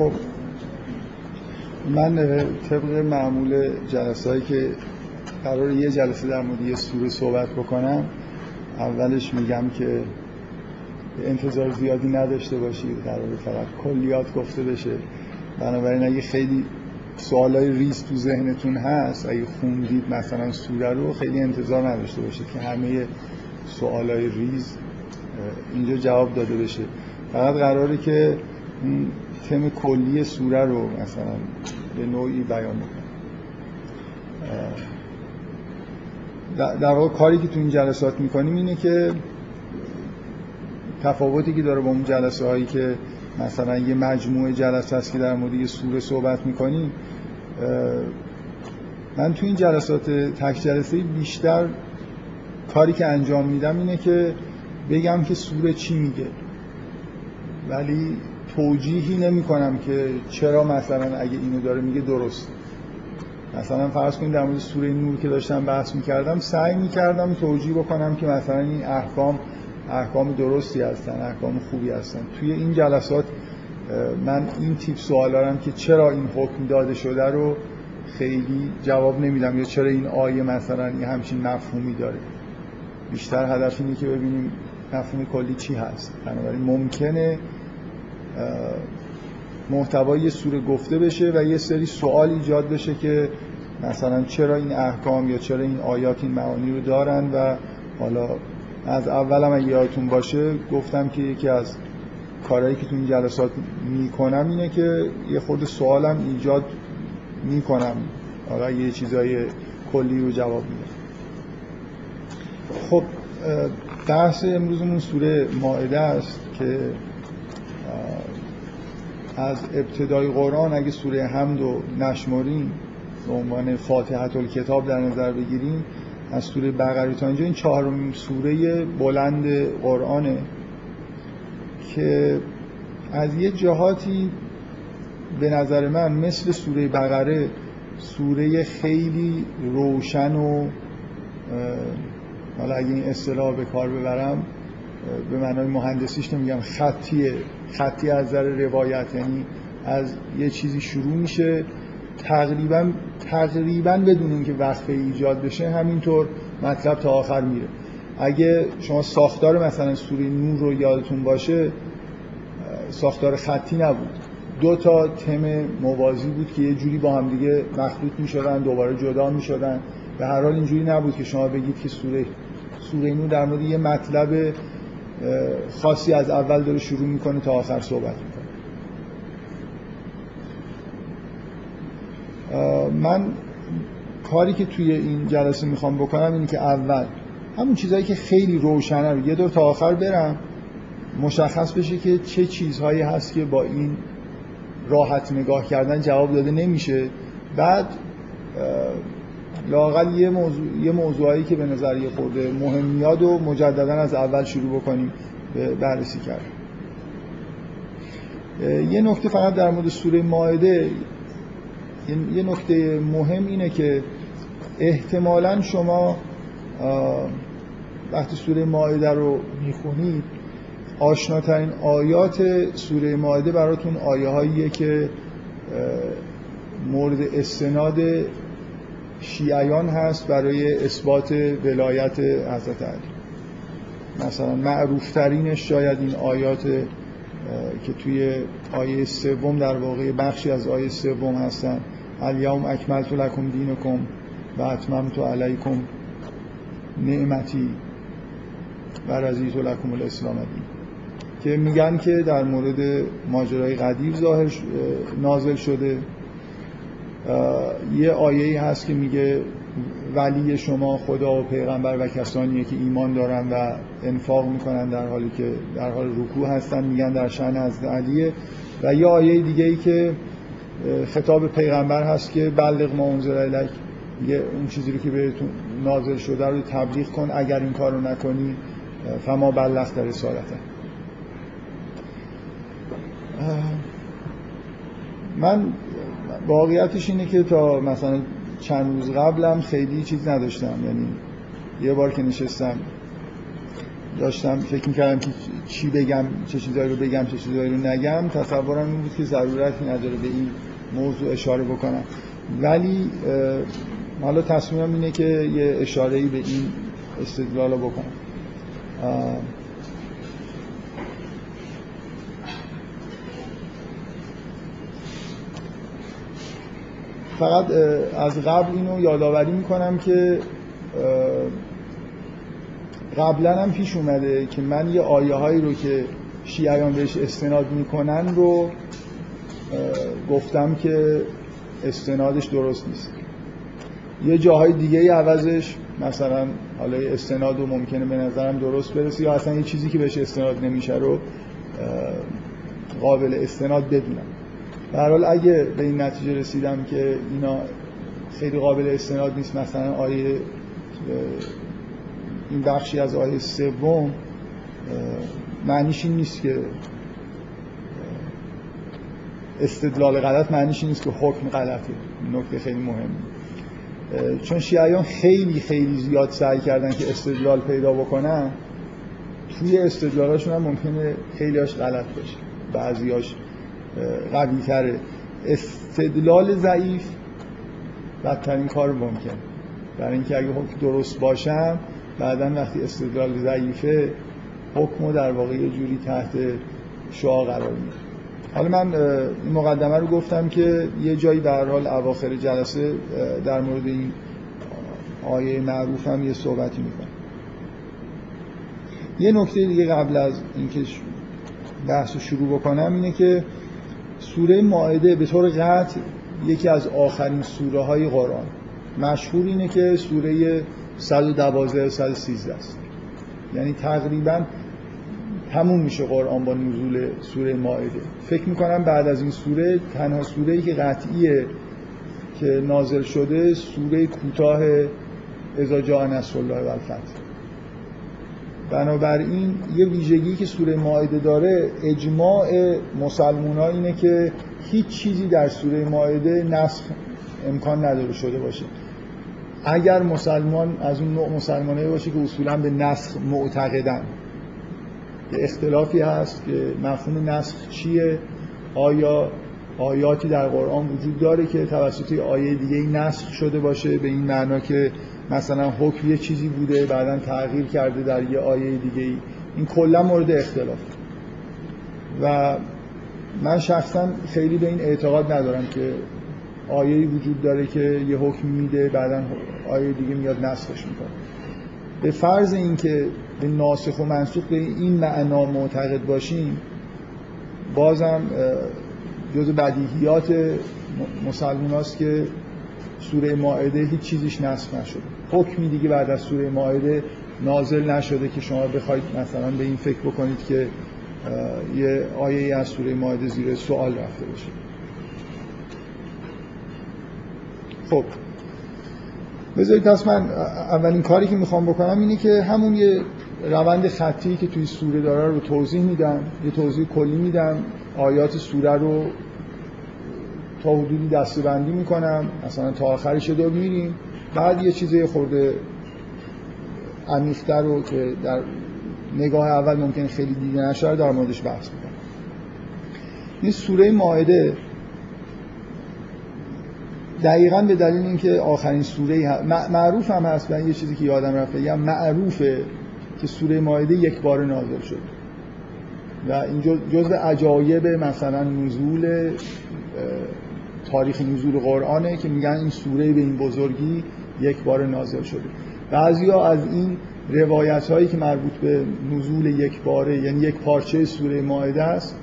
خب من طبق معمول جلسه هایی که قرار یه جلسه در مورد یه سوره صحبت بکنم اولش میگم که انتظار زیادی نداشته باشید قرار فقط کلیات گفته بشه. بنابراین اگه خیلی سوالای ریز تو ذهنتون هست اگه خوندید مثلا سوره رو خیلی انتظار نداشته باشید که همه سوالای ریز اینجا جواب داده بشه. فقط قراره که تم کلی سوره رو مثلا به نوعی بیان بکنم در واقع کاری که تو این جلسات می‌کنیم اینه که تفاوتی که داره با اون جلسه هایی که مثلا یه مجموعه جلسه هست که در مورد یه سوره صحبت می‌کنیم من تو این جلسات تک جلسه بیشتر کاری که انجام میدم اینه که بگم که سوره چی میگه. ولی توجیهی نمی کنم که چرا مثلا اگه اینو داره میگه درست. مثلا فرض کنید در مورد سوره نور که داشتم بحث می‌کردم سعی می‌کردم توجیه بکنم که مثلا این احکام احکام درستی هستن احکام خوبی هستن. توی این جلسات من این تیپ سوال دارم که چرا این حکم داده شده رو خیلی جواب نمیدم یا چرا این آیه مثلا یه همچین مفهومی داره. بیشتر هدف اینه که ببینیم مفهوم کلی چی هست. بنابراین ممکنه محتوای سوره گفته بشه و یه سری سوال ایجاد بشه که مثلا چرا این احکام یا چرا این آیات این معانی رو دارن و حالا از اولم اگه یادتون باشه گفتم که یکی از کارهایی که تو این جلسات می‌کنم اینه که یه خود سوالم ایجاد می‌کنم. حالا یه چیزای کلی رو جواب میدم. خب بحث امروزمون سوره ماعده است که از ابتدای قرآن اگه سوره حمد و نشماریم به عنوان فاتحت الکتاب در نظر بگیریم از سوره بقره تا اینجا این چهارمین سوره بلند قرآنه که از یه جهاتی به نظر من مثل سوره بقره سوره خیلی روشن و حالا اگه این اصطلاح به کار ببرم به معنای مهندسیش نمیگم خطیه. خطی از نظر روایت یعنی از یه چیزی شروع میشه. تقریبا تقریبا بدون اینکه وقفه ایجاد بشه همینطور مطلب تا آخر میره. اگه شما ساختار مثلا سوره نور رو یادتون باشه ساختار خطی نبود. دو تا تم موازی بود که یه جوری با هم دیگه مخلوط می‌شدن دوباره جدا می‌شدن. به هر حال اینجوری نبود که شما بگید که سوره سوره نور در مورد یه مطلب خاصی از اول داره شروع می‌کنه تا آخر صحبت می‌کنه. من کاری که توی این جلسه می‌خوام بکنم اینه که اول همون چیزهایی که خیلی روشنه رو یه دور تا آخر برم مشخص بشه که چه چیزهایی هست که با این راحت نگاه کردن جواب داده نمیشه. بعد لاقل یه موضوع یه موضوعایی که به نظر یه خورده مهم میاد و مجددا از اول شروع بکنیم به بررسی کرد یه نکته فقط در مورد سوره مائده یه نکته مهم اینه که احتمالا شما وقتی سوره مائده رو می‌خونید آشناترین آیات سوره مائده براتون آیه هاییه که مورد استناد شیعیان هست برای اثبات ولایت حضرت علی. مثلا معروفترینش شاید این آیات که توی آیه سوم در واقع بخشی از آیه سوم هستن. الیوم اکملت لکم دینکم و اتممت علیکم نعمتی و رضیت لکم الاسلام دین. که میگن که در مورد ماجرای قدیر ظاهر نازل شده. یه آیه هست که میگه ولی شما خدا و پیغمبر و کسانیه که ایمان دارن و انفاق می‌کنن در حالی که در حال رکوع هستن میگن در شأن از علیه. و یه آیه دیگه ای که خطاب پیغمبر هست که بلغ ما انزل الیک. میگه اون چیزی رو که بهتون نازل شده رو تبلیغ کن اگر این کارو نکنی فما بلغت رسالته. من واقعیتش اینه که تا مثلا چند روز قبلم خیلی چیز نداشتم. یعنی یه بار که نشستم داشتم فکر می‌کردم که چی بگم چه چیزایی رو بگم چه چیزایی رو نگم. تصورم این بود که ضرورتی نداره به این موضوع اشاره بکنم. ولی حالا تصمیمم اینه که یه اشاره به این استدلال بکنم. فقط از قبل اینو یادآوری می‌کنم که قبلا هم پیش اومده که من یه آیه هایی رو که شیعیان بهش استناد می‌کنن رو گفتم که استنادش درست نیست. یه جاهای دیگه ای عوضش مثلا حالا استناد رو ممکنه به نظرم درست برسه یا اصلا یه چیزی که بهش استناد نمیشه رو قابل استناد بدونم حال اگه به این نتیجه رسیدم که اینا خیلی قابل استناد نیست مثلا آیه این بخشی از آیه سوم معنیش این نیست که استدلال غلط معنیش نیست که حکم غلطه. نکته خیلی مهم. چون شیعیان خیلی خیلی زیاد سعی کردن که استدلال پیدا بکنن توی استدلالاشون هم ممکنه خیلیاش غلط باشه. بعضیاش قوی تره استدلال ضعیف. بدترین کار ممکن. برای اینکه اگه حکم درست باشم بعدا وقتی استدلال ضعیفه حکم در واقع یه جوری تحت شعا قرار میده. حالا من این مقدمه رو گفتم که یه جایی به حال اواخر جلسه در مورد این آیه معروف هم یه صحبتی می‌کنم. یه نکته دیگه قبل از اینکه بحث رو شروع بکنم اینه که سوره ماعده به طور قطع یکی از آخرین سوره های قرآن. مشهور اینه که سوره 112 113 است. یعنی تقریبا تموم میشه قرآن با نزول سوره ماعده فکر می‌کنم بعد از این سوره تنها سوره ای که قطعیه که نازل شده سوره کوتاه اذا جاء نصر الله و بنابراین یه ویژگی که سوره ماعده داره اجماع مسلمان اینه که هیچ چیزی در سوره ماعده نسخ امکان نداره شده باشه. اگر مسلمان از اون نوع مسلمانه باشه که اصولا به نسخ معتقدن. یه اختلافی هست که مفهوم نسخ چیه؟ آیا آیاتی در قرآن وجود داره که توسط آیه دیگه نسخ شده باشه؟ به این معنا که مثلا حکم یه چیزی بوده بعدا تغییر کرده در یه آیه دیگه ای این کلا مورد اختلاف. و من شخصا خیلی به این اعتقاد ندارم که آیه وجود داره که یه حکم میده بعدا آیه دیگه میاد نسخش می‌کنه. به فرض اینکه به ناسخ و منسوخ به این معنا معتقد باشیم بازم جز بدیهیات مسلمان هاست که سوره ماعده هیچ چیزیش نسخ نشده. حکمی دیگه بعد از سوره ماعده نازل نشده که شما بخواید مثلا به این فکر بکنید که یه آیه از سوره ماعده زیر سوال رفته باشه. خب. بذارید پس من اولین کاری که می‌خوام بکنم اینه که همون یه روند خطی که توی سوره داره رو توضیح میدم یه توضیح کلی میدم. آیات سوره رو تا حدودی دستبندی می‌کنم. مثلا تا آخرش دو میریم بعد یه چیزی خورده عمیق‌تر رو که در نگاه اول ممکن خیلی دیده نشه در موردش بحث می‌کنم. این سوره ماعده دقیقا به دلیل اینکه آخرین سوره معروف هم هست و یه چیزی که یادم رفته بگم معروفه که سوره ماعده یک بار نازل شد. و این جزء عجایب مثلا نزول تاریخ نزول قرآنه که میگن این سوره به این بزرگی یک بار نازل شده. بعضیا از این روایت هایی که مربوط به نزول یک باره یعنی یک پارچه سوره ماعده است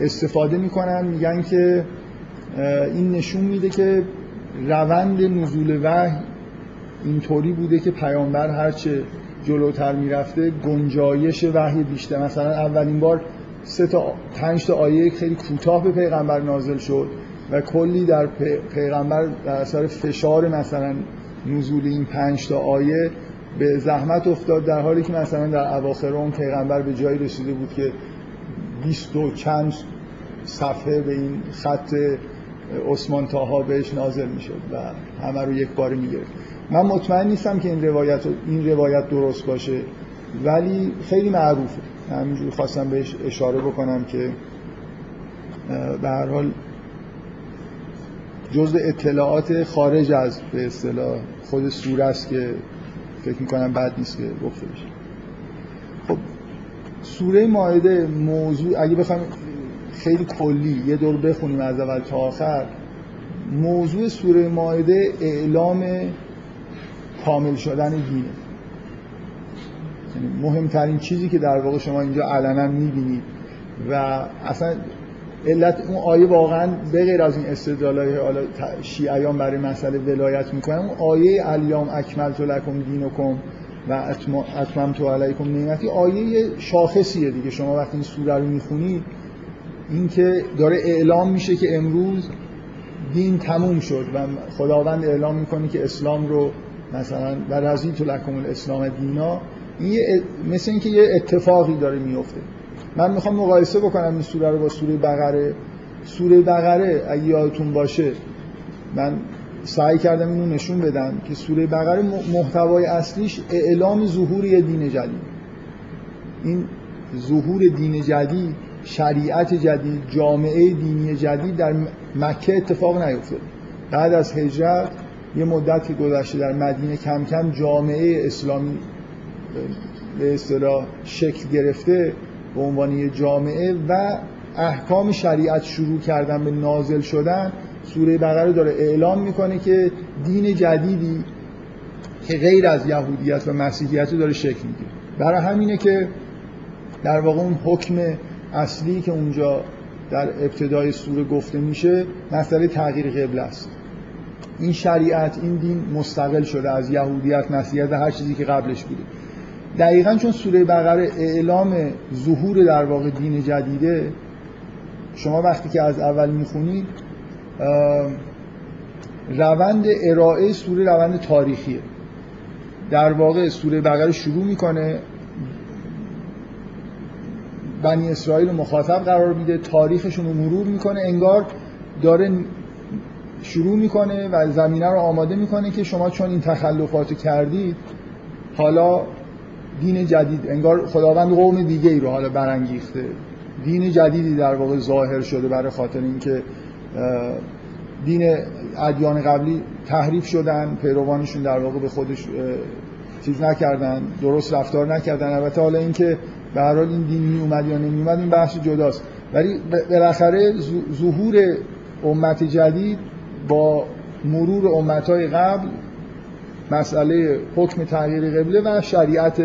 استفاده می‌کنن. میگن که این نشون میده که روند نزول وحی اینطوری بوده که پیامبر هرچه جلوتر می‌رفته گنجایش وحی بیشتر. مثلا اولین بار سه تا پنج تا آیه خیلی کوتاه به پیغمبر نازل شد. و کلی در پیغمبر در اثر فشار مثلا نزول این پنج تا آیه به زحمت افتاد در حالی که مثلا در اواخر اون پیغمبر به جایی رسیده بود که بیست و چند صفحه به این خط عثمان تاها بهش نازل می‌شد و همه رو یک بار می‌گرفت. من مطمئن نیستم که این روایت این روایت درست باشه ولی خیلی معروفه. همینجوری خواستم بهش اشاره بکنم که به هر حال جزء اطلاعات خارج از به اصطلاح خود سوره است که فکر می‌کنم بد نیست که گفته بشه. خب سوره ماعده موضوع اگه بخوایم خیلی کلی یه دور بخونیم از اول تا آخر موضوع سوره ماعده اعلام کامل شدن دینه یعنی مهمترین چیزی که در واقع شما اینجا علنا می‌بینید و اصلا علت اون آیه واقعا به غیر از این استدلالای حالا شیعیان برای مسئله ولایت می‌کنن اون آیه الیام اکملت لکم دینکم و اتممت علیکم نعمتی آیه شاخصیه دیگه. شما وقتی این سوره رو می‌خونید این که داره اعلام میشه که امروز دین تموم شد و خداوند اعلام می‌کنه که اسلام رو مثلا و رضیت لکم الاسلام دینا این مثل اینکه یه اتفاقی داره میفته من می‌خوام مقایسه بکنم این سوره رو با سوره بقره. سوره بقره اگه یادتون باشه من سعی کردم اینو نشون بدم که سوره بقره محتوای اصلیش اعلام ظهور یه دین جدید. این ظهور دین جدید شریعت جدید جامعه دینی جدید در مکه اتفاق نیفتاد. بعد از هجرت یه مدت که گذشته در مدینه کم کم جامعه اسلامی به اصطلاح شکل گرفته. به عنوان یه جامعه و احکام شریعت شروع کردن به نازل شدن سوره بقره داره اعلام می‌کنه که دین جدیدی که غیر از یهودیت و مسیحیت داره شکل می‌گیره. برای همینه که در واقع اون حکم اصلی که اونجا در ابتدای سوره گفته میشه مسئله تغییر قبله است. این شریعت این دین مستقل شده از یهودیت مسیحیت و هر چیزی که قبلش بوده. دقیقا چون سوره بقره اعلام ظهور در واقع دین جدیده شما وقتی که از اول می‌خونید روند ارائه سوره روند تاریخیه. در واقع سوره بقره شروع می‌کنه بنی اسرائیل مخاطب قرار میده تاریخشون رو مرور می‌کنه انگار داره شروع می‌کنه و زمینه رو آماده می‌کنه که شما چون این تخلفات کردید حالا دین جدید انگار خداوند قوم دیگه ای رو حالا برانگیخته. دین جدیدی در واقع ظاهر شده برای خاطر اینکه دین ادیان قبلی تحریف شدن پیروانشون در واقع به خودش چیز نکردن درست رفتار نکردن. البته حالا اینکه به هر حال این دین می اومد یا نمی اومد این بحث جداست. ولی بالاخره ظهور امت جدید با مرور امتهای قبل مسئله حکم تغییر قبله و شریعت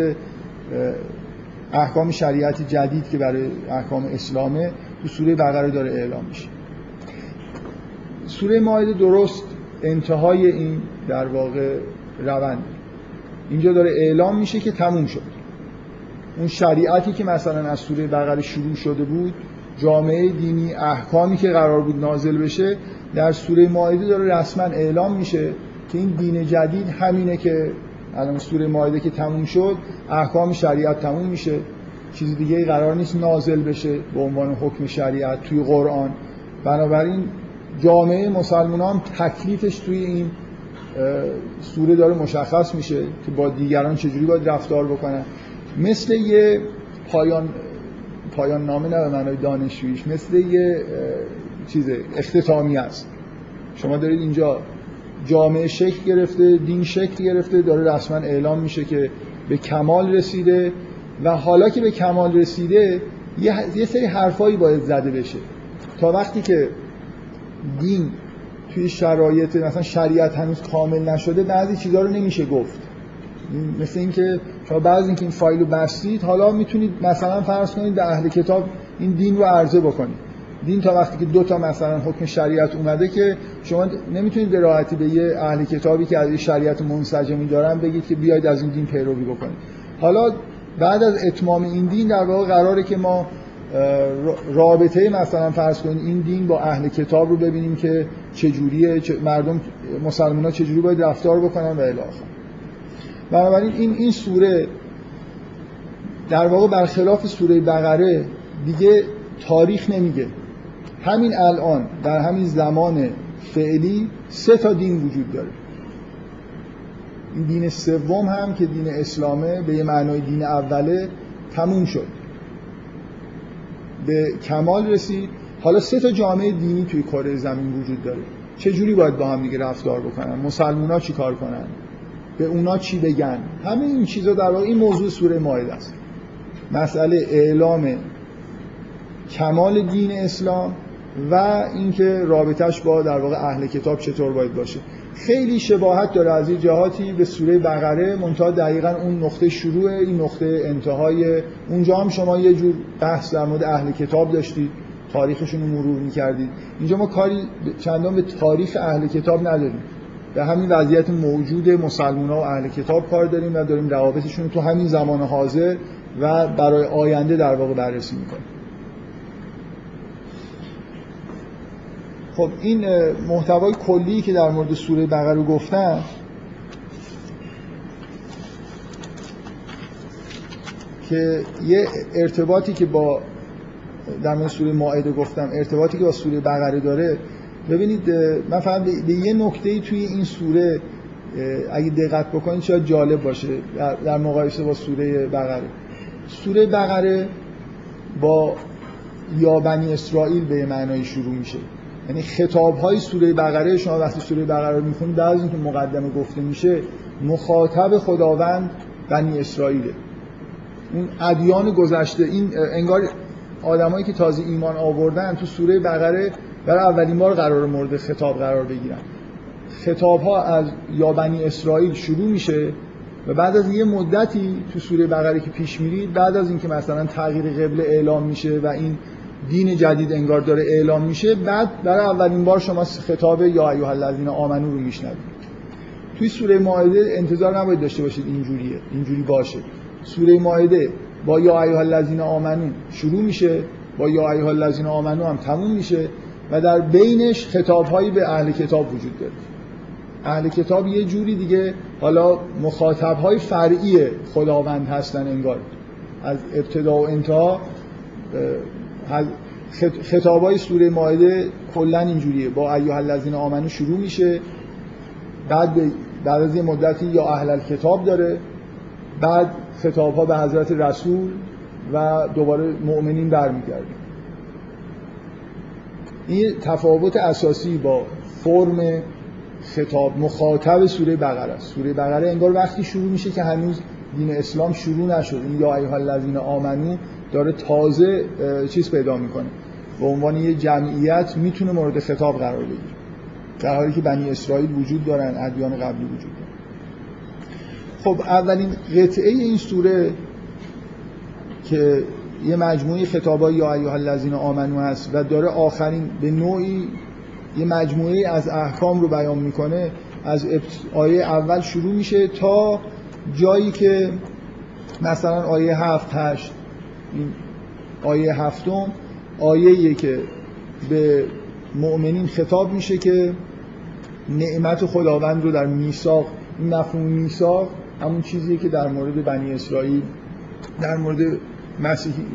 احکام شریعت جدید که برای احکام اسلامه تو سوره بقره داره اعلام میشه. سوره ماهده درست انتهای این در واقع روند. اینجا داره اعلام میشه که تموم شد. اون شریعتی که مثلا از سوره بقره شروع شده بود جامعه دینی احکامی که قرار بود نازل بشه در سوره ماهده داره رسما اعلام میشه که این دین جدید همینه که الان سوره ماهده که تموم شد احکام شریعت تموم میشه. چیز دیگه قرار نیست نازل بشه به عنوان حکم شریعت توی قرآن. بنابراین جامعه مسلمان تکلیفش توی این سوره داره مشخص میشه که با دیگران چجوری باید رفتار بکنن. مثل یه پایان پایان نامه نه به معنای دانشجوییش مثل یه چیز اختتامی است. شما دارید اینجا جامعه شکل گرفته دین شکل گرفته داره رسما اعلام میشه که به کمال رسیده و حالا که به کمال رسیده یه, سری حرفایی باید زده بشه. تا وقتی که دین توی شرایط مثلا شریعت هنوز کامل نشده بعضی چیزها رو نمیشه گفت. مثل اینکه شما بعضی اینکه این فایل رو بستید حالا می‌تونید مثلا فرض کنید به اهل کتاب این دین رو عرضه بکنید. دین تا وقتی که دو تا مثلا حکم شریعت اومده که شما نمی‌تونید به راحتی به یه اهل کتابی که از شریعت منسجمی دارن بگید که بیاید از این دین پیروی بکنید. حالا بعد از اتمام این دین در واقع قراره که ما رابطه مثلا فرض کنید این دین با اهل کتاب رو ببینیم که چجوریه مردم مسلمان ها چجوری باید رفتار بکنن و الی بنابراین این این سوره در واقع برخلاف سوره بقره دیگه تاریخ نمیگه. همین الان در همین زمان فعلی سه تا دین وجود داره. این دین سوم هم که دین اسلامه به یه معنای دین اوله تموم شد. به کمال رسید. حالا سه تا جامعه دینی توی کره زمین وجود داره. چه جوری باید با هم دیگه رفتار بکنن؟ مسلمونا چی کار کنن؟ به اونا چی بگن؟ همه این چیزا در واقع این موضوع سوره مائده است. مسئله اعلام کمال دین اسلام و اینکه رابطش با در واقع اهل کتاب چطور باید باشه. خیلی شباهت داره از این جهاتی به سوره بقره منتها دقیقا اون نقطه شروع این نقطه انتهای. اونجا هم شما یه جور بحث در مورد اهل کتاب داشتید تاریخشون رو مرور می‌کردید. اینجا ما کاری چندان به تاریخ اهل کتاب نداریم. به همین وضعیت موجود مسلمان ها و اهل کتاب کار داریم و داریم روابطشون تو همین زمان حاضر و برای آینده در واقع بررسی می‌کنیم. خب این محتوای کلی که در مورد سوره بقره گفتم که یه ارتباطی که با در مورد سوره مائده گفتم ارتباطی که با سوره بقره داره ببینید من فقط به یه نکته توی این سوره اگه دقت بکنید شاید جالب باشه در مقایسه با سوره بقره. سوره بقره با یا بنی اسرائیل به معنای شروع میشه. یعنی خطاب های سوره بقره شما وقتی سوره بقره رو می‌خونید بعد از اینکه مقدمه گفته میشه مخاطب خداوند بنی اسرائیله. اون ادیان گذشته این انگار آدمایی که تازه ایمان آوردن تو سوره بقره برای اولین بار قرار مورد خطاب قرار بگیرن. خطاب ها از یا بنی اسرائیل شروع میشه و بعد از یه مدتی تو سوره بقره که پیش میرید بعد از اینکه مثلا تغییر قبله اعلام میشه و این دین جدید انگار داره اعلام میشه بعد برای اولین بار شما خطاب یا ایها الذین آمنو رو میشنوید. توی سوره مائده انتظار نباید داشته باشید اینجوریه اینجوری باشه. سوره مائده با یا ایها الذین آمنو شروع میشه با یا ایها الذین آمنو هم تموم میشه و در بینش خطابهایی به اهل کتاب وجود داره. اهل کتاب یه جوری دیگه حالا مخاطبهای فرعی خداوند هستن انگار. از ابتدا و انتها خطابای سوره مائده کلا اینجوریه. با ایها الذین آمنو شروع میشه. بعد بعد از یه مدتی یا اهل کتاب داره. بعد خطاب ها به حضرت رسول و دوباره مؤمنین برمیگرده. این تفاوت اساسی با فرم خطاب مخاطب سوره بقره است. سوره بقره انگار وقتی شروع میشه که هنوز دین اسلام شروع نشد. این یا ایها الذین آمنو داره تازه چیز پیدا می‌کنه. به عنوان یه جمعیت می‌تونه مورد خطاب قرار بگیره. در حالی که بنی اسرائیل وجود دارن ادیان قبلی وجود دارن. خب اولین قطعه این سوره که یه مجموعه خطابای یا ایها الذین آمنو هست و داره آخرین به نوعی یه مجموعه از احکام رو بیان می‌کنه از آیه اول شروع میشه تا جایی که مثلا آیه هفت هشت این آیه هفتم آیه که به مؤمنین خطاب میشه که نعمت خداوند رو در میثاق این مفهوم میثاق همون چیزیه که در مورد بنی اسرائیل در مورد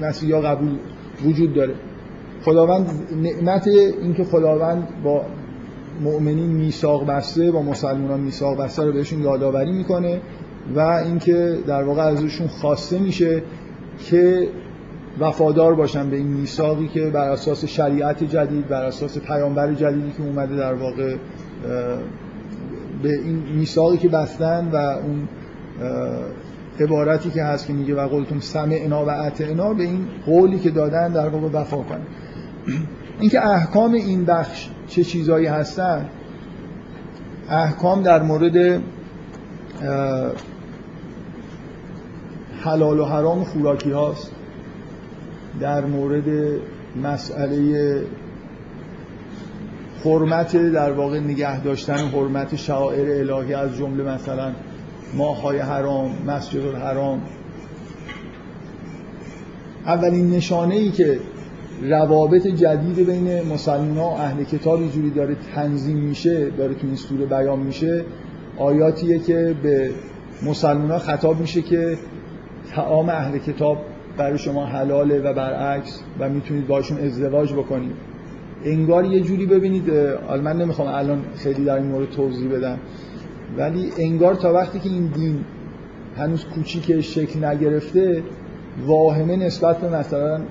مسیحی ها قبول وجود داره. خداوند نعمت اینکه خداوند با مؤمنین میثاق بسته با مسلمانان میثاق بسته رو بهشون یادآوری می‌کنه و اینکه در واقع ازشون خواسته میشه که وفادار باشن به این میثاقی که بر اساس شریعت جدید بر اساس پیامبر جدیدی که اومده در واقع به این میثاقی که بستن و اون عبارتی که هست که میگه و قولتون سمعنا و اطعنا به این قولی که دادن در واقع وفا کنن اینکه احکام این بخش چه چیزایی هستن احکام در مورد حلال و حرام خوراکی هاست. در مورد مسئله حرمت در واقع نگه داشتن حرمت شعائر الهی از جمله مثلا ماهای حرام مسجد الحرام. اولین نشانه ای که روابط جدید بین مسلمان و اهل کتاب اینجوری داره تنظیم میشه داره تو این سوره بیان میشه آیاتیه که به مسلمان خطاب میشه که تعام اهل کتاب برای شما حلاله و برعکس و می‌تونید باشون ازدواج بکنید. انگار یه جوری ببینید من نمی‌خوام الان خیلی در این مورد توضیح بدم ولی انگار تا وقتی که این دین هنوز کوچیک شکل نگرفته واهمه نسبت به مثلا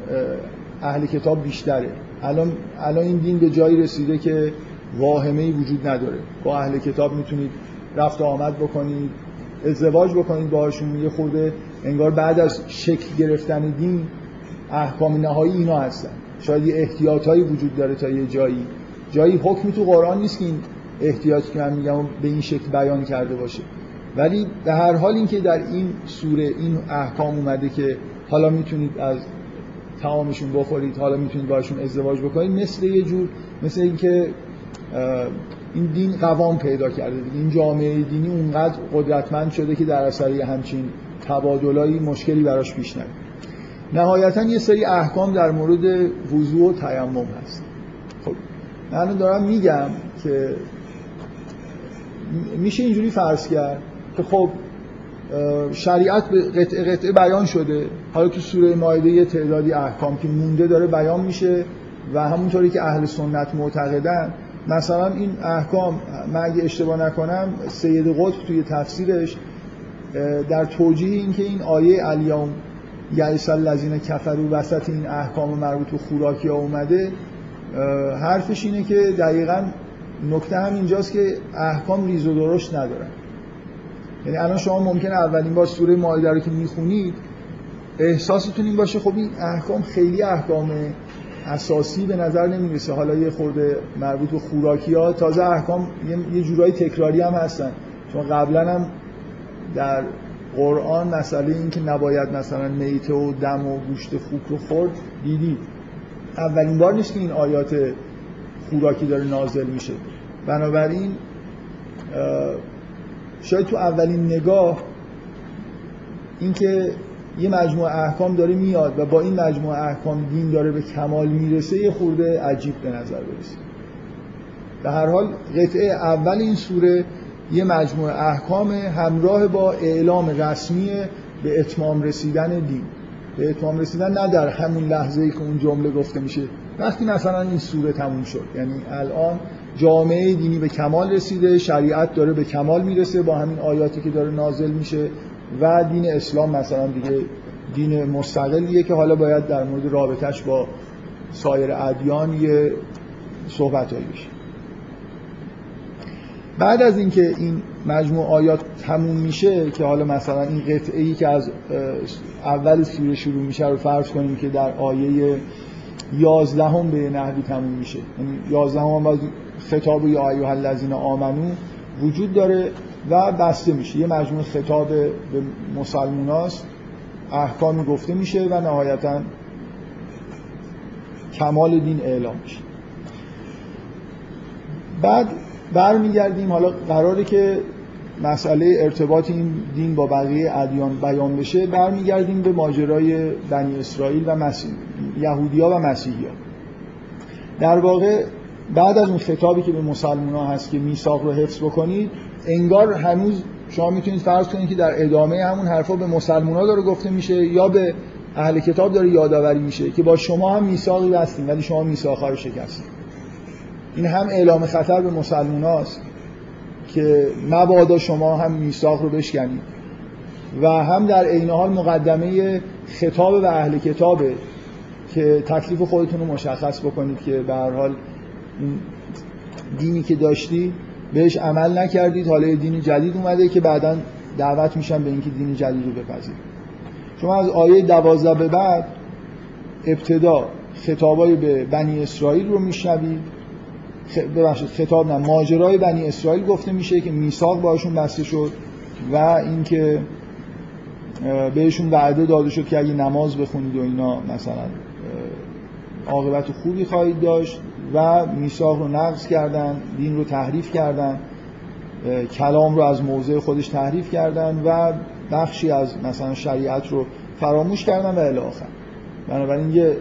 اهل کتاب بیشتره. الان الان این دین به جایی رسیده که واهمه ای وجود نداره. با اهل کتاب می‌تونید رفت آمد بکنید ازدواج بکنید باهاشون یه خورده انگار بعد از شکل گرفتن دین احکام نهایی اینا هستن. شاید یه احتیاطایی وجود داره تا یه جایی. جایی حکمی تو قرآن نیست که این احتیاطی که من میگم به این شکل بیان کرده باشه. ولی به هر حال اینکه در این سوره این احکام اومده که حالا می‌تونید از تعامشون بخورید حالا می‌تونید باشون ازدواج بکنید مثل یه جور مثل اینکه این دین قوام پیدا کرده. این جامعه دینی اونقدر قدرتمند شده که در اثر همچین تبادلایی مشکلی براش پیش نیاد. نهایتا یه سری احکام در مورد وضوع و تیمم هست. خب من دارم میگم که میشه اینجوری فرض کرد که خب شریعت به قطعه قطعه بیان شده. حالا تو سوره مایده یه تعدادی احکام که مونده داره بیان میشه و همونطوری که اهل سنت معتقدن. مثلا این احکام من اگه اشتباه نکنم سید قطب توی تفسیرش در توجیه این که این آیه الیوم یعیس الذین کفرو وسط این احکام مربوط به خوراکی ها اومده حرفش اینه که دقیقا نکته هم اینجاست که احکام ریز و درشت ندارن. یعنی الان شما ممکنه اولین بار سوره مائده رو که می‌خونید احساستون این باشه خب این احکام خیلی احکام اساسی به نظر نمی‌رسه. حالا یه خورده مربوط به خوراکی ها تازه احکام یه جورایی تکراری هم هستن. چون قبلا هم در قرآن مسئله این که نباید مثلا میته و دم و گوشت خوک رو خورد دیدید. اولین بار نیست که این آیات خوراکی داره نازل میشه. بنابراین شاید تو اولین نگاه اینکه یه مجموعه احکام داره میاد و با این مجموعه احکام دین داره به کمال می‌رسه یه خورده عجیب به نظر برسه. به هر حال قطعه اول این سوره یه مجموعه احکام همراه با اعلام رسمی به اتمام رسیدن دین. به اتمام رسیدن نه در همون لحظه ای که اون جمله گفته میشه. وقتی مثلا این سوره تموم شد یعنی الان جامعه دینی به کمال رسیده شریعت داره به کمال می‌رسه با همین آیاتی که داره نازل میشه و دین اسلام مثلا دیگه دین مستقلیه که حالا باید در مورد رابطش با سایر ادیان یه صحبت بشه. بعد از اینکه این مجموع آیات تموم میشه که حالا مثلا این قطعه ای که از اول سوره شروع میشه رو فرض کنیم که در آیه یازدهم به نحوی تموم میشه. یعنی یازدهم هم خطاب یا ایها الذین آمنو وجود داره و بسته میشه. یه مجموع خطاب به مسلموناست. احکام گفته میشه و نهایتا کمال دین اعلام میشه. بعد برمیگردیم. حالا قراره که مسئله ارتباط این دین با بقیه ادیان بیان بشه برمیگردیم به ماجرای بنی اسرائیل و مسیح یهودیا و مسیحیا. در واقع بعد از اون خطابی که به مسلمان ها هست که میثاق رو حفظ بکنید انگار هنوز شما می‌تونید فرض کنید که در ادامه همون حرفا به مسلمان ها داره گفته میشه یا به اهل کتاب داره یادآوری میشه که با شما هم میثاقی بستیم ولی شما میثاق رو شکستید. این هم اعلام خطر به مسلمان هاست که مبادا شما هم میثاق رو بشکنید. و هم در عین حال مقدمه خطاب به اهل کتابه که تکلیف خودتون رو مشخص بکنید که به هر حال دینی که داشتی بهش عمل نکردید. حالا دین جدید اومده که بعدا دعوت میشن به اینکه دین جدید رو بپذیرید شما از آیه دوازده به بعد ابتدا خطابای به بنی اسرائیل رو میشنوید. ببخشید خطاب نه. ماجرای بنی اسرائیل گفته میشه که میثاق باشون بسته شد و اینکه بهشون وعده داده شد که اگه نماز بخونید و اینا مثلا عاقبت خوبی خواهید داشت و میثاق رو نقض کردن دین رو تحریف کردن کلام رو از موضع خودش تحریف کردن و بخشی از مثلا شریعت رو فراموش کردن و الی آخر. بنابراین یه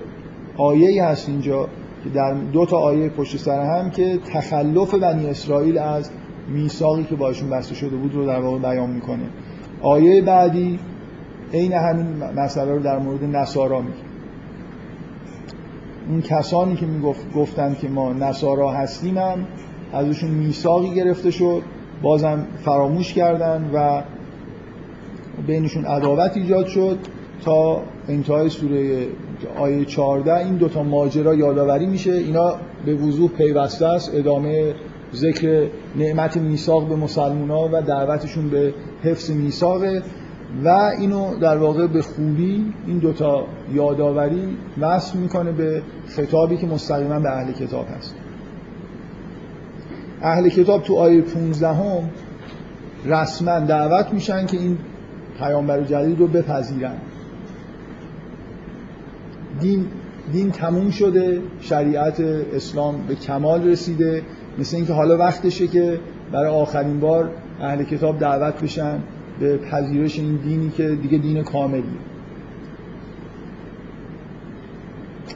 آیه هست اینجا که در دو تا آیه پشت سر هم که تخلف بنی اسرائیل از میثاقی که باشون بسته شده بود رو در واقع بیان می‌کنه. آیه بعدی عین همین مسئله رو در مورد نصارا میگه. اون کسانی که می‌گفت گفتن که ما نصارا هستیم هم ازشون میثاقی گرفته شد بازم فراموش کردن و بینشون عداوت ایجاد شد تا انتهای سوره آیه 14 این دوتا ماجرا یادآوری میشه. اینا به وضوح پیوسته است. ادامه ذکر نعمت میثاق به مسلمان و دعوتشون به حفظ میثاقه و اینو در واقع به خوبی این دوتا یادآوری وصل می‌کنه به خطابی که مستقیما به اهل کتاب هست. اهل کتاب تو آیه 15 هم رسما دعوت میشن که این پیامبر جدید رو بپذیرن. دین دین تموم شده شریعت اسلام به کمال رسیده مثل اینکه حالا وقتشه که برای آخرین بار اهل کتاب دعوت بشن به پذیرش این دینی که دیگه دین کاملی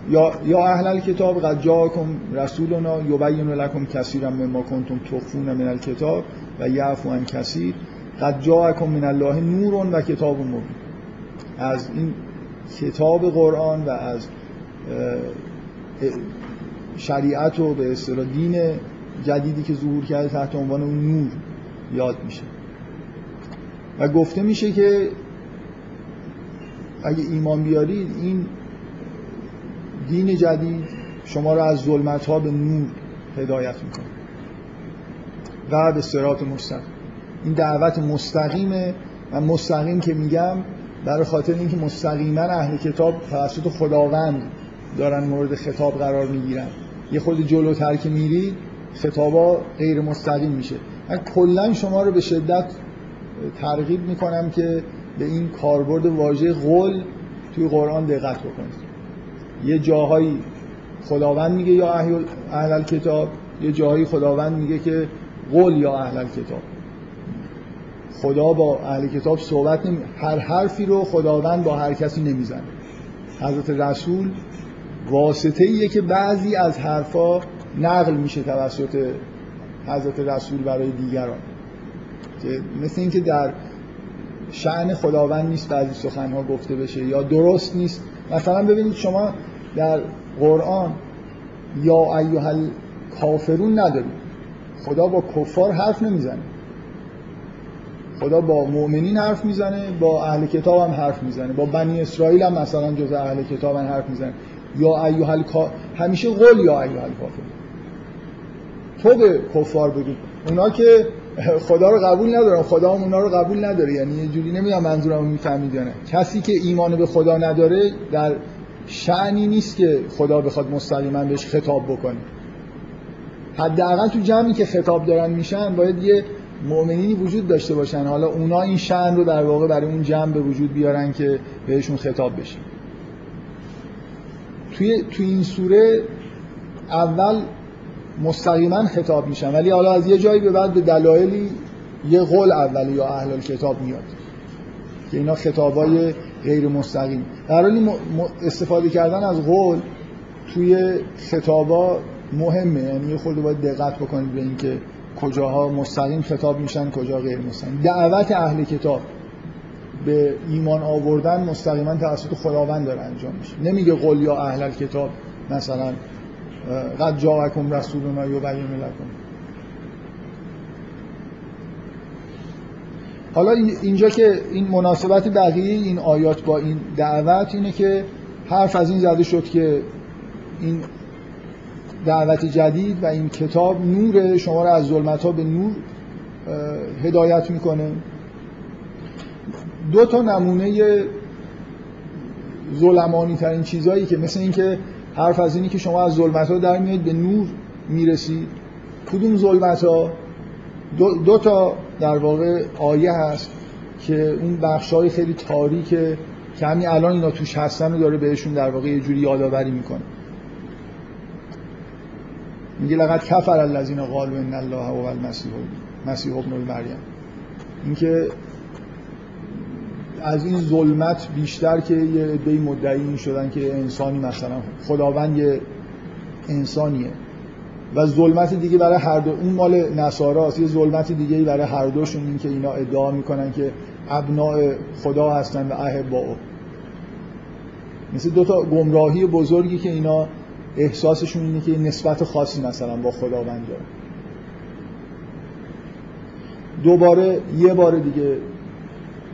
یا یا اهل الکتاب قد جاءکم رسولنا یبین لکم کثیرا مما کنتم تخفون من الکتاب و یعفو عن کثیر قد جاءکم من الله نور و کتاب مبین از این کتاب قرآن و از شریعت و به اصطلاح دین جدیدی که ظهور کرده تحت عنوان اون نور یاد میشه. و گفته میشه که اگه ایمان بیارید این دین جدید شما را از ظلمت ها به نور هدایت می‌کنه. و به سرات مستقیم. این دعوت مستقیمه. و مستقیم که میگم برای خاطر اینکه مستقیما اهل کتاب توسط خداوند دارن مورد خطاب قرار می‌گیرن. یه خود جلوتر که میرید خطابا غیر مستقیم میشه. من کلا شما رو به شدت ترغیب می‌کنم که به این کاربرد واژه قول توی قرآن دقت بکنید. یه جاهایی خداوند میگه یا اهل کتاب یه جاهایی خداوند میگه که قول یا اهل کتاب. خدا با اهل کتاب صحبت نمی... هر حرفی رو خداوند با هر کسی نمی‌زنه. حضرت رسول واسطه ایه که بعضی از حرفا نقل میشه توسط حضرت رسول برای دیگران. که مثل اینکه در شعن خداوند نیست بعضی سخنها گفته بشه یا درست نیست. مثلا ببینید شما در قرآن یا ایها کافرون ندارید. خدا با کفار حرف نمی‌زنه. خدا با مؤمنین حرف می‌زنه با اهل کتاب هم حرف می‌زنه با بنی اسرائیل هم مثلا جز اهل کتاب هم حرف می‌زنه. یا ایها همیشه قول یا ایها کافر تو به کفار بگو. اونا که خدا رو قبول ندارن خدا هم اونا رو قبول نداره. یعنی یه جوری نمی‌دونم منظورم می‌فهمید یا نه. کسی که ایمان به خدا نداره در شعنی نیست که خدا بخواد مستقیما بهش خطاب بکنه. حداقل تو جمعی که خطاب دارن میشن باید یه مؤمنینی وجود داشته باشن. حالا اونا این شأن رو در واقع برای اون جمع به وجود بیارن که بهشون خطاب بشه. توی تو این سوره اول مستقیما خطاب میشن. ولی حالا از یه جایی به بعد به دلایلی یه قول اول یا اهل کتاب میاد که اینا خطابای غیر مستقیم. در حالی استفاده کردن از قول توی خطابا مهمه. یعنی خود باید دقت بکنید به اینکه کجاها مستقیم خطاب میشن کجا غیر مستقیم. دعوت اهل کتاب به ایمان آوردن مستقیما توسط خداوند داره انجام میشه. نمیگه قول یا اهل کتاب مثلا قد جاءکم رسولنا یبین لکم. حالا اینجا که این مناسبت بقیه این آیات با این دعوت اینه که حرف از این زده شد که این دعوت جدید و این کتاب نور شما را از ظلمت ها به نور هدایت می‌کنه. دو تا نمونه ظلمانی ترین چیزهایی که مثل اینکه حرف از اینی که شما از ظلمت ها در میاد به نور می‌رسید. کدوم ظلمت ها دو, دو تا در واقع آیه هست که اون بخش های خیلی تاریکه که همین الان اینا توش هستن و داره بهشون در واقع یه جوری یادآوری می‌کنه. میگه لقد کفر الذین قالوا ان الله هو المسیح مسیح ابن مریم اینکه از این ظلمت بیشتر که یه عده مدعی شدن که انسانی مثلا خداوند یه انسانیه. و ظلمت دیگه برای هر دو اون مال نصاراست یه ظلمت دیگه برای هر دوشون این که اینا ادعا می‌کنن که ابناء خدا هستن و احباء. مثل دو تا گمراهی بزرگی که اینا احساسشون اینه که نسبت خاصی مثلا با خداوند داره. دوباره یه بار دیگه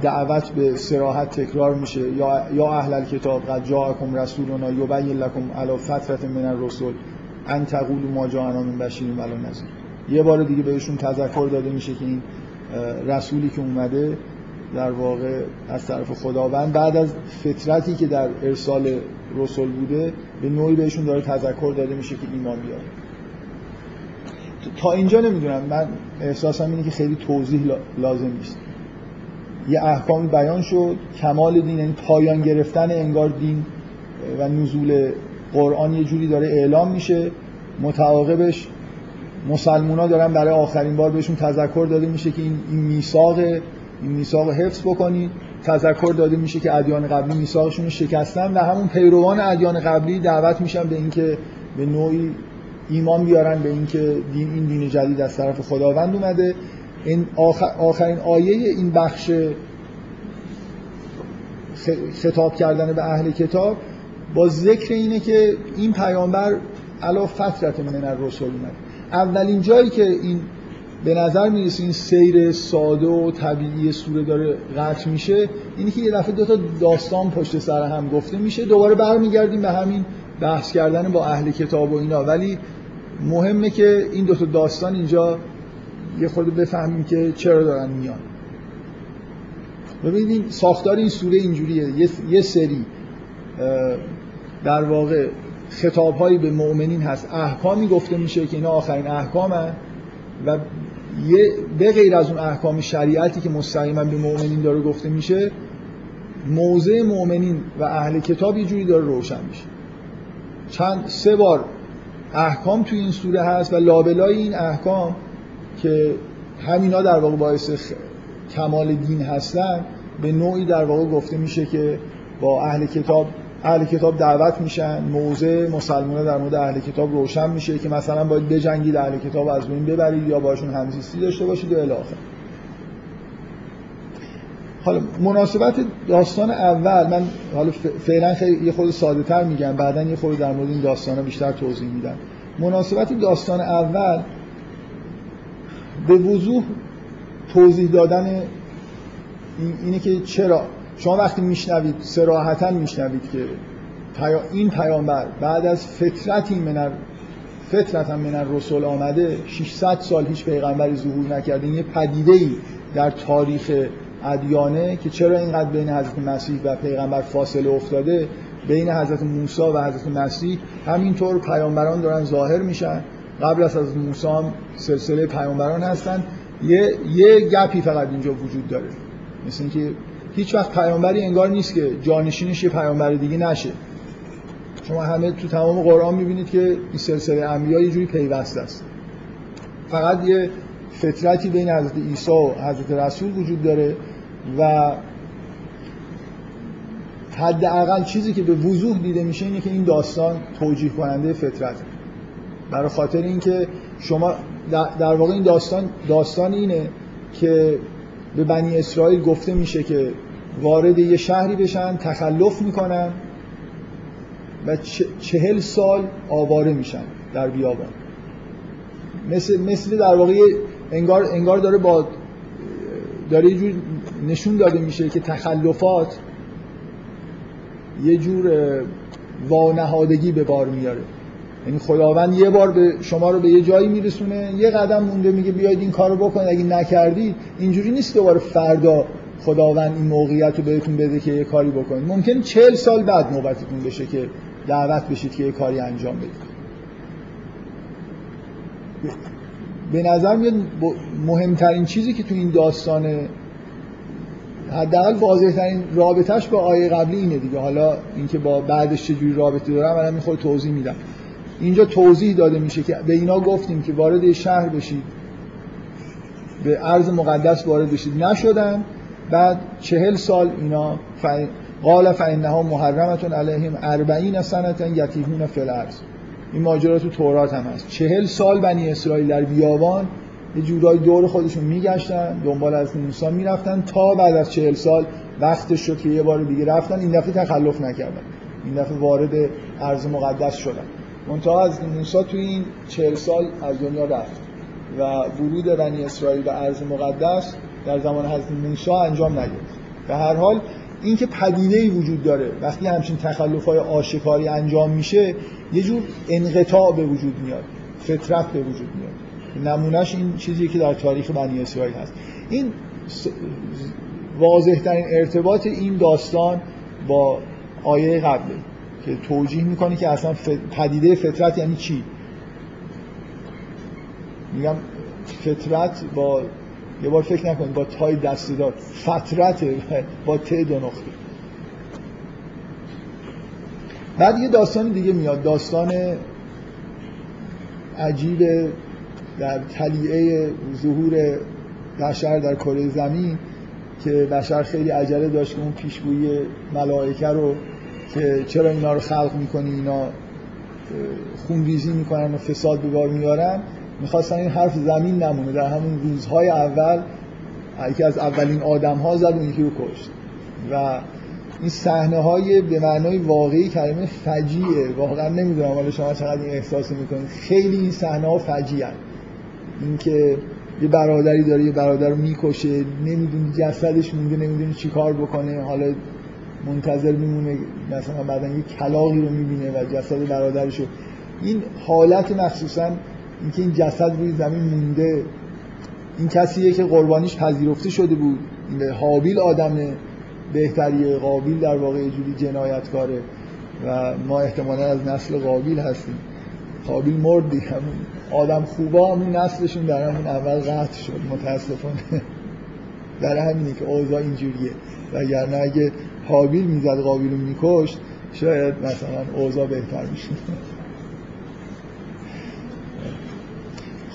دعوت به سراحت تکرار میشه. یا یا اهل کتاب قد جاءکم رسولنا یبین لکم علی فترة من الرسل. ان تقولوا ما جاءنا من بشیر ولا نذیر. یه بار دیگه بهشون تذکر داده میشه که این رسولی که اومده در واقع از طرف خداوند. بعد از فترتی که در ارسال رسول بوده به نوعی بهشون داره تذکر داده میشه که ایمان بیاره. تا اینجا نمی‌دونم. من احساسم اینه که خیلی توضیح لازم نیست. یه احکامی بیان شد. کمال دین یعنی پایان گرفتن انگار دین و نزول قرآن یه جوری داره اعلام میشه. متعاقبش مسلمونا دارن برای آخرین بار بهشون تذکر داده میشه که این این میثاق این میثاق حفظ بکنید تذکر داده میشه که ادیان قبلی میثاقشون رو شکستن و همون پیروان ادیان قبلی دعوت میشن به اینکه به نوعی ایمان بیارن به اینکه دین این دین جدید از طرف خداوند اومده. این آخر آخرین آیه این بخش خطاب کردن به اهل کتاب با ذکر اینه که این پیامبر علا فترت من الرسول اومد. اولین جایی که این به نظر می‌رسه این سیر ساده و طبیعی سوره داره قطع میشه اینی که یه دفعه دو تا داستان پشت سر هم گفته میشه. دوباره برمیگردیم به همین بحث کردن با اهل کتاب و اینا. ولی مهمه که این دو تا داستان اینجا یه خود بفهمیم که چرا دارن میان. ببینید ساختار این سوره اینجوریه. یه سری در واقع خطاب هایی به مؤمنین هست. احکامی گفته میشه که اینا آخرین احکام هست و یه به غیر از اون احکام شریعتی که مستقیما به مؤمنین داره گفته میشه موضع مؤمنین و اهل کتاب یه جوری داره روشن میشه. چند سه بار احکام توی این سوره هست و لابلای این احکام که همینا در واقع باعث کمال دین هستن به نوعی در واقع گفته میشه که با اهل کتاب اهل کتاب دعوت میشن موضع مسلمان در مورد اهل کتاب روشن میشه که مثلا باید بجنگید اهل کتاب از بین ببرید یا باشون همزیستی داشته باشید و الی حالا مناسبت داستان اول من حالا فعلا خیلی یه خود ساده تر میگم بعدا یه خود در مورد این داستان بیشتر توضیح میدم. مناسبت داستان اول به وضوح توضیح دادن اینه که چرا شما وقتی میشنوید سراحتا میشنوید که این پیامبر بعد از فطرتی من فطرتا من رسول آمده 600 سال هیچ پیغمبری ظهور نکرده. این یه پدیده ای در تاریخ ادیانه که چرا اینقدر بین حضرت مسیح و پیغمبر فاصله افتاده. بین حضرت موسی و حضرت مسیح همینطور پیامبران دارن ظاهر میشن. قبل از از موسی هم سلسله پیامبران هستن. یه یه گپی فقط اینجا وجود داره. مثل اینکه هیچ وقت پیامبری انگار نیست که جانشینش یه پیامبر دیگه نشه. شما همه تو تمام قرآن می‌بینید که این سلسله انبیا یه جوری پیوسته است. فقط یه فطرتی بین حضرت عیسی و حضرت رسول وجود داره و حداقل چیزی که به وضوح دیده میشه اینه که این داستان توجیه کننده فطرت. برای خاطر اینکه شما در واقع این داستان داستان اینه که به بنی اسرائیل گفته میشه که وارد یه شهری بشن تخلف می‌کنن و چهل سال آواره میشن در بیابان. مثل, مثل در واقع انگار, انگار داره با داره یه جور نشون داده میشه که تخلفات یه جور وانهادگی به بار میاره. یعنی خداوند یه بار به شما رو به یه جایی میرسونه یه قدم مونده میگه بیاید این کارو بکنید اگه نکردی اینجوری نیست دوباره فردا خداوند این موقعیت رو بهتون بده که یه کاری بکنید. ممکن چهل سال بعد نوبتتون بشه که دعوت بشید که یه کاری انجام بدید. به نظر میاد مهمترین چیزی که تو این داستان حداقل واضح ترین رابطهش با آیه قبلی اینه دیگه. حالا اینکه با بعدش چجوری رابطه دارم الان می‌خواد توضیح میدم. اینجا توضیح داده میشه که به اینا گفتیم که وارد شهر بشید. به عرض مقدس وارد بشید. نشدن. بعد چهل سال اینا قال فانها محرمتون علیهم اربعین سنتا یتیهون فی الارض. این ماجرا تو تورات هم هست. چهل سال بنی اسرائیل در بیابان یه جورای دور خودشون میگشتن دنبال از موسی می‌رفتن تا بعد از چهل سال وقتش شد که یه بار دیگه رفتن. این دفعه تخلف نکردن. این دفعه وارد ارض مقدس شدن. منتها از موسی توی این چهل سال از دنیا رفت و ورود بنی اسرائیل به ارض مقدس در زمان حضرت موسی انجام نگرفت به هر حال اینکه پدیده ای وجود داره وقتی همچین تخلف های آشکاری انجام میشه یه جور انقطاع به وجود میاد فطرت به وجود میاد. نمونهش این چیزی که در تاریخ بنی اسرائیل هست. این واضح ترین ارتباط این داستان با آیه قبله که توجیه می‌کنه که اصلا پدیده فطرت یعنی چی؟ میگم فطرت با یه بار فکر نکنید با تای دستی دار فترت با ت دو نقطه. بعد یه داستان دیگه میاد داستان عجیب در تلیعه ظهور بشر در کره زمین که بشر خیلی عجله داشت که اون پیشگویی ملائکه رو که چرا اینا رو خلق می‌کنی اینا خونریزی می‌کنن و فساد به میارن می‌خواستن این حرف زمین نمونه در همون روزهای اول یکی از اولین آدم ها زد و یکی رو کشت. و این صحنه های به معنای واقعی کلمه فجیعه. واقعا نمی‌دونم حالا شما چقدر این احساس می‌کنید. خیلی این صحنه ها فجیعن. اینکه یه برادری داره یه برادر رو می‌کشه نمی‌دونی جسدش مونده نمی‌دونی چی کار بکنه. حالا منتظر میمونه مثلا بعدا یه کلاقی رو می‌بینه و جسد برادرش رو. این حالت مخصوصا اینکه این جسد روی زمین مونده این کسیه که قربانیش پذیرفته شده بود. حابیل آدم بهتریه قابیل در واقع جوری جنایتکاره. و ما احتمالا از نسل قابیل هستیم. قابیل مردی. همون آدم خوبا همون نسلشون در همون اول قطع شد متاسفانه. در همینه که اوضاع اینجوریه. وگرنه اگه حابیل می‌زد قابیل رو میکشت شاید مثلا اوضاع بهتر میشه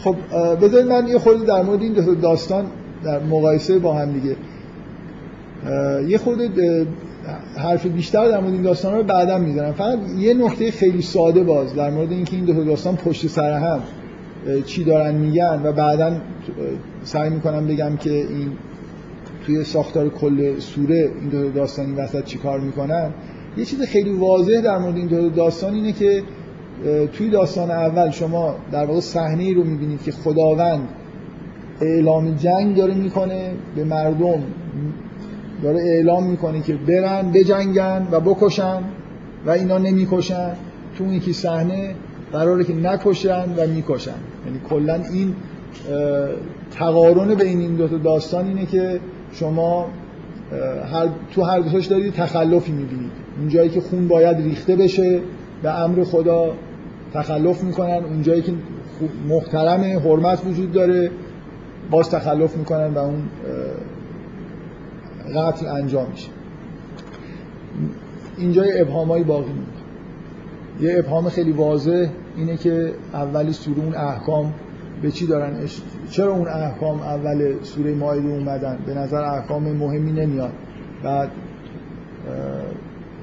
خب بذارید من یه خورده در مورد این داستان در مقایسه با هم دیگه یه خورده حرف بیشتر در مورد این داستان رو بعدا می‌زنم. فقط یه نکته خیلی ساده باز در مورد اینکه این دو داستان پشت سر هم چی دارن میگن و بعدا سعی می‌کنم بگم که این توی ساختار کل سوره این دو داستان این وسط چی کار می‌کنن. یه چیز خیلی واضح در مورد این دو داستان اینه که توی داستان اول شما در واقع صحنه رو می‌بینید که خداوند اعلام جنگ داره می‌کنه به مردم. داره اعلام می‌کنه که برن بجنگن و بکشن و اینا نمی‌کشن. تو اون یکی صحنه قراره که نکشن و می‌کشن. یعنی کلا این تقارن بین این دو تا داستان اینه که شما هر تو هر دوتاش دارید تخلفی می‌بینید. اون جایی که خون باید ریخته بشه به امر خدا. تخلف می‌کنن. اون جایی که محترم حرمت وجود داره باز تخلف می‌کنن و اون قتل انجام میشه. اینجا یه ابهامایی باقی میمونه یه ابهام خیلی واضح اینه که اول سوره اون احکام به چی دارن چرا اون احکام اول سوره مایده اومدن؟ به نظر احکام مهمی نمیاد. بعد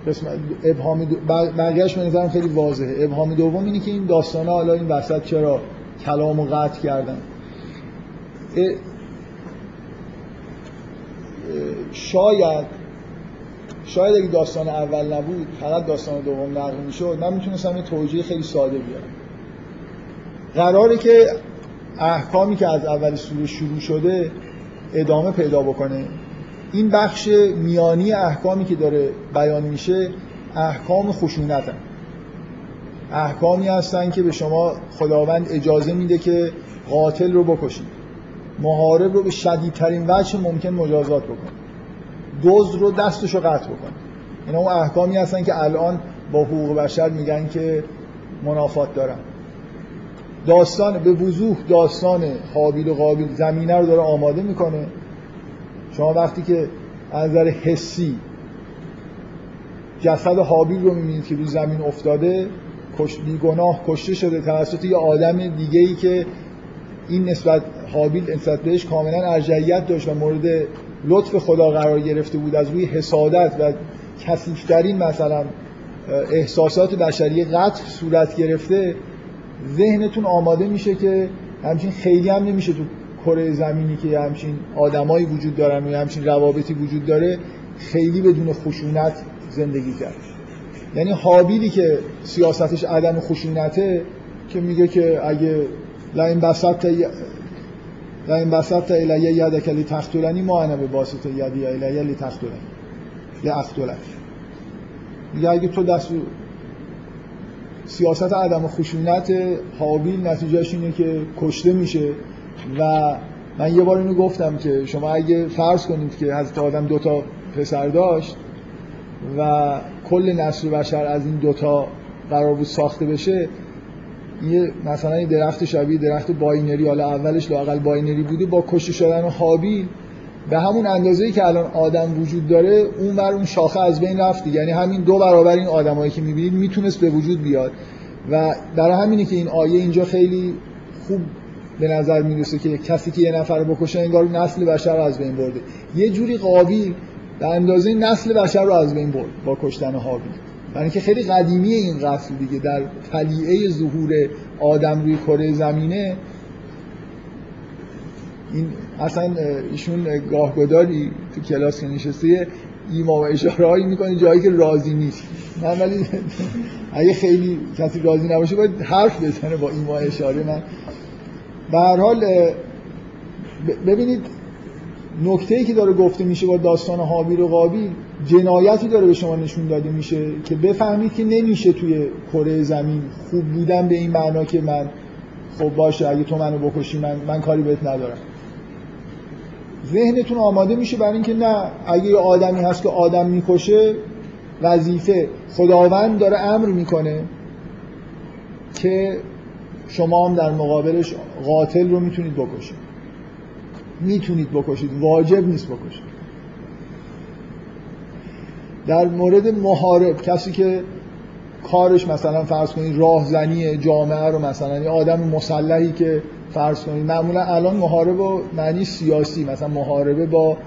قسم ابهام دو... بقیهش به نظرم خیلی واضحه. ابهام دوم اینه که این داستان حالا این وسط چرا کلام و قطع کردن. شاید شاید اگه داستان اول نبود فقط داستان دوم نقل می‌شد من می‌تونستم یه توجیه خیلی ساده بیارم. قراره که احکامی که از اول سوره شروع شده ادامه پیدا بکنه. این بخش میانی احکامی که داره بیان میشه احکام خشونت هم. احکامی هستن که به شما خداوند اجازه میده که قاتل رو بکشید. محارب رو به شدیدترین وجه ممکن مجازات بکنید. دوز رو دستش رو قطع بکنید. اینا اون احکامی هستن که الان با حقوق بشر میگن که منافات دارن. داستان به وضوح داستان حابیل و قابیل زمینه رو داره آماده می‌کنه. شما وقتی که از نظر حسی جسد حابیل رو می‌بینید که روی زمین افتاده کش بیگناه کشته شده توسط یه آدم دیگه ای که این نسبت حابیل نسبت بهش کاملا ارجعیت داشت و مورد لطف خدا قرار گرفته بود از روی حسادت و کسیفترین مثلا احساسات بشری قتل صورت گرفته ذهنتون آماده میشه که همچین خیلی هم نمیشه تو کره زمینی که همچین آدمایی وجود دارن و همچین روابطی وجود داره خیلی بدون خشونت زندگی کرد. یعنی حابیلی که سیاستش عدم خشونته که میگه که اگه لین بسط و این بسط الیه یدک لتقتلنی ما انا به باسط یدی الیه لتقتلنی لاقتلک میگه اگه تو دست سیاست عدم خشونت حابیل نتیجهش اینه که کشته میشه. و من یه بار اینو گفتم که شما اگه فرض کنید که حضرت آدم دوتا پسر داشت و کل نسل بشر از این دوتا قرار بود ساخته بشه یه مثلا این درخت شبیه درخت binary حالا اولش لاقل binary بوده با کشته شدن هابیل به همون اندازه‌ای که الان آدم وجود داره اون بر اون شاخه از بین رفت یعنی همین دو برابر این آدمایی که می‌بینید می‌تونست به وجود بیاد. و برای همینه که این آیه اینجا خیلی خوب به نظر می‌رسه که کسی که یه نفر بکشه انگار نسل بشر رو از بین برده. یه جوری قابیل به اندازه نسل بشر رو از بین برد با کشتن حابیل برای اینکه خیلی قدیمی این قتل دیگه در طلیعه ظهور آدم روی کره زمینه این اصلا ایشون گاهگداری تو کلاس که نشسته ایما و اشاره هایی می‌کنه جایی که راضی نیست. من ولی اگه خیلی کسی راضی نباشه باید حرف بزنه با ایما اشاره. من به حال ببینید نکته ای که داره گفته میشه با داستان حابیل و قابیل جنایتی داره به شما نشون داده میشه که بفهمید که نمیشه توی کره زمین خوب بودن به این معنا که من خب باشه اگه تو منو بکشی من من کاری بهت ندارم. ذهنتون آماده میشه برای اینکه نه اگه یه آدمی هست که آدم می‌کشه وظیفه خداوند داره امر می‌کنه که شما هم در مقابلش قاتل رو می‌تونید بکشید. می‌تونید بکشید. واجب نیست بکشید. در مورد محارب کسی که کارش مثلا فرض کنید راهزنی جامعه رو مثلا یه آدم مسلحی که فرض کنید معمولا الان محارب و معنی سیاسی مثلا محاربه با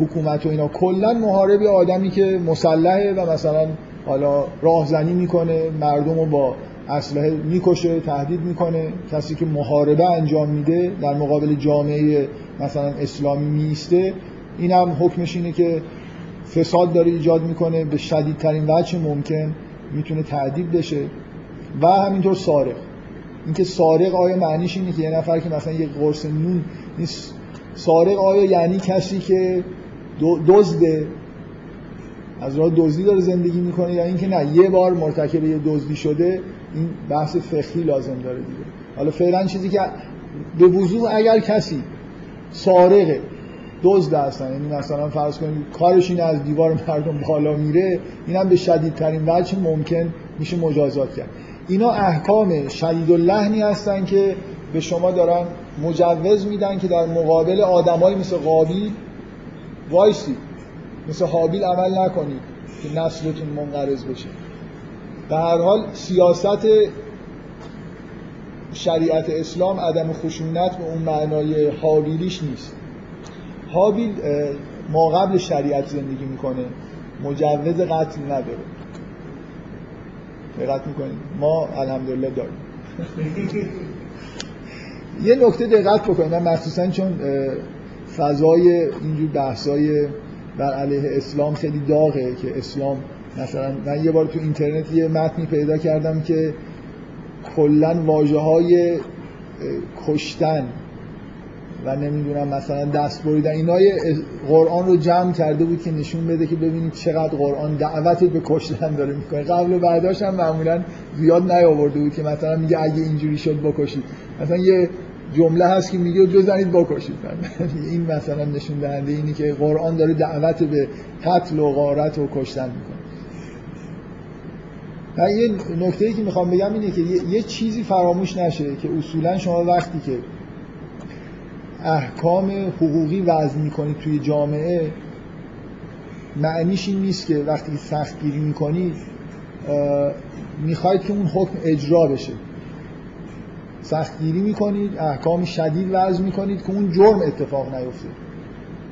حکومت و اینا. کلا محاربی آدمی که مسلحه و مثلا حالا راهزنی می‌کنه مردم رو با اسلحه می‌کشه تهدید می‌کنه. کسی که محاربه انجام میده در مقابل جامعه مثلا اسلامی میسته این هم حکمش اینه که فساد داره ایجاد می‌کنه. به شدیدترین وجه ممکن می‌تونه تعدیب بشه. و همینطور سارق. اینکه سارق آیا معنیش اینه که یه نفر که مثلا یه قرص نون نیست. سارق آیا یعنی کسی که دزده؟ از راه دزدی داره زندگی می‌کنه یا اینکه نه یه بار مرتکب یه دزدی شده این بحث فقهی لازم داره دیگه. حالا فعلا چیزی که به وضوح اگر کسی سارقه دزد هستن یعنی مثلا فرض کنید کارش این از دیوار مردم بالا میره اینم به شدیدترین وجه ممکن میشه مجازات کرد. اینا احکام شدید لحنی هستن که به شما دارن مجوز میدن که در مقابل آدمایی مثل قابیل وایسی مثل حابیل عمل نکنید که نسلتون منقرض بشه. به هر حال سیاست شریعت اسلام عدم خشونت به اون معنای حابیلیش نیست. حابیل ما قبل شریعت زندگی می‌کنه مجوز قتل نداره. دقت می‌کنید؟ ما الحمدلله داریم. یه نکته دقت بکنید مخصوصا چون فضای اینجور بحثای بر علیه اسلام خیلی داغه که اسلام مثلا من یه بار تو اینترنت یه متنی پیدا کردم که کلا واجه های کشتن و نمی‌دونم مثلا دست بریدن اینا قرآن رو جمع کرده بود که نشون بده که ببینید چقدر قرآن دعوت به کشتن داره می‌کنه. قبل و بعداش هم معمولا زیاد نیاورده بود که مثلا میگه اگه اینجوری شد بکشید. مثلا یه جمله هست که میگه بزنید بکشید. این مثلا نشون دهنده اینی که قرآن داره دعوت به قتل و غارت و کشتن می‌کنه. و یه نکته که می‌خوام بگم اینه که یه چیزی فراموش نشه که اصولا شما وقتی که احکام حقوقی وضع می‌کنید توی جامعه معنیش این نیست که وقتی سختگیری می‌کنید می‌خواید که اون حکم اجرا بشه. سختگیری می‌کنید احکام شدید وضع می‌کنید که اون جرم اتفاق نیفته.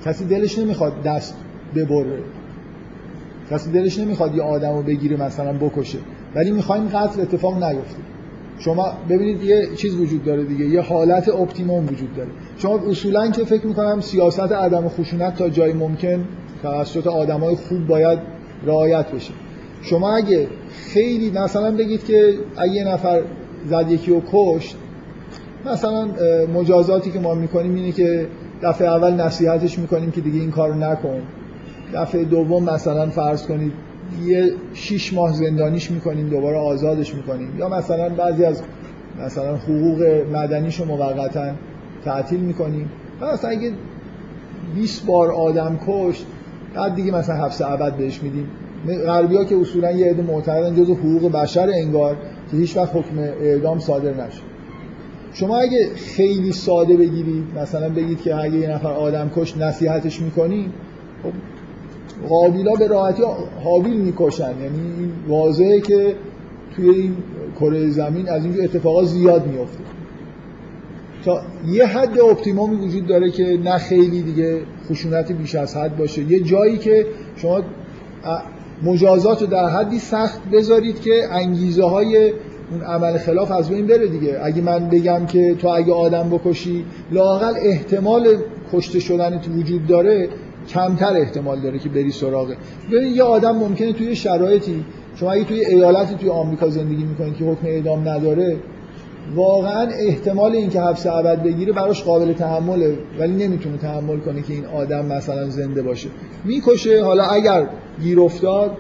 کسی دلش نمی‌خواد دست ببره. کسی دلش نمی‌خواد یه آدم رو بگیره مثلا بکشه. ولی می‌خوایم قتل اتفاق نیفته. شما ببینید یه چیز وجود داره دیگه یه حالت اپتیموم وجود داره. شما اصولا که فکر می‌کنم سیاست عدم خشونت تا جای ممکن توسط آدمای خوب باید رعایت بشه. شما اگه خیلی مثلا بگید که اگه یه نفر زد یکی رو کشت مثلا مجازاتی که ما می‌کنیم اینه که دفعه اول نصیحتش می‌کنیم که دیگه این کارو نکن. دفعه دوم مثلا فرض کنید یه شیش ماه زندانیش می‌کنیم دوباره آزادش می‌کنیم. یا مثلا بعضی از مثلا حقوق مدنیشو موقتا تعطیل می‌کنیم. مثلا اگه 20 بار آدم کشت بعد دیگه مثلا حبس ابد بهش میدیم. غربی ها که اصولا یه عده معتقدن جزو حقوق بشر انگار که هیچ وقت حکم اعدام صادر نشه شما اگه خیلی ساده بگیرید مثلا بگید که اگه یه نفر آدم کش نصیحتش می‌کنیم خب قابیلا به راحتی حابیل می‌کشن. یعنی واضحه که توی این کره زمین از اینجور اتفاقات زیاد میفته تا یه حد اپتیمومی وجود داره که نه خیلی دیگه خشونت بیش از حد باشه. یه جایی که شما مجازات رو در حدی سخت بذارید که انگیزه های اون عمل خلاف از بین بره دیگه. اگه من بگم که تو اگه آدم بکشی لاقل احتمال کشته شدن تو وجود داره کمتر احتمال داره که بری سراغه ببین یه آدم ممکنه توی شرایطی شما اگه توی ایالتی توی آمریکا زندگی می‌کنید که حکم اعدام نداره واقعا احتمال اینکه حبس ابد بگیره براش قابل تحمله ولی نمی‌تونه تحمل کنه که این آدم مثلا زنده باشه. می‌کشه حالا اگر گیر افتاد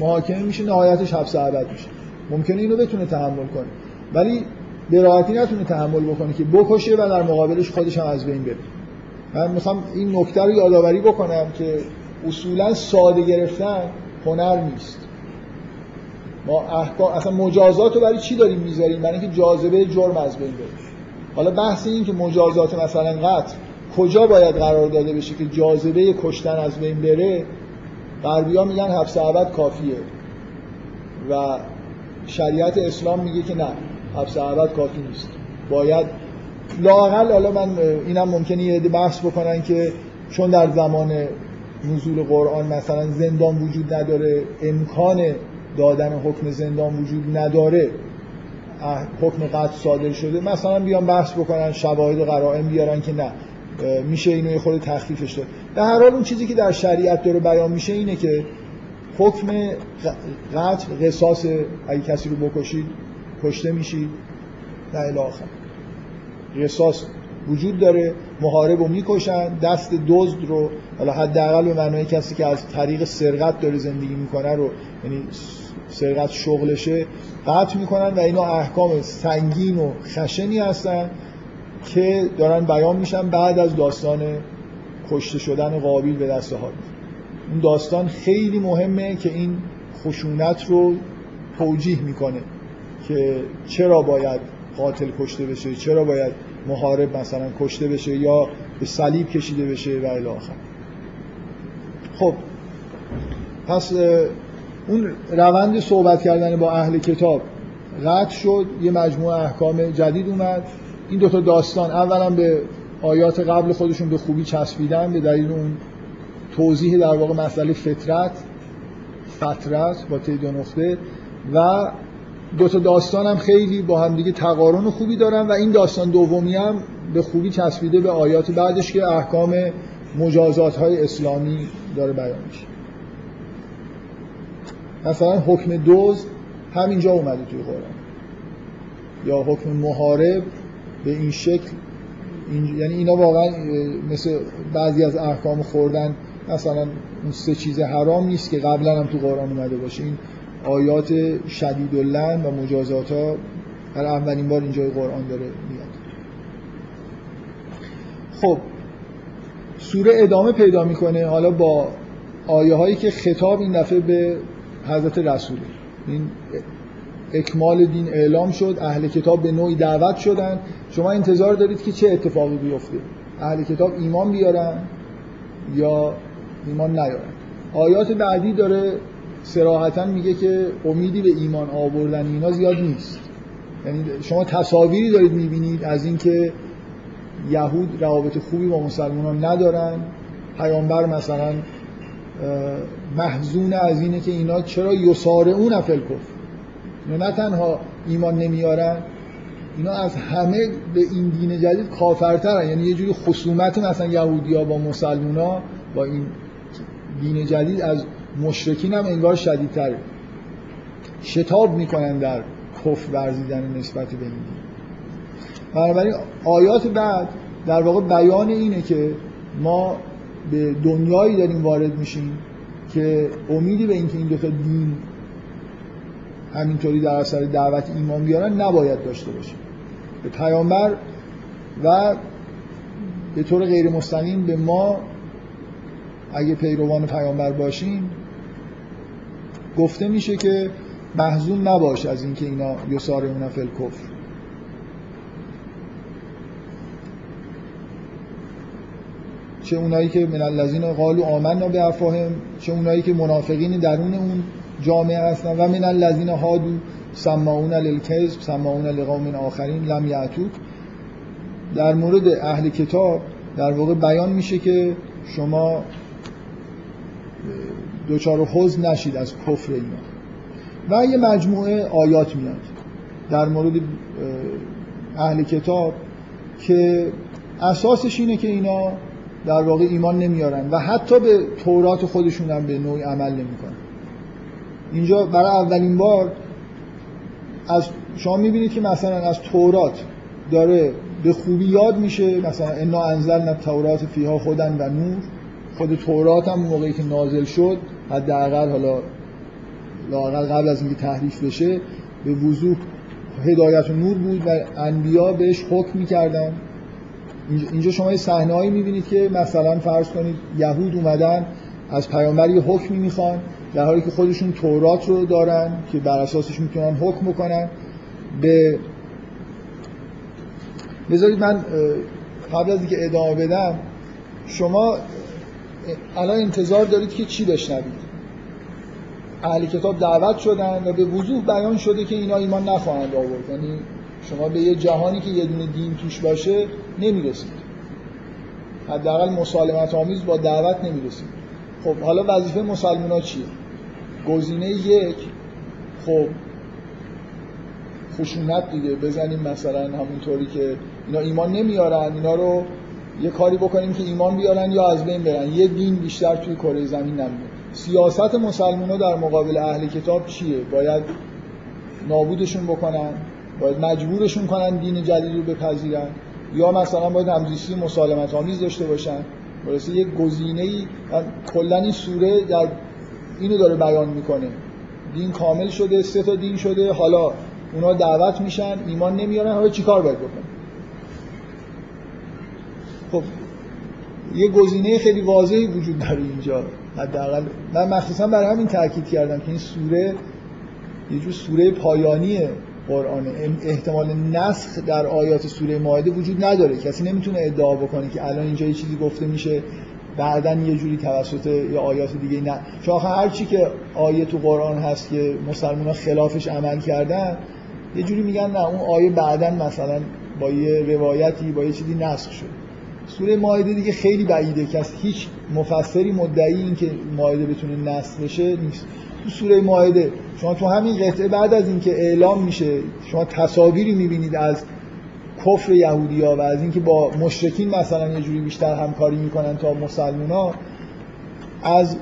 محاکمه میشه نهایتش حبس ابد میشه. ممکنه اینو بتونه تحمل کنه. ولی به راحتی نتونه تحمل بکنه که بکشه و در مقابلش خودش هم از بین بره. من می‌خوام این نکته رو یادآوری بکنم که اصولا ساده گرفتن هنر نیست. ما احکام اصلا مجازات رو برای چی داریم می‌ذاریم؟ برای اینکه جاذبه جرم از بین بره. حالا بحث این که مجازات مثلا قتل کجا باید قرار داده بشه که جاذبه کشتن از بین بره غربیا میگن حبس ابد کافیه و شریعت اسلام میگه که نه حبس ابد کافی نیست. باید لاقل حالا من اینم ممکنه یه بحث بکنن که چون در زمان نزول قرآن مثلا زندان وجود نداره امکان دادن حکم زندان وجود نداره حکم قتل صادر شده مثلا بیان بحث بکنن شواهد قرائم بیارن که نه میشه اینو یه خود تخفیفش داد. در هر حال اون چیزی که در شریعت داره بیان میشه اینه که حکم قتل قصاص اگه کسی رو بکشید کشته میشید نه الاخر قصاص وجود داره محارب رو می‌کشن دست دزد رو حالا حداقل به معنای کسی که از طریق سرقت داره زندگی می‌کنه رو یعنی سرقت شغلشه قطع می‌کنن و اینا احکام سنگین و خشنی هستن که دارن بیان میشن بعد از داستان کشته شدن قابیل به دست حال. اون داستان خیلی مهمه که این خشونت رو توجیه می‌کنه که چرا باید قاتل کشته بشه چرا باید محارب مثلا کشته بشه یا به صلیب کشیده بشه و الی آخر. خب پس اون روند صحبت کردن با اهل کتاب قطع شد یه مجموعه احکام جدید اومد. این دوتا داستان اولا به آیات قبل خودشون به خوبی چسبیدن به دلیل اون توضیح در واقع مسئله فطرت فطرت با تی دو نقطه و دو تا داستان هم خیلی با هم دیگه تقارن خوبی دارن و این داستان دومی هم به خوبی چسبیده به آیات بعدش که احکام مجازات های اسلامی داره بیان میشه. مثلا حکم دوز همینجا اومده توی قرآن. یا حکم محارب به این شکل این... یعنی اینا واقعا مثل بعضی از احکام خوردن مثلا اون سه چیز حرام نیست که قبلا هم تو قرآن اومده باشه. این آیات شدید و مجازات ها در اولین بار اینجای قرآن داره میاد. خب سوره ادامه پیدا می‌کنه حالا با آیه هایی که خطاب این دفعه به حضرت رسوله این اکمال دین اعلام شد اهل کتاب به نوعی دعوت شدن. شما انتظار دارید که چه اتفاقی بیفته؟ اهل کتاب ایمان بیارن یا ایمان نیارن؟ آیات بعدی داره سراحتا میگه که امیدی به ایمان آوردن اینا زیاد نیست. یعنی شما تصاویری دارید می‌بینید از اینکه یهود روابط خوبی با مسلمان ندارن. پیامبر مثلا محزون از اینه که اینا چرا یسار اون فل کفر اینا نه تنها ایمان نمیارن اینا از همه به این دین جدید کافرترن. یعنی یه جوری خصومت مثلا یهودیا با مسلمونا با این دین جدید از مشرکین هم انگار شدیدتره شتاب می‌کنن در کف ورزیدن نسبت به این. دین بنابراین آیات بعد در واقع بیان اینه که ما به دنیایی داریم وارد میشیم که امیدی به اینکه این دو تا دین همینطوری در اثر دعوت ایمان بیارن نباید داشته باشیم. به پیامبر و به طور غیر مستقیم به ما اگه پیروان پیامبر باشیم گفته میشه که محزون نباش از اینکه اینا یسارمون فل کفر چه اونایی که من الذین قالوا آمنا به افواههم چه اونایی که منافقین درون اون جامعه هستن و من الذین هادو سماعون للکذب سماعون لقوم آخرین لم یعتوک در مورد اهل کتاب در واقع بیان میشه که شما دوچار حزن نشید از کفر اینا و یه مجموعه آیات میاد در مورد اهل کتاب که اساسش اینه که اینا در واقع ایمان نمیارن و حتی به تورات خودشون هم به نوعی عمل نمی‌کنن. اینجا برای اولین بار از شما می‌بینید که مثلا از تورات داره به خوبی یاد میشه مثلا انا انزلنا تورات فیها خودن و نور. خود تورات هم موقعی که نازل شد حداقل حالا لاقل قبل از اینکه تحریف بشه به وضوح هدایت و نور بود و انبیا بهش حکم می‌کردن. اینجا شما یه صحنه‌ای می‌بینید که مثلا فرض کنید یهود اومدن از پیامبر یه حکمی می‌خوان در حالی که خودشون تورات رو دارن که بر اساسش می‌تونن حکم بکنن. به بذارید من قبل از اینکه ادامه بدم شما الان انتظار دارید که چی بشنوید؟ اهل کتاب دعوت شدن و به وضوح بیان شده که اینا ایمان نخواهند آورد. یعنی شما به یه جهانی که یه دونه دین توش باشه نمی‌رسید. حداقل مسالمت آمیز با دعوت نمی‌رسید. خب حالا وظیفه مسلمان ها چیه؟ گزینه یک خب خشونت دیگه. بزنیم مثلا همونطوری که اینا ایمان نمیارن اینا رو یه کاری بکنیم که ایمان بیارن یا از بین برن. یه دین بیشتر توی کره زمین نمیاد سیاست مسلمان در مقابل اهل کتاب چیه؟ باید نابودشون بکنن باید مجبورشون کنن دین جدید رو بپذیرن. یا مثلا باید همزیستی مسالمت آمیز داشته باشن. برسه یک گزینه ای کلا این سوره در اینو داره بیان می‌کنه. دین کامل شده سه تا دین شده حالا اونا دعوت میشن ایمان نمیارن حالا چیکار باید بکنن؟ خب یه گزینه خیلی واضحی وجود داره اینجا. حداقل من مخصوصا برای همین تاکید کردم که این سوره یه جور سوره پایانیه قرآن احتمال نسخ در آیات سوره ماهده وجود نداره. کسی نمی‌تونه ادعا بکنه که الان اینجا یه چیزی گفته میشه بعدا یه جوری توسط یا آیات دیگه نه. چون هر چی که آیه تو قرآن هست که مسلمان خلافش عمل کردن یه جوری میگن نه اون آیه بعدا مثلا با یه روایتی با یه چیزی نسخ شد. سوره ماهده دیگه خیلی بعیده که از هیچ مفسری مدعی این که ماهده بتونه نسخ بشه نیست. تو سوره ماهده شما تو همین قطعه بعد از اینکه اعلام میشه شما تصاویری می‌بینید از کفر یهودی ها و از اینکه با مشرکین مثلا یه جوری بیشتر همکاری می‌کنن تا مسلمان از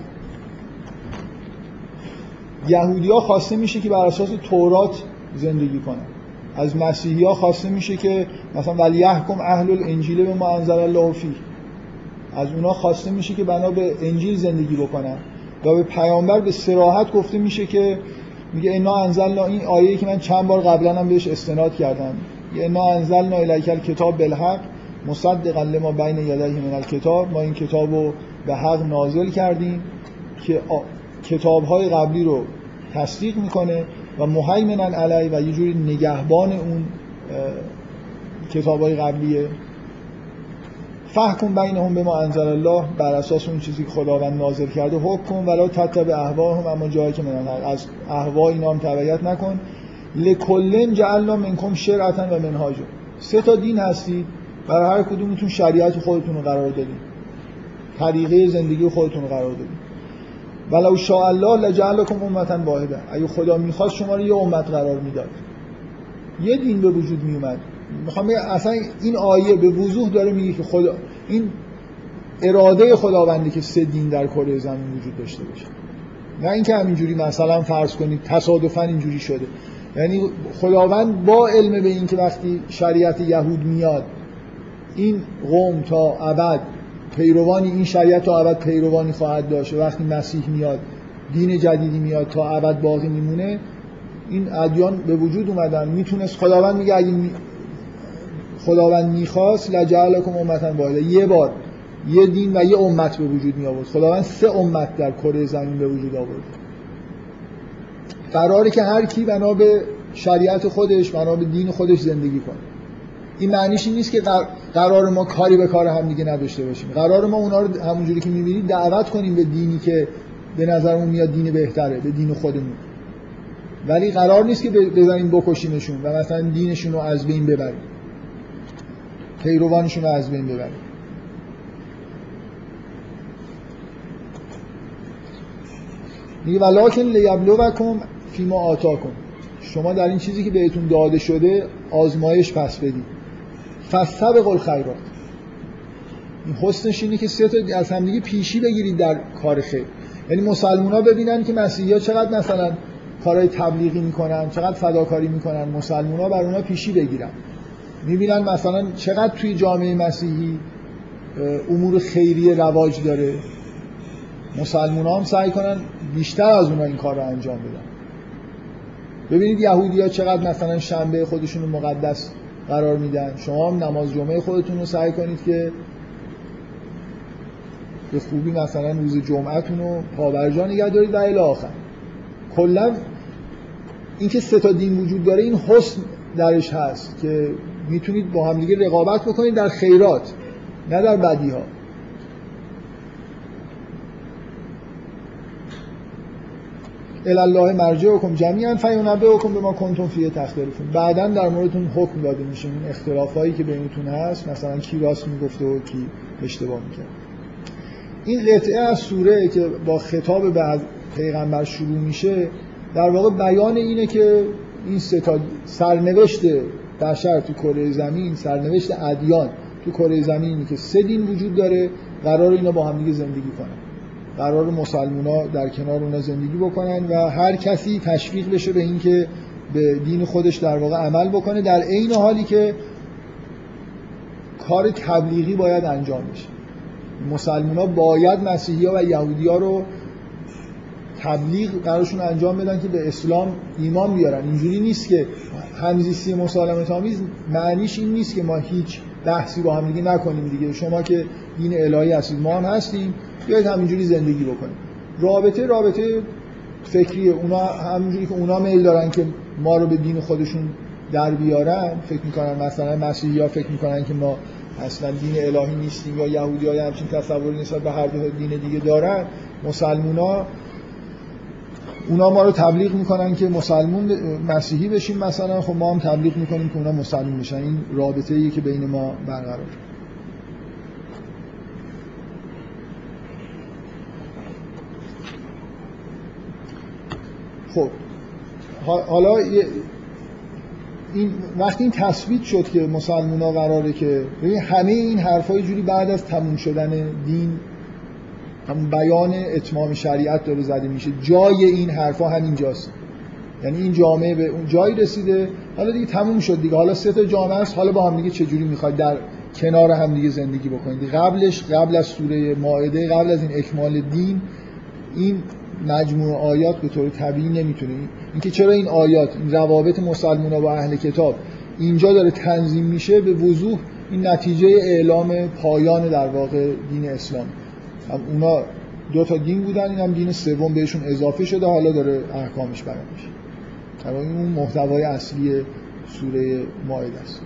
یهودی ها خواسته میشه که بر اساس تورات زندگی کنن. از مسیحی ها خواسته میشه که مثلا ولی یحکم اهل الانجیل به ما انزل از اونا خواسته میشه که بنا به انجیل زندگی بکنن. و به پیامبر به سراحت گفته میشه که میگه انا انزلنا این آیه که من چند بار قبلا هم بهش استناد کردم. انا انزلنا الیک الکتاب بالحق مصدقا لما بین یدیه من الکتاب. ما این کتاب رو به حق نازل کردیم که کتاب های قبلی رو تصدیق می‌کنه و مهیمنن علی و یه جوری نگهبان اون کتاب های قبلیه. فحکم بینهم به ما انزل الله بر اساس اون چیزی که خداوند نازل کرده حکم ولا تتبع اهواهم اما جایی که من از اهوا اینا هم تبعیت نکن. لکلن جعلنا منکم شرعتا و منهاجا. سه تا دین هستید برای هر کدومتون شریعت خودتون رو قرار دادید طریقه زندگی خودتون رو قرار دادید ولو شاء الله لجعلکم امتا واحده اگه خدا می‌خواست شما رو یه امت قرار می‌داد. یه دین به وجود میومد می‌خوام اصلا این آیه به وضوح داره میگه که خدا این اراده خداوندی که سه دین در کره زمین وجود داشته باشه. نه اینکه همینجوری مثلا فرض کنید تصادفا اینجوری شده. یعنی خداوند با علم به این که وقتی شریعت یهود میاد این قوم تا ابد پیروانی این شریعت تا ابد پیروانی خواهد داشت. وقتی مسیح میاد دین جدیدی میاد تا ابد باقی میمونه این ادیان به وجود اومدن. می‌تونست خداوند میگه اگه خداوند می‌خواست لجعلکم امتا واحده یه بار یه دین و یه امت به وجود می آورد خداوند سه امت در کره زمین به وجود آورد. قراره که هر کی بنا به شریعت خودش بنا به دین خودش زندگی کنه. این معنیش نیست که قرار ما کاری به کار هم دیگه نداشته باشیم. قرار ما اونا رو همونجوری که می‌بینید دعوت کنیم به دینی که به نظرمون میاد دین بهتره به دین خودمون. ولی قرار نیست که بزنیم بکشیمشون و مثلا دینشون رو از بین ببریم. پیروانشون رو از بین ببریم. میگه ولکن لیبلوکم فیما آتاکم. شما در این چیزی که بهتون داده شده آزمایش پس بدید. فسبق الخیرات این حسنش اینه که سه تا از همدیگه پیشی بگیرید در کار خیر. یعنی مسلمان ها ببینن که مسیحی ها چقدر مثلا کارهای تبلیغی می‌کنن چقدر فداکاری می‌کنن. مسلمان ها بر اونا پیشی بگیرن. می‌بینن مثلا چقدر توی جامعه مسیحی امور خیریه رواج داره. مسلمان هم سعی کنن بیشتر از اونا این کار رو انجام بدن. ببینید یهودی ها چقدر مثلا شنبه خودشون رو مقدس قرار میدن. شما هم نماز جمعه خودتون رو سعی کنید که به خوبی مثلا روز جمعتون رو پابرجا نگه دارید و الی آخر. کلا اینکه سه تا دین وجود داره این حسن درش هست که می‌تونید با هم دیگه رقابت بکنید در خیرات نه در بدی ها الله مرجعکم جمیعا فینبئکم بما کنتم فیه تختلفون بعدا در موردتون حکم داده میشه. این اختلافایی که بینتون هست مثلا کی راست می‌گفته و کی اشتباه می‌کرد. این قطعه از سوره که با خطاب به پیغمبر شروع میشه در واقع بیان اینه که این ستا سرنوشت بشر تو کره زمین سرنوشت ادیان تو کره زمینی که سه دین وجود داره قرار اینا با هم دیگه زندگی کنن. قرار مسلمونا در کنار اونا زندگی بکنن و هر کسی تشویق بشه به اینکه به دین خودش در واقع عمل بکنه در عین حالی که کار تبلیغی باید انجام بشه. مسلمونا باید مسیحی ها و یهودی ها رو تبلیغ قرارشون انجام بدن که به اسلام ایمان بیارن. اینجوری نیست که همزیستی مسالمت آمیز معنیش این نیست که ما هیچ بحثی با هم دیگه نکنیم دیگه. شما که دین الهی هستید ما هم هستیم. بیاید همینجوری زندگی بکنیم. رابطه رابطه فکری اونا همینجوری که اونا میل دارن که ما رو به دین خودشون در بیارن فکر می‌کنن مثلا مسیحی ها فکر می‌کنن که ما اصلا دین الهی نیستیم یا یهودی های همچین تصوری نسبت به هر دو دین دیگه دارن. مسلمونا اونا ما رو تبلیغ می‌کنن که مسلمون مسیحی بشیم مثلا. خب ما هم تبلیغ می‌کنیم که اونا مسلمون بشن. این رابطه ای که بین ما برقرار. خب حالا این وقتی این تثبیت شد که مسلمان ها قراره که همه این حرفای جوری بعد از تموم شدن دین هم بیان اتمام شریعت داره زده میشه. جای این حرفا همینجاست. یعنی این جامعه به اون جایی رسیده. حالا دیگه تموم شد دیگه. حالا سه تا جامعه است. حالا با هم دیگه چجوری می‌خواد در کنار هم دیگه زندگی بکنید؟ قبلش قبل از سوره مائده قبل از این اکمال دین این مجموع آیات به طور طبیعی نمی‌تونه. اینکه چرا این آیات این روابط مسلمان با اهل کتاب اینجا داره تنظیم میشه به وضوح این نتیجه اعلام پایان در واقع دین اسلام. هم اونا دو تا دین بودن این هم دین سوم بهشون اضافه شده حالا داره احکامش بیان میشه. این اون محتوای اصلی سوره مائده است.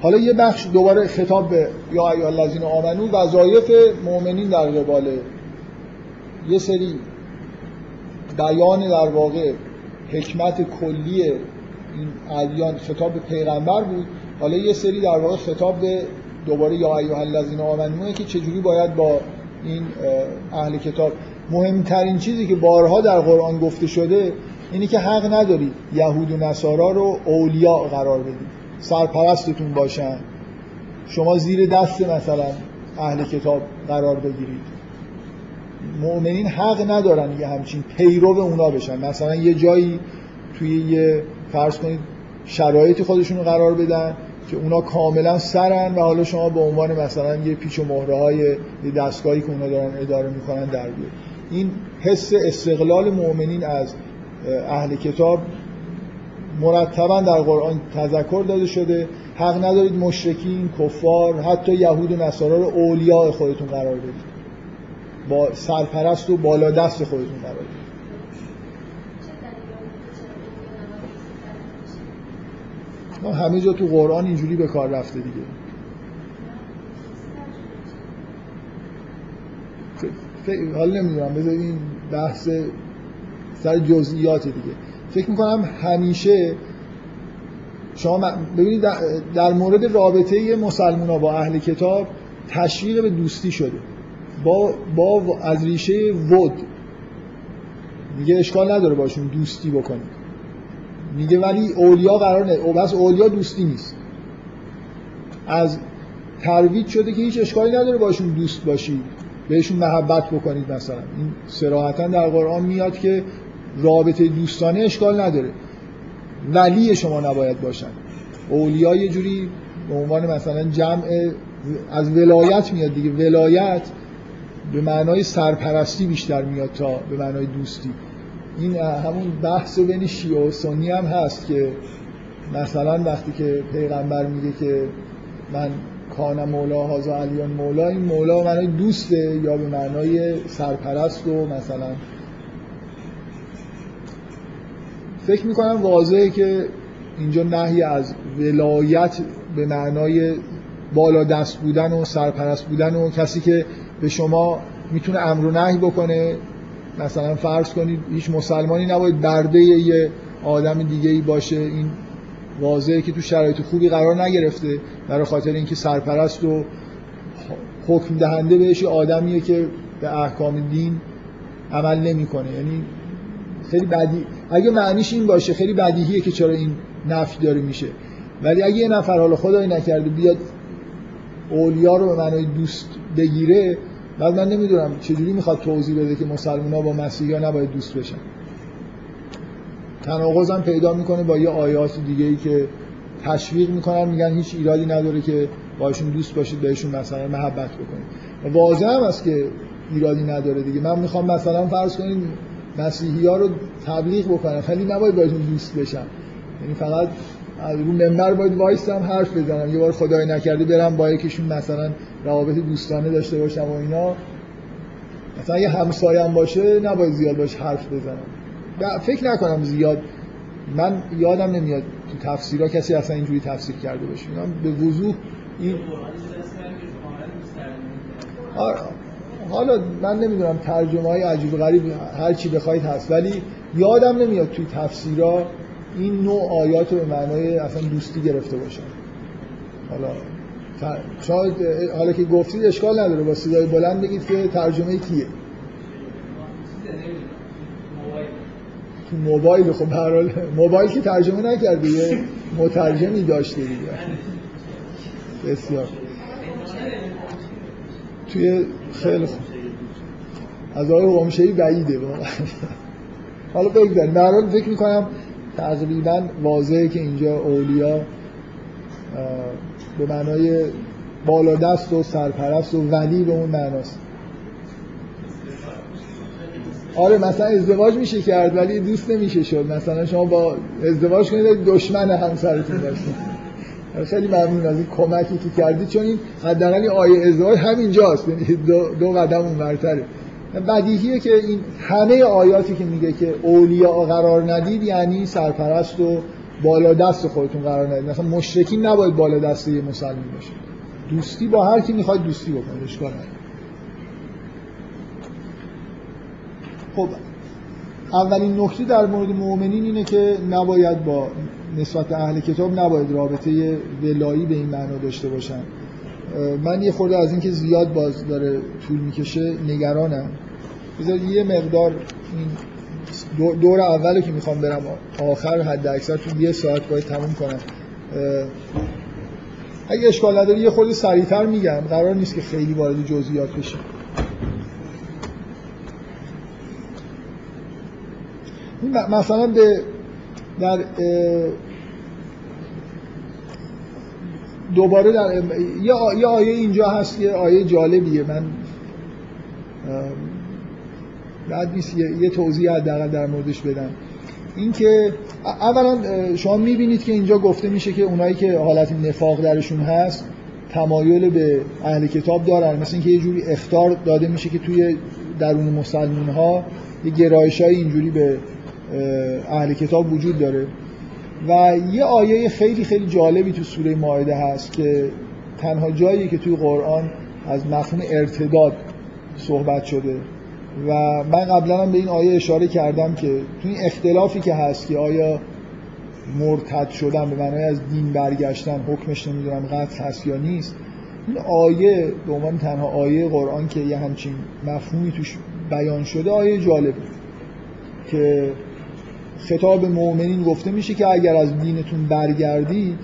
حالا یه بخش دوباره خطاب به یا ایها الذین آمنو وظایف مؤمنین در قبال یه سری بیان در واقع حکمت کلی این ادیان خطاب به پیغمبر بود. حالا یه سری در واقع خطاب به دوباره یا ایها الذین آمنو که چجوری باید با این اهل کتاب. مهمترین چیزی که بارها در قرآن گفته شده اینی که حق ندارید یهود و نصارا رو اولیاء قرار بدید. سرپرستتون باشن. شما زیر دست مثلا اهل کتاب قرار بگیرید. مؤمنین حق ندارن یه همچین پیرو اونا بشن. مثلا یه جایی توی یه فرض کنید شرایطی خودشون قرار بدن که اونا کاملا سرن و حالا شما به عنوان مثلا یه پیچ و مهره های دستگاهی که اونا دارن اداره می‌کنن در بیاد این حس استقلال مؤمنین از اهل کتاب مرتبا در قرآن تذکر داده شده. حق ندارید مشرکین کفار حتی یهود و نصارا رو اولیاء خودتون قرار بدید. با سرپرست و بالا دست خودتون قرار بدید همه جا تو قرآن اینجوری به کار رفته دیگه. حالا نمی‌دونم بذار این بحث سر جزئیات دیگه. فکر می‌کنم همیشه شما ببینید در مورد رابطه مسلمان با اهل کتاب تشویق به دوستی شده. با, با از ریشه ود میگه اشکال نداره باشون دوستی بکنید. میگه ولی اولیا قرار نه او بس اولیا دوستی نیست. از ترویج شده که هیچ اشکالی نداره باشون دوست باشید. بهشون محبت بکنید مثلا. این سراحتا در قرآن میاد که رابطه دوستانه اشکال نداره. ولی شما نباید باشن. اولیا یه جوری به عنوان مثلا جمع از ولایت میاد دیگه. ولایت به معنای سرپرستی بیشتر میاد تا به معنای دوستی. این همون بحث بین شیعه و سنی هم هست که مثلا وقتی که پیغمبر میگه که من کان مولا هازا علیان مولا این مولا معنای دوسته یا به معنای سرپرست و مثلا. فکر می‌کنم واضحه که اینجا نهی از ولایت به معنای بالا دست بودن و سرپرست بودن و کسی که به شما می‌تونه امر و نهی بکنه. مثلا فرض کنید هیچ مسلمانی نباید برده یه آدم دیگه ای باشه. این واضحه که تو شرایط خوبی قرار نگرفته برای خاطر اینکه سرپرست و حکم دهنده بهش آدمیه که به احکام دین عمل نمی‌کنه. یعنی خیلی بدی اگه معنیش این باشه خیلی بدیهیه که چرا این نفی داره میشه. ولی اگه یه نفر حالا خدای نکرده بیاد اولیا رو به معنای دوست بگیره بعد من نمی‌دونم چجوری می‌خواد توضیح بده که مسلمان ها با مسیحی ها نباید دوست بشن. تناقض هم پیدا می‌کنه با یه آیات دیگه ای که تشویق می‌کنن میگن هیچ ایرادی نداره که باشون دوست باشید بهشون مثلا محبت بکنید. واضح هم است که ایرادی نداره دیگه. من می‌خوام مثلا فرض کنید مسیحی ها رو تبلیغ بکنم ولی نباید باشون دوست بشم. یعنی فقط رو منبر باید وایستم حرف بزنم. یه بار خدای نکرده برم با یکیشون مثلا روابط دوستانه داشته باشم و اینا. مثلا یه همسایم باشه نباید زیاد باش حرف بزنم. فکر نکنم زیاد. من یادم نمیاد تو تفسیرها کسی اصلا اینجوری تفسیر کرده باشه. به وضوح این حالا من نمی‌دونم ترجمه های عجیب غریب هر چی بخواید هست. ولی یادم نمیاد توی تفسیرها این نوع آیات رو به معنای اصلا دوستی گرفته باشن حالا شاید حالا که گفتید اشکال نداره با صدای بلند بگید که ترجمه کیه؟ تو موبایل. خب هر موبایل که ترجمه نکرده یه مترجمی داشته دیگه. بسیار. توی خیلی خوب. از آقای قمشهی بعیده حالا بگذاریم. در حال فکر می‌کنم تقریبا واضحه که اینجا اولیا به معنای بالادست و سرپرست و ولی به اون معناست. آره مثلا ازدواج میشه کرد ولی دوست نمیشه شد. مثلا شما با ازدواج کنید دشمن همسرتون باشید خیلی ممنون از این کمکی که کردید چون این حداقل آیه ازدواج همینجاست. یعنی دو, دو قدم اون برتره بدیهیه که این همه آیاتی که میگه که اولیاء قرار ندید یعنی سرپرست و بالا دست خودتون قرار ندید. مثلا مشرکین نباید بالا دست یه مسلمان باشه. دوستی با هر کی می‌خواید دوستی بکنید اشکال خب اولین نکته در مورد مؤمنین اینه که نباید با نسبت اهل کتاب نباید رابطه ولایی به این معنا داشته باشن. من یه خورده از اینکه زیاد باز داره طول می‌کشه نگرانم. بذار یه مقدار دور اولو که می‌خوام برم آخر حد اکثر تو یه ساعت باید تموم کنم. اگه اشکال نداری یه خورده سریعتر میگم. قرار نیست که خیلی وارد جزئیات بشیم مثلا به در دوباره در یه آیه اینجا هست یه آیه جالبیه. من بعد نیست یه توضیح حداقل در موردش بدم. اینکه اولا شما می‌بینید که اینجا گفته میشه که اونایی که حالت نفاق درشون هست تمایل به اهل کتاب دارن. مثل اینکه یه جوری اختار داده میشه که توی درون مسلمون ها یه گرایش های اینجوری به اهل کتاب وجود داره. و یه آیه خیلی خیلی جالبی تو سوره ماعده هست که تنها جایی که توی قرآن از مفهوم ارتداد صحبت شده. و من قبلا هم به این آیه اشاره کردم که تو این اختلافی که هست که آیا مرتد شدن به معنای از دین برگشتن حکمش نمی‌دونم قطع هست یا نیست این آیه به عنوان تنها آیه قرآن که یه همچین مفهومی توش بیان شده آیه جالبه که خطاب مؤمنین گفته میشه که اگر از دینتون برگردید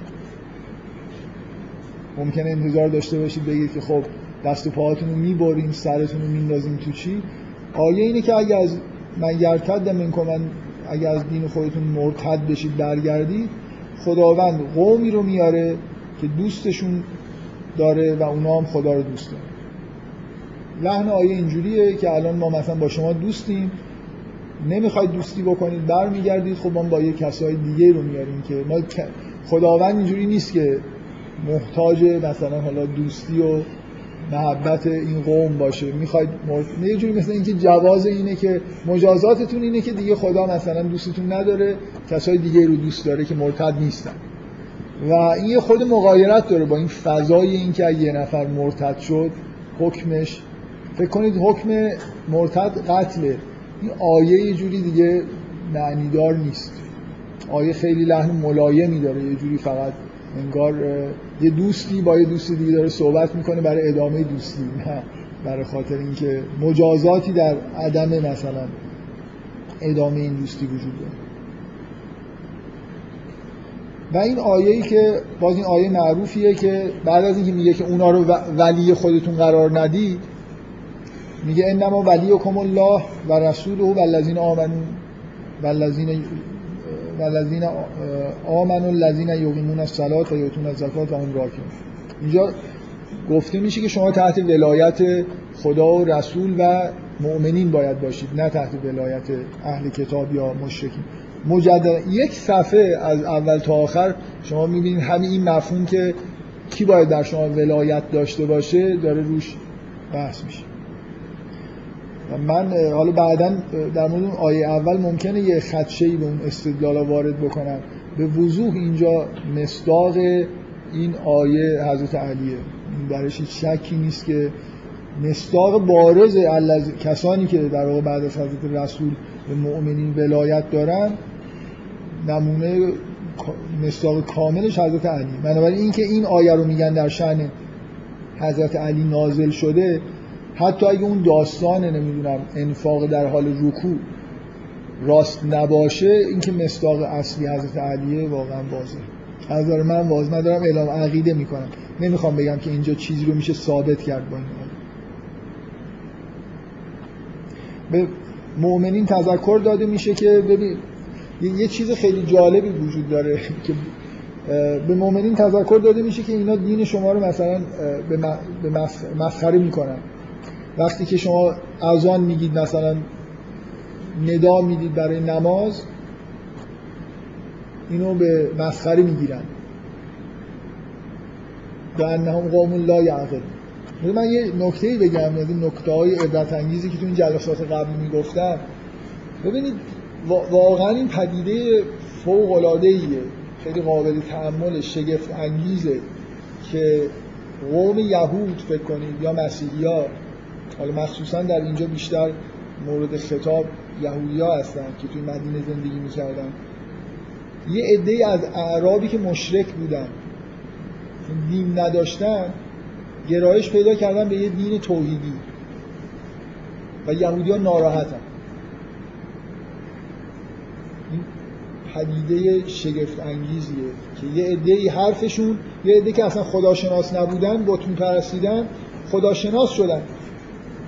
ممکنه انتظار داشته باشید بگید که خب دست و پاهاتون رو می‌بریم سرتون رو میندازیم تو چی؟ آیه اینه که اگر از من یرتد من اگر از دین خودتون مرتد بشید برگردید خداوند قومی رو میاره که دوستشون داره و اونا هم خدا رو دوست داره لحن آیه اینجوریه که الان ما مثلا با شما دوستیم نمی‌خواید دوستی بکنید برمیگردید خب ما با یه کسای دیگه رو میاریم که ما خداوند اینجوری نیست که محتاج مثلا حالا دوستی و محبت این قوم باشه. می‌خواید مرد... یه جوری مثل اینکه جواز اینه که مجازاتتون اینه که دیگه خدا مثلا دوستتون نداره کسای دیگه رو دوست داره که مرتد نیستن. و این یه خود مغایرت داره با این فضای این که یه نفر مرتد شد حکمش فکر کنید حکم مرتد قتله. این آیه یه جوری دیگه معنیدار نیست. آیه خیلی لحن ملایمی داره یه جوری فقط انگار یه دوستی با یه دوستی دیگه داره صحبت می‌کنه برای ادامه دوستی نه برای خاطر اینکه مجازاتی در عدم مثلا ادامه این دوستی وجود داره. و این آیه ای که باز این آیه معروفیه که بعد از اینکه میگه که اونا رو ولی خودتون قرار ندید میگه انما ولیکم الله و رسوله و الذین آمنوا و الذین والذین آمنوا الذین یقیمون الصلاة و یؤتون الزکات و هم راکعون. اینجا گفته میشه که شما تحت ولایت خدا و رسول و مؤمنین باید باشید نه تحت ولایت اهل کتاب یا مشرکین. مجدد یک صفحه از اول تا آخر شما می‌بینید همین این مفهوم که کی باید در شما ولایت داشته باشه داره روش بحث میشه. من حالا بعدا در مورد آیه اول ممکنه یه خدشه‌ای به اون استدلال وارد بکنم. به وضوح اینجا مصداق این آیه حضرت علیه. درش شکی نیست که مصداق بارز کسانی که در واقع بعد از حضرت رسول به مؤمنین ولایت دارن نمونه مصداق کاملش حضرت علی. بنابراین اینکه این آیه رو میگن در شأن حضرت علی نازل شده حتی اگه اون داستان نمی‌دونم انفاق در حال رکوع راست نباشه اینکه مصداق اصلی حضرت علیه واقعا واضحه. از من واضح. ندارم اعلام عقیده می‌کنم. نمی‌خوام بگم که اینجا چیزی رو میشه ثابت کرد با این به مؤمنین تذکر داده میشه که ببین یه چیز خیلی جالبی وجود داره که به مؤمنین تذکر داده میشه که اینا دین شما رو مثلا به مسخره می‌کنن. وقتی که شما اذان میگید مثلا ندا می‌دید برای نماز اینو به مسخره می‌گیرن. به انهم قوم لا یعقل من یه نکته ای بگم این نکته های عبرت انگیزی که تو این جلسات قبل می‌گفتم. ببینید واقعا این پدیده فوق العاده ایه خیلی قابل تحمل شگفت انگیزه که قوم یهود فکر کنید یا مسیحی ها حالا مخصوصا در اینجا بیشتر مورد خطاب یهودی ها هستن که توی مدینه زندگی می‌کردن. یه عده از اعرابی که مشرک بودن دین نداشتن گرایش پیدا کردن به یه دین توحیدی. و یهودی ها ناراحتن. این پدیده شگفت انگیزیه که یه عده حرفشون یه عده که اصلا خداشناس نبودن بتون پرستیدن خداشناس شدن.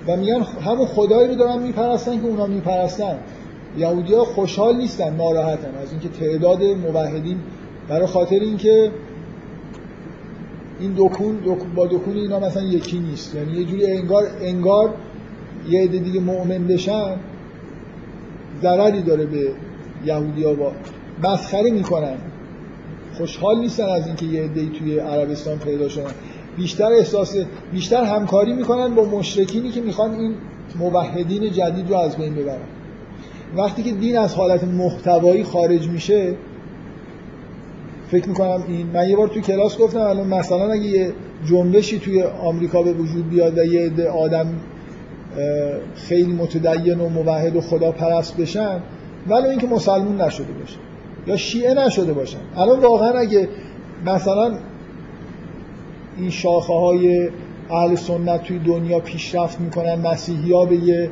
و میگن همون خدایی رو دارن میپرستن که اونا میپرستن. یهودی ها خوشحال نیستن ناراحتن از اینکه تعداد موحدین. برای خاطر اینکه این دکون با دکون اینا مثلا یکی نیست. یعنی یه جوری انگار انگار یه عده دیگه مؤمن بشن ضرری داره به یهودیا با مسخره می‌کنن. خوشحال نیستن از اینکه یه عده‌ای توی عربستان پیدا شدن. بیشتر احساس بیشتر همکاری می‌کنن با مشرکینی که می‌خوان این موحدین جدید رو از بین ببرن. وقتی که دین از حالت محتوایی خارج میشه فکر می‌کنم این من یه بار توی کلاس گفتم الان مثلا اگه یه جنبشی توی آمریکا به وجود بیاد و یه عده آدم خیلی متدین و موحد و خدا پرست بشن ولی اینکه مسلمون نشده باشه یا شیعه نشده باشن. الان واقعا اگه مثلا این شاخه های اهل سنت توی دنیا پیشرفت می‌کنن مسیحی ها به یه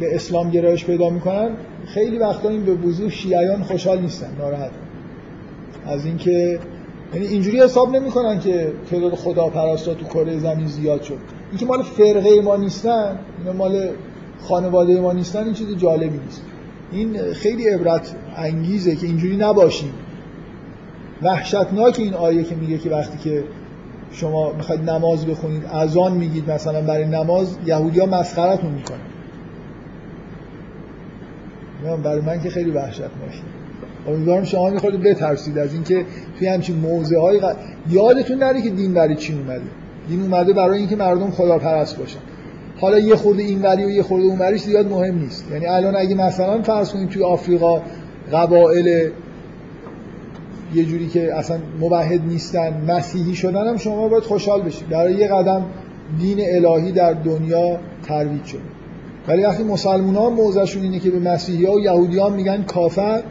به اسلام گرایش پیدا می‌کنن. خیلی وقتا این به وضوح شیعیان خوشحال نیستن ناراحت. از اینکه یعنی اینجوری حساب نمی‌کنن که تعداد خدا پرستا تو کره زمین زیاد شد. اینکه مال فرقه ما نیستن اینا مال خانواده ما نیستن این چیز جالبی نیست. این خیلی عبرت انگیزه که اینجوری نباشیم. وحشتناک این آیه که میگه که وقتی که شما می‌خواید نماز بخونید اذان میگید مثلا برای نماز یهودی ها مسخرتون می‌کنن برای من که خیلی وحشتناکه امیدوارم شما می‌خواید بترسید از اینکه توی همچین موضع های یادتون نره که دین برای چی اومده. دین اومده برای اینکه مردم خداپرست باشن. حالا یه خورده این وری و یه خورده اون وریش زیاد مهم نیست. یعنی الان اگه مثلا فرض کنید توی آفریقا قبایل یه جوری که اصلا موحد نیستن مسیحی شدن هم شما باید خوشحال بشید برای یه قدم دین الهی در دنیا ترویج شده ولی وقتی مسلمان ها موضعشون اینه که به مسیحی ها و یهودی ها میگن کافر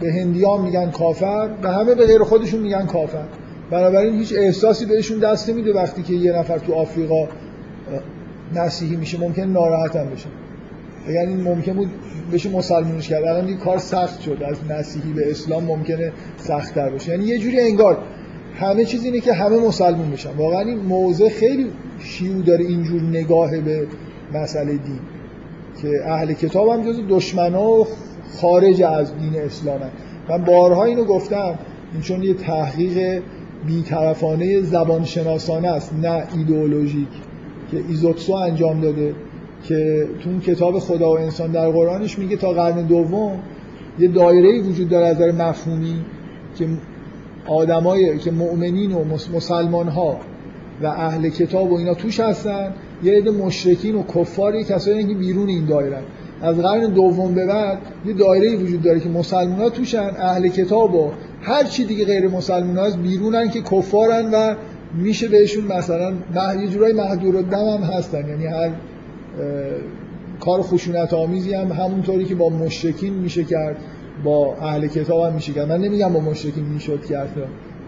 به هندی ها میگن کافر و همه به غیر خودشون میگن کافر. بنابراین هیچ احساسی بهشون دست نمیده وقتی که یه نفر تو آفریقا مسیحی میشه ممکن ناراحت هم بشه یعنی ممکن بود بشه مسلمونش کرد. الان این کار سخت شد. از مسیحی به اسلام ممکنه سخت تر باشه یعنی یه جوری انگار همه چیز اینه که همه مسلمون بشن. واقعا این موضع خیلی شیوع داره اینجور نگاه به مسئله دین که اهل کتاب هم جز دشمنا و خارج از دین اسلام هم. من بارها اینو گفتم. این چون یه تحقیق بیطرفانه زبانشناسانه است نه ایدئولوژیک که ایزوتسو انجام داده. که تو کتاب خدا و انسان در قرآنش میگه تا قرن دوم یه دایره وجود داره از نظر مفهومی که آدمای که مؤمنین و مسلمان ها و اهل کتاب و اینا توش هستن. یه عده مشرکین و کفاری کسایی که بیرون این دایره. از قرن دوم به بعد یه دایره وجود داره که مسلمان ها توشن اهل کتاب و هر چی دیگه غیر مسلمان ها بیرونن که کفارن و میشه بهشون مثلا یه جورای محدور دم هم هستن. یعنی هر کار خشونت آمیزی هم همونطوری که با مشرکین میشه کرد با اهل کتاب هم میشه کرد. من نمیگم با مشرکین می‌شد کرد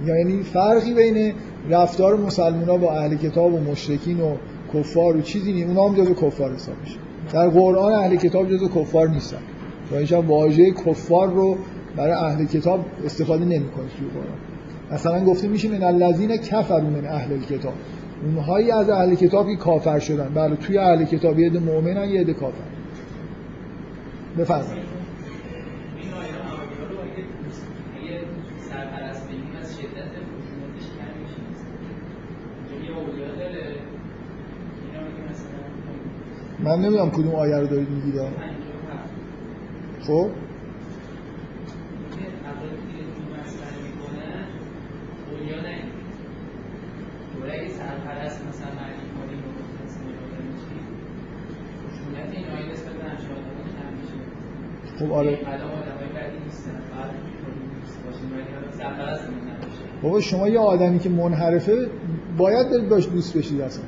یعنی فرقی بین رفتار مسلمان با اهل کتاب و مشرکین و کفار و چیزی نیست. اونا هم جزو کفار حساب میشه. در قرآن اهل کتاب جزو کفار نیستن. و واژه کفار رو برای اهل کتاب استفاده نمی‌کنه توی قرآن. مثلا گفته میشه من الذین کفروا من اهل کتاب اونهایی از اهل کتابی کافر شدن. بله توی اهل کتاب یه عده مؤمنن یه عده کافر. بفرمایید. من نمی‌دونم کدوم آیه رو دارید میگید. خب؟ خب آره. بابا شما یه آدمی که منحرفه باید برید باش دوست بشید اصلا.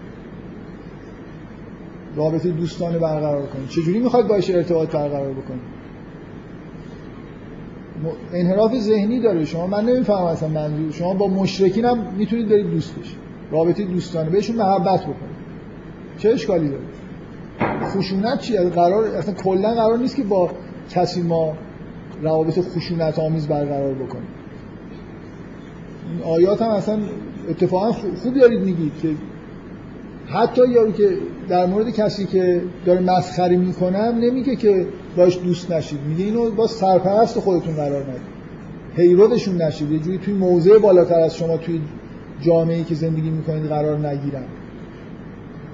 رابطه دوستانه برقرار کنید چجوری می‌خواید باش ارتباط برقرار بکنید انحراف ذهنی داره. شما من نمی‌فهمم اصلا منظور. شما با مشرکین هم می‌تونید برید دوست بشید. رابطه دوستانه بهشون محبت بکنید چه اشکالی داره؟ خشونت چی قرار اصلا کلا قرار نیست که با کسی ما روابط خشونت آمیز برقرار بکنیم. این آیات هم اصلا اتفاقا خوب دارید میگید که حتی یارو که در مورد کسی که داره مسخره می‌کنم نمیگه که باش دوست نشید. میگه اینو با سرپرست خودتون قرار ندید. پیرودشون نشید. یه جوری توی موضع بالاتر از شما توی جامعه که زندگی می‌کنید قرار نگیرن.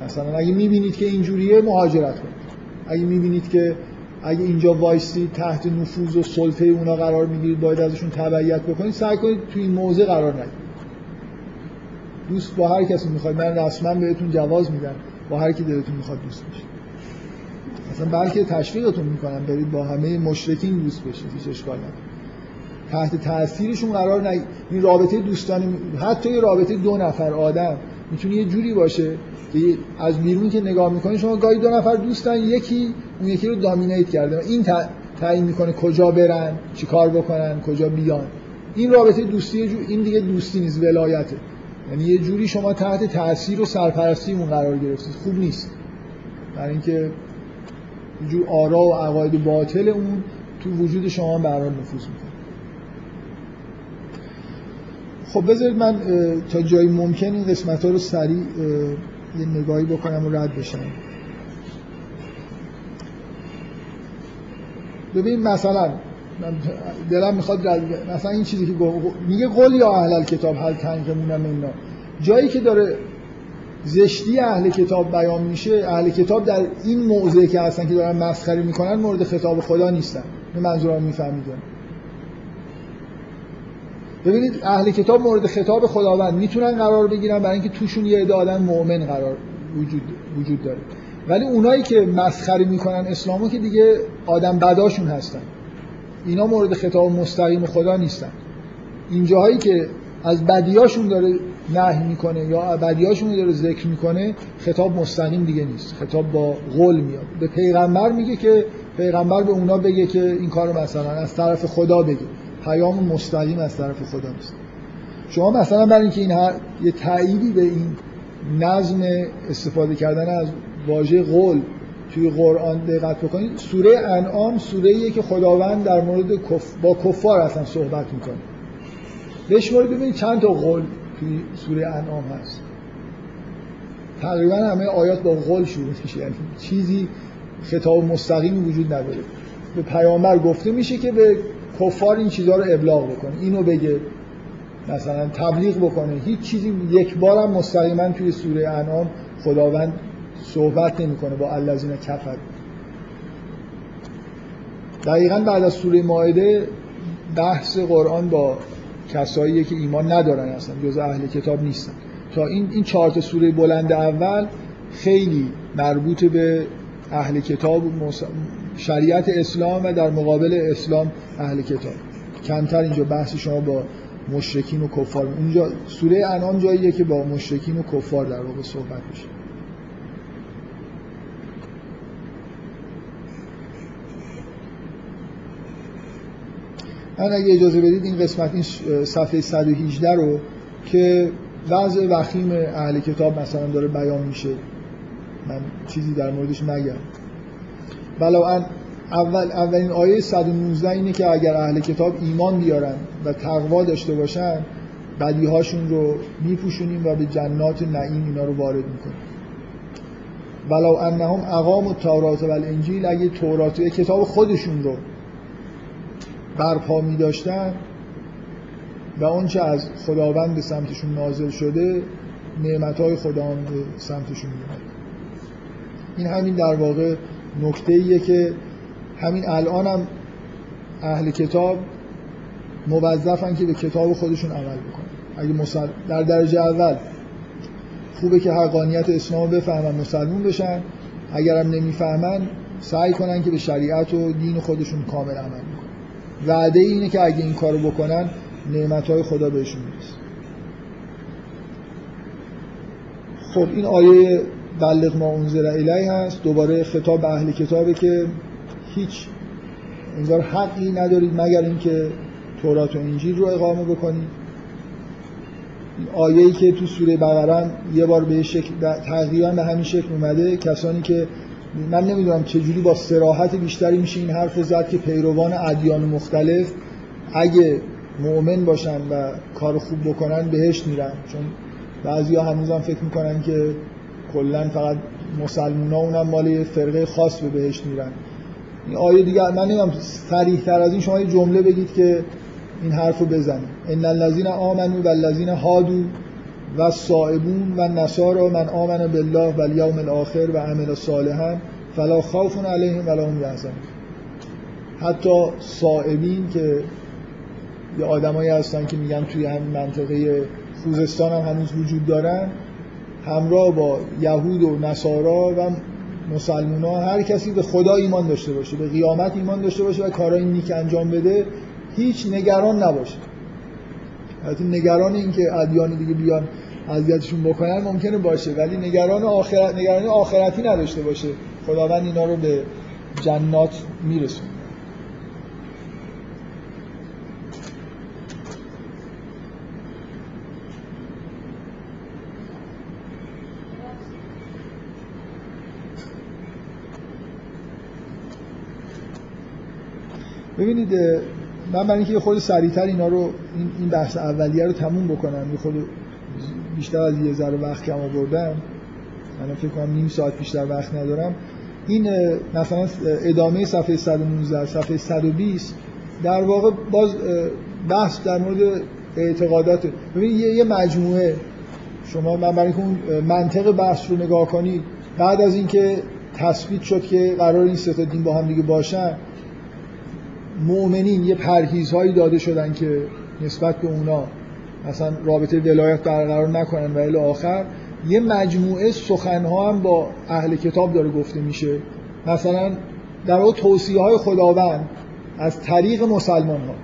مثلا اگه می‌بینید که اینجوریه مهاجرت کنید. اگه می‌بینید که اگه اینجا وایسی تحت نفوذ و سلطه اونا قرار می‌گیرید باید ازشون تبعیت بکنید سعی کنید توی این موضع قرار نگیرید. دوست با هر کسی می‌خواید. من رسما بهتون جواز میدم. با هر کی دلتون می‌خواد دوست بشید. مثلا بلکه تشویقتون می‌کنم. برید با همه مشرکین دوست بشید. هیچ اشکال نداره تحت تاثیرشون قرار نگیرید این رابطه دوستانه حتی یه رابطه دو نفر آدم می‌تونه یه جوری باشه که از بیرون که نگاه می‌کنید شما گاهی دو نفر دوستن یکی اون یکی رو دامینیت کرده. این تعیین می‌کنه کجا برن چیکار بکنن کجا بیان. این رابطه دوستی این دیگه دوستی نیست ولایته. یعنی یه جوری شما تحت تاثیر و سرپرستی اون قرار گرفتید خوب نیست. برای اینکه جور آرا و عقاید باطل اون تو وجود شما برای نفوذ می‌کنه. خب بذارید من تا جایی ممکن این قسمت ها رو سریع یه نگاهی بکنم و رد بشم. ببین مثلا دلم می‌خواد مثلا این چیزی که میگه قول یا اهل کتاب هل تنقمون اینا. جایی که داره زشتی اهل کتاب بیان میشه اهل کتاب در این موضعی که هستن که دارن مسخره می‌کنن مورد خطاب خدا نیستن. این منظورم می‌فهمید ببینید اهل کتاب مورد خطاب خداوند می‌تونن قرار بگیرن برای اینکه توشون یه عده آدم مؤمن قرار وجود وجود داره. ولی اونایی که مسخره می‌کنن اسلامو که دیگه آدم بداشون هستن. اینا مورد خطاب مستقیم خدا نیستن. این جاهایی که از بدیاشون داره نهی می‌کنه یا بدیاشون داره ذکر می‌کنه خطاب مستقیم دیگه نیست. خطاب با قول میاد. به پیغمبر میگه که پیغمبر به اونا بگه که این کارو مثلا از طرف خدا بگه. پیام مستقیم از طرف خدا نیست. شما مثلا برای اینکه این یه تأییدی به این نظم استفاده کردن از واژه قول توی قرآن دقت بکنید سوره انعام سوره ایه که خداوند در مورد کف... با کفار اصلا صحبت می‌کنه. بشمارید ببینید چند تا قول توی سوره انعام هست. تقریبا همه آیات با قول شروع میشه. یعنی چیزی خطاب مستقیمی وجود نداره. به پیامبر گفته میشه که به کفار این چیزها رو ابلاغ بکنه اینو بگه مثلا تبلیغ بکنه. هیچ چیزی یک بارم مستقیما توی سوره انعام خداوند صحبت نمی‌کنه با الذین کفر دقیقا بعد از سوره مائده بحث قرآن با کسایی که ایمان ندارن اصلا جز اهل کتاب نیستن. تا این این چهار سوره بلند اول خیلی مربوط به اهل کتاب شریعت اسلام و در مقابل اسلام اهل کتاب. کمتر اینجا بحث شما با مشرکین و کفار. اونجا سوره انعام جاییه که با مشرکین و کفار در واقع صحبت میشه. من اگه اجازه بدید این قسمت این صفحه 118 رو که وضع وخیم اهل کتاب مثلا داره بیان میشه. من چیزی در موردش نگم. ولو اول اولین آیه 119 اینه که اگر اهل کتاب ایمان بیارن و تقوا داشته باشن بدیهاشون رو میپوشونیم و به جنات نعیم اینا رو وارد می‌کنیم. ولو انهم اقام و تورات و الانجیل اگه تورات و کتاب خودشون رو برپا می داشتن و اونچه از خداوند به سمتشون نازل شده نعمت های خداوند به سمتشون میاد این همین در واقع نکته ایه که همین الان هم اهل کتاب موظفن که به کتاب خودشون عمل بکنن. اگه مسل... در درجه اول خوبه که حقانیت اسلام بفهمن مسلمون بشن. اگرم نمی‌فهمن سعی کنن که به شریعت و دین خودشون کامل عمل بکنن. وعده اینه که اگه این کارو بکنن های خدا بهشون می‌رسه. خب این آیه بلغ ما انزل الیه هست دوباره خطاب به اهل کتابه که هیچ انگار حقی ندارید مگر اینکه تورات و انجیل رو اقامه بکنید. آیه‌ای که تو سوره بقره یه بار به شکل تقریبا به همین شکل اومده کسانی که من نمی‌دونم چجوری با سراحت بیشتری میشه این حرف زد که پیروان ادیان مختلف اگه مؤمن باشن و کار خوب بکنن بهش میرن. چون بعضیا هنوزم فکر می‌کنن که کلا فقط مسلمان ها اونم مال فرقه خاص به بهشت میرن این آیه دیگه من نمی‌دونم صریح تر از این شما یه جمله بگید که این حرف رو بزنید ان الذين آمنوا والذین هادوا و صائبون و نصارا من آمن بالله و الیوم الاخر و عمل صالحا فلا خوف علیهم ولا هم یحزنون. حتی صائبین که یه آدمایی هستن که میگن توی همین منطقه خوزستان هم هنوز وجود دارن همراه با یهود و نصارا و مسلمان هر کسی به خدا ایمان داشته باشه به قیامت ایمان داشته باشه و کارهای نیک انجام بده هیچ نگران نباشه. البته نگران این که ادیان دیگه بیان اذیتشون بکنن ممکنه باشه ولی نگران آخرت نگران آخرتی نداشته باشه. خداوند اینا رو به جنات میرسونه. ببینید من برای اینکه یه خود سریعتر اینا رو این بحث اولیه رو تموم بکنم یه خود بیشتر از یه ذره وقت کم آوردم من فکر کنم نیم ساعت بیشتر وقت ندارم. این مثلا ادامه صفحه 119 صفحه 120 در واقع باز بحث در مورد اعتقادات. ببین یه مجموعه شما من برای اون منطق بحث رو نگاه کنید بعد از اینکه تثبیت شد که قرار این سه دین با هم دیگه باشن مؤمنین یه پرهیزهایی داده شدن که نسبت به اونا مثلا رابطه ولایت برقرار نکنن و الی آخر یه مجموعه سخنها هم با اهل کتاب داره گفته میشه. مثلا در واقع توصیه های خداوند از طریق مسلمان ها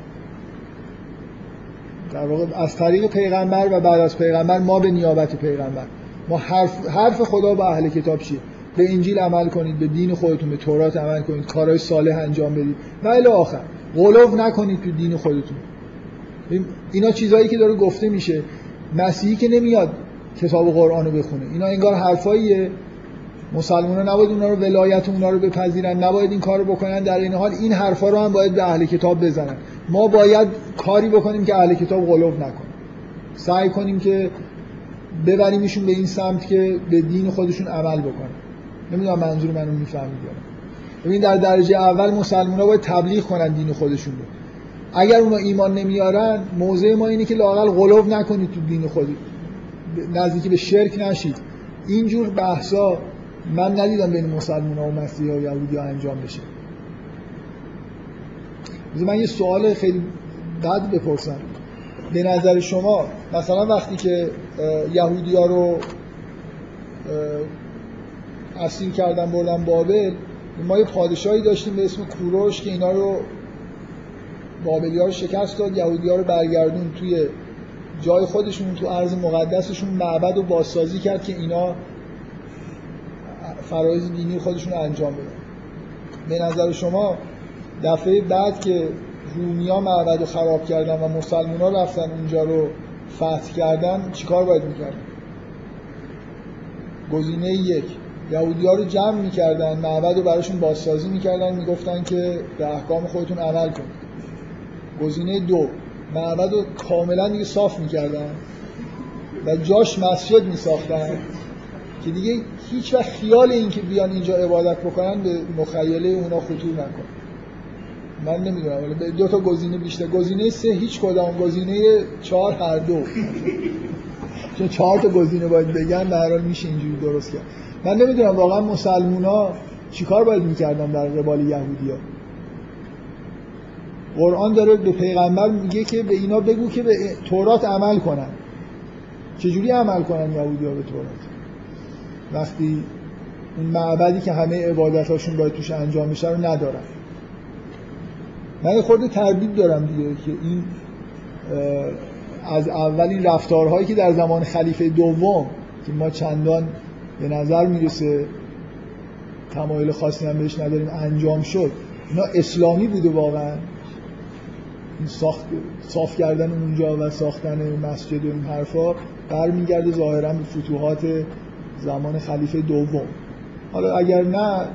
در واقع از طریق پیغمبر و بعد از پیغمبر ما به نیابت پیغمبر. ما حرف, حرف خدا با اهل کتاب چیه؟ به انجیل عمل کنید به دین خودتون به تورات عمل کنید کارهای صالح انجام بدید. و الی آخر غلو نکنید تو دین خودتون. اینا چیزهایی که داره گفته میشه. مسیحی که نمیاد کتاب قرآن رو بخونه. اینا انگار حرفاییه. مسلمان ها نباید اونا رو ولایت اونا رو بپذیرن. نباید این کار رو بکنن. در این حال این حرفا رو هم باید به اهل کتاب بزنن. ما باید کاری بکنیم که اهل کتاب غلو نکنه سعی کنیم که ببریمشون به این سمت که به دین خودشون عمل بکنن. نمی‌دونم منظور منو می‌فهمید ببین در درجه اول مسلمان ها باید تبلیغ کنن دین خودشون رو. اگر اونا ایمان نمیارن موضع ما اینه که لاقل غلو نکنید تو دین خودی نزدیکی به شرک نشید. اینجور بحثا من ندیدم بین مسلمان ها و مسیحی ها و یهودی ها انجام بشه. من یه سوال خیلی بد بپرسم. به نظر شما مثلا وقتی که یهودی ها رو اسیر کردن بردن بابل ما یه پادشاهی داشتیم به اسم کوروش که اینا رو بابلی ها رو شکست داد یهودی ها رو برگردون توی جای خودشون تو عرض مقدسشون معبد و بازسازی کرد که اینا فرایز دینی خودشون رو انجام بدن. به نظر شما دفعه بعد که رومیا معبد رو خراب کردن و مسلمان ها رفتن اونجا رو فتح کردن چیکار باید می‌کردن؟ گزینه یک. یهودی ها رو جمع می‌کردن معبد رو براشون بازسازی می‌کردن می‌گفتن که به احکام خودتون عمل کنید گزینه دو معبد رو کاملا دیگه صاف می‌کردن و جاش مسجد میساختن که دیگه هیچ وقت خیال این که بیان اینجا عبادت بکنن به مخیله اونا خطور نکن. من نمی‌دونم ولی دو تا گزینه بیشتر. گزینه سه هیچ کدام. گزینه چهار هر دو. چون چهار تا گزینه باید بگن در حال میشه اینجوری درست کرد. من نمی‌دونم واقعا مسلمونا چیکار باید می‌کردن در قبال یهودیا قرآن داره به پیغمبر میگه که به اینا بگو که به تورات عمل کنن. چجوری عمل کنن یهودی ها به تورات؟ وقتی اون معبدی که همه عبادت هاشون باید توش انجام بشه رو ندارن. من خورده تردید دارم دیگه که این از اولین رفتارهایی که در زمان خلیفه دوم که ما چندان به نظر می‌رسه تمایل خاصی هم بهش نداریم انجام شد. اینا اسلامی بوده واقعا. ساخت صاف کردن اونجا و ساختن مسجد و این حرفا برمیگرده ظاهرا به فتوحات زمان خلیفه دوم. حالا اگر نه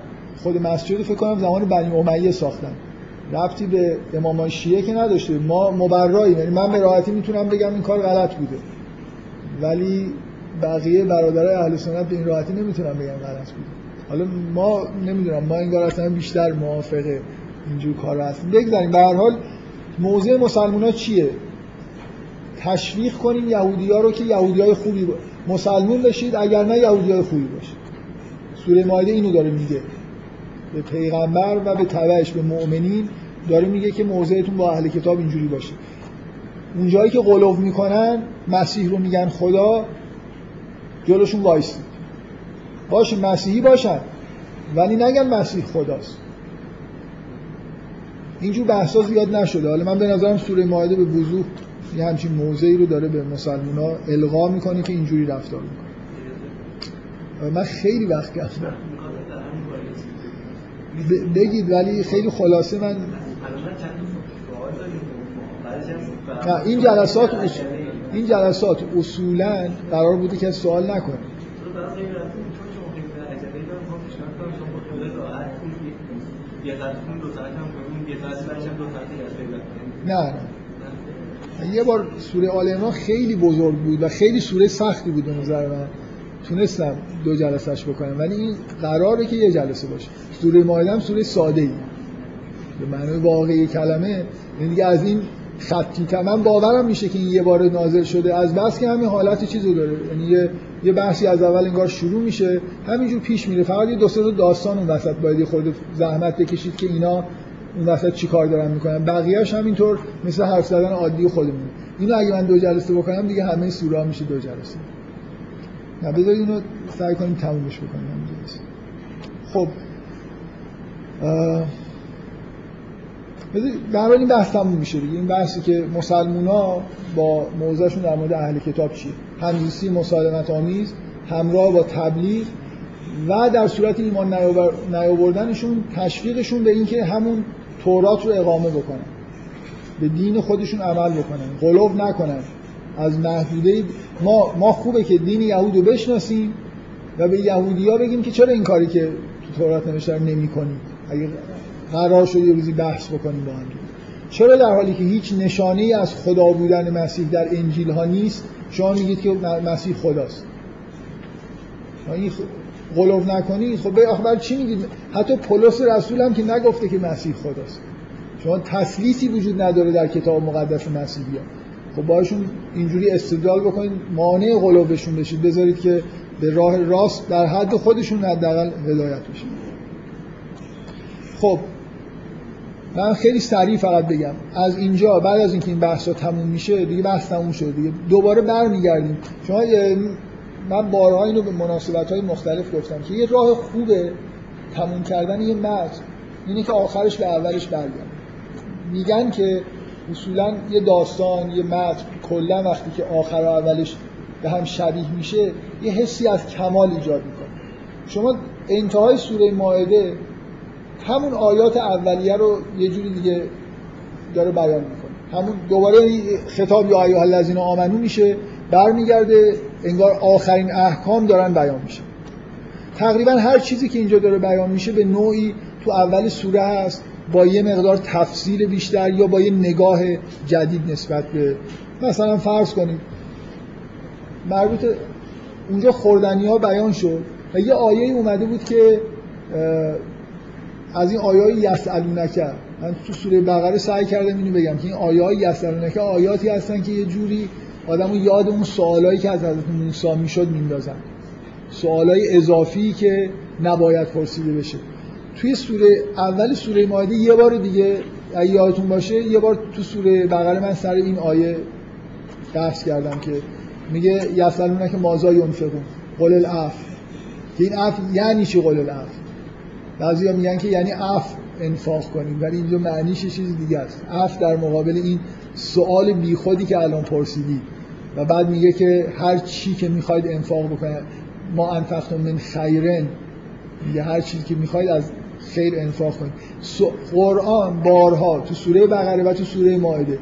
خود مسجد فکر کنم زمان بنی امیه ساختن. ربطی به امام شیعه که نداشته. ما مبرایی یعنی من به راحتی می‌تونم بگم این کار غلط بوده. ولی بقیه برادرای اهل سنت به این راحتی نمی‌تونن بگن غلط بود. حالا ما نمی‌دونم ما انگار اصلا بیشتر موافقه اینجور کار هستیم. بگذاریم. به هر حال موضع مسلمان چیه؟ تشویق کنیم یهودی ها رو که یهودی های خوبی با... مسلمون بشید اگر نه یهودی های خوبی باشید سوره مایده اینو داره میگه. به پیغمبر و به تبعش به مؤمنین داره میگه که موضعتون با اهل کتاب اینجوری باشه. اونجایی که قلوب می‌کنن مسیح رو میگن خدا جلوشون وایسید. باشه مسیحی باشن. ولی نگن مسیح خداست. اینجور بحثا زیاد نشده. حالا من به نظرم سوره مائده به وضوح یه همچین موضعی رو داره به مسلمان ها القا می‌کنه که اینجوری رفتار می‌کنه. من خیلی وقت کردم بگید ولی خیلی خلاصه من این جلسات این جلسات اصولا قرار بوده که سوال نکنه. نه نه. یه بار سوره آل عمران خیلی بزرگ بود و خیلی سوره سختی بود به نظر من. تونستم دو جلسهش بکنم ولی این قراره که یه جلسه باشه. سوره مائده هم سوره ساده ای به معنی واقعی کلمه یعنی دیگه از این خطی من باورم میشه که این یه بار نازل شده. از بس که همین حالت چیزو داره. یعنی یه یه بحثی از اول انگار شروع میشه. همینجور پیش میره. فقط یه دو سه داستان اون وسط باید خود زحمت بکشید که اینا اون وسط چی کار دارن می‌کنن. بقیه‌اش همینطور مثل حرف زدن عادی خودمون اینو اگه من دو جلسه بکنم دیگه همه سوره میشه دو جلسه. نه بذارید اینو سعی کنیم تمومش بکنیم. خب در این بحث تموم میشه دیگه. این بحثی که مسلمونا با موضعشون در مورد اهل کتاب چیه؟ همزیستی مسالمت آمیز همراه با تبلیغ و در صورت ایمان نیاوردنشون تشویقشون به اینکه همون تورات رو اقامه بکنن. به دین خودشون عمل بکنن. غلوب نکنن. از محدوده ما ما خوبه که دین یهود رو بشناسیم و به یهودی بگیم که چرا این کاری که تو تورات نوشته نمی اگه قرار شد یه روزی بحث بکنیم با هم. چرا در حالی که هیچ نشانه ای از خدا بودن مسیح در انجیل ها نیست؟ شما میگید که مسیح خداست. این غلوف نکنید خب آخر چی میگید؟ حتی پولس رسول هم که نگفته که مسیح خداست. شما تسلیسی وجود نداره در کتاب مقدس مسیحی خب باشون اینجوری استدلال بکنید مانع غلوفشون بشید بذارید که به راه راست در حد خودشون حداقل هدایت بشید خب من خیلی سریع فقط بگم. از اینجا بعد از اینکه این بحثا تموم میشه دیگه بحث تموم شده دیگه. دوباره برمیگردیم. شما من بارها اینو به مناسبت های مختلف گفتم که یه راه خوبه تموم کردن یه متن اینه که آخرش به اولش برگرد میگن که اصولا یه داستان یه متن کلا وقتی که آخر و اولش به هم شبیه میشه یه حسی از کمال ایجاد می‌کنه. شما انتهای سوره ماعده همون آیات اولیه رو یه جوری دیگه داره بیان می‌کنه. همون دوباره خطاب یا ایها الذین آمنو میشه برمیگرده انگار آخرین احکام دارن بیان میشه. تقریبا هر چیزی که اینجا داره بیان میشه به نوعی تو اول سوره هست با یه مقدار تفصیل بیشتر یا با یه نگاه جدید نسبت به مثلا فرض کنید مربوط اونجا خوردنی ها بیان شد و یه آیه اومده بود که از این آیای یسالونکه من تو سوره بقره سعی کردم اینو بگم که این آیای یسالونکه آیاتی هستن که یه جوری آدمو یاد اون سوالایی که از حضرت موسی می‌شد میندازن. سوالای اضافی که نباید پرسیده بشه. توی سوره اول سوره مائده یه بار دیگه اگه یادتون باشه یه بار تو سوره بقره من سر این آیه بحث کردم که میگه یسئلونک که ماذا ینفقون؟ قل العفو که این عفو یعنی چی قل العفو بعضیا میگن که یعنی عفو انفاق کنیم ولی اینجا معنیش چیز دیگه است. عفو در مقابل این سوال بیخودی که الان پرسیدی و بعد میگه که هر چی که می‌خواید انفاق بکنید ما انفقتم من خیر میگه هر چیزی که می‌خواید از خیر انفاق کنید. قرآن بارها تو سوره بقره و تو سوره مائده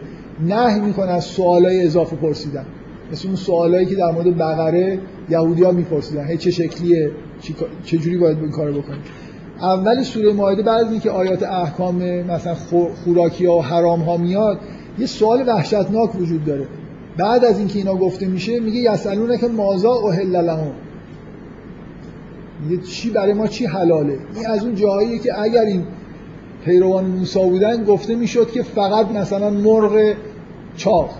نه می‌کنه از سوالای اضافه پرسیدن. مثل اون سوالایی که در مورد بقره یهودی ها میپرسیدن. هی چه شکلیه؟ چه باید این کارو بکنید اول سوره مائده بعد از اینکه آیات احکام مثلا خوراکی ها و حرام ها میاد یه سوال وحشتناک وجود داره. بعد از اینکه اینا گفته میشه میگه یسالونه که مازا اوهل لهم. میگه چی برای ما چی حلاله؟ این از اون جاهاییه که اگر این پیروان موسی بودن گفته می‌شد که فقط مثلا مرغ چاق.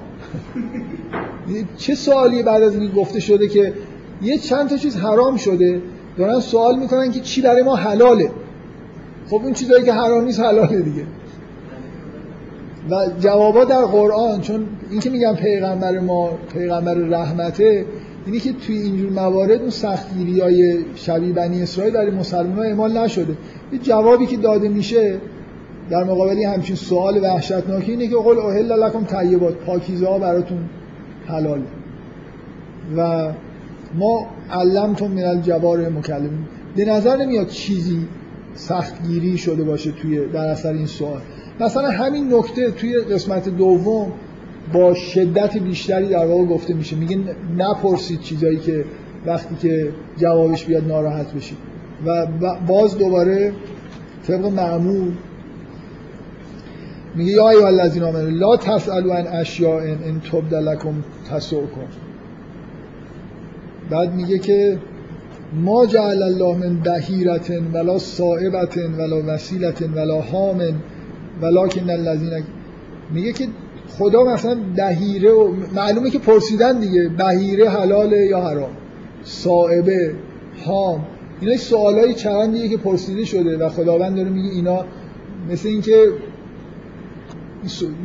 چه سوالی بعد از این گفته شده که یه چند تا چیز حرام شده؟ دارن سوال می‌کنن که چی برای ما حلاله. خب اون چیزایی که حرام نیست حلاله دیگه. و جوابا در قرآن چون این که میگم پیغمبر ما پیغمبر رحمته اینی که توی اینجور موارد اون سختگیری های شبیه بنی اسرائیل برای مسلمان ها اعمال نشده. یه جوابی که داده میشه در مقابل همچین سوال وحشتناکی اینه که قول اوهل لکم طیبات پاکیزه ها براتون حلال. و ما علمتون من الجوار مکلمین به نظر نمیاد چیزی سختگیری شده باشه توی در اثر این سوال. مثلا همین نکته توی قسمت دوم با شدت بیشتری در واقع گفته میشه. میگه نپرسید چیزایی که وقتی که جوابش بیاد ناراحت بشید. و باز دوباره طبق معمول میگه یا ایها الذین لا تسالوا عن اشیاء ان تبد لکم تسؤکم بعد میگه که ما جعل الله من بهیرت ولا صائبت ولا وسیلت ولا حام ولکن الذین میگه که خدا مثلا بهیره و معلومه که پرسیدن دیگه بهیره حلاله یا حرام؟ صائبه هام اینا سوالای چندیه که پرسیده شده و خداوند داره میگه اینا مثل اینکه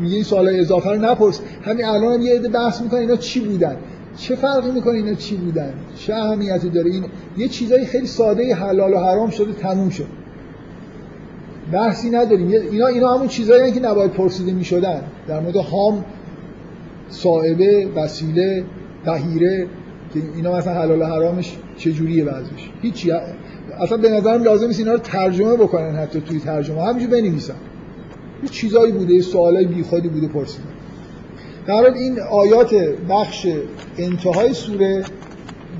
میگه این سوالای اضافه رو نپرس. همین الان هم یه عده بحث می‌کنن اینا چی بودن؟ چه فرقی می‌کنه اینا چی بودن؟ چه اهمیتی داره؟ این یه چیزای خیلی ساده حلال و حرام شده تموم شد. بحثی نداریم. اینا اینا همون چیزایی که نباید پرسیده می‌شدن. در مورد هام صاحبه وسیله بهیره که اینا مثلا حلال و حرامش چجوریه وضعش هیچی. اصلا به نظرم لازم نیست اینا رو ترجمه بکنن حتی توی ترجمه. همینجور بنویسن. یه چیزایی بوده سوالای بیخودی بوده پرسیدن. در این آیات بخش انتهای سوره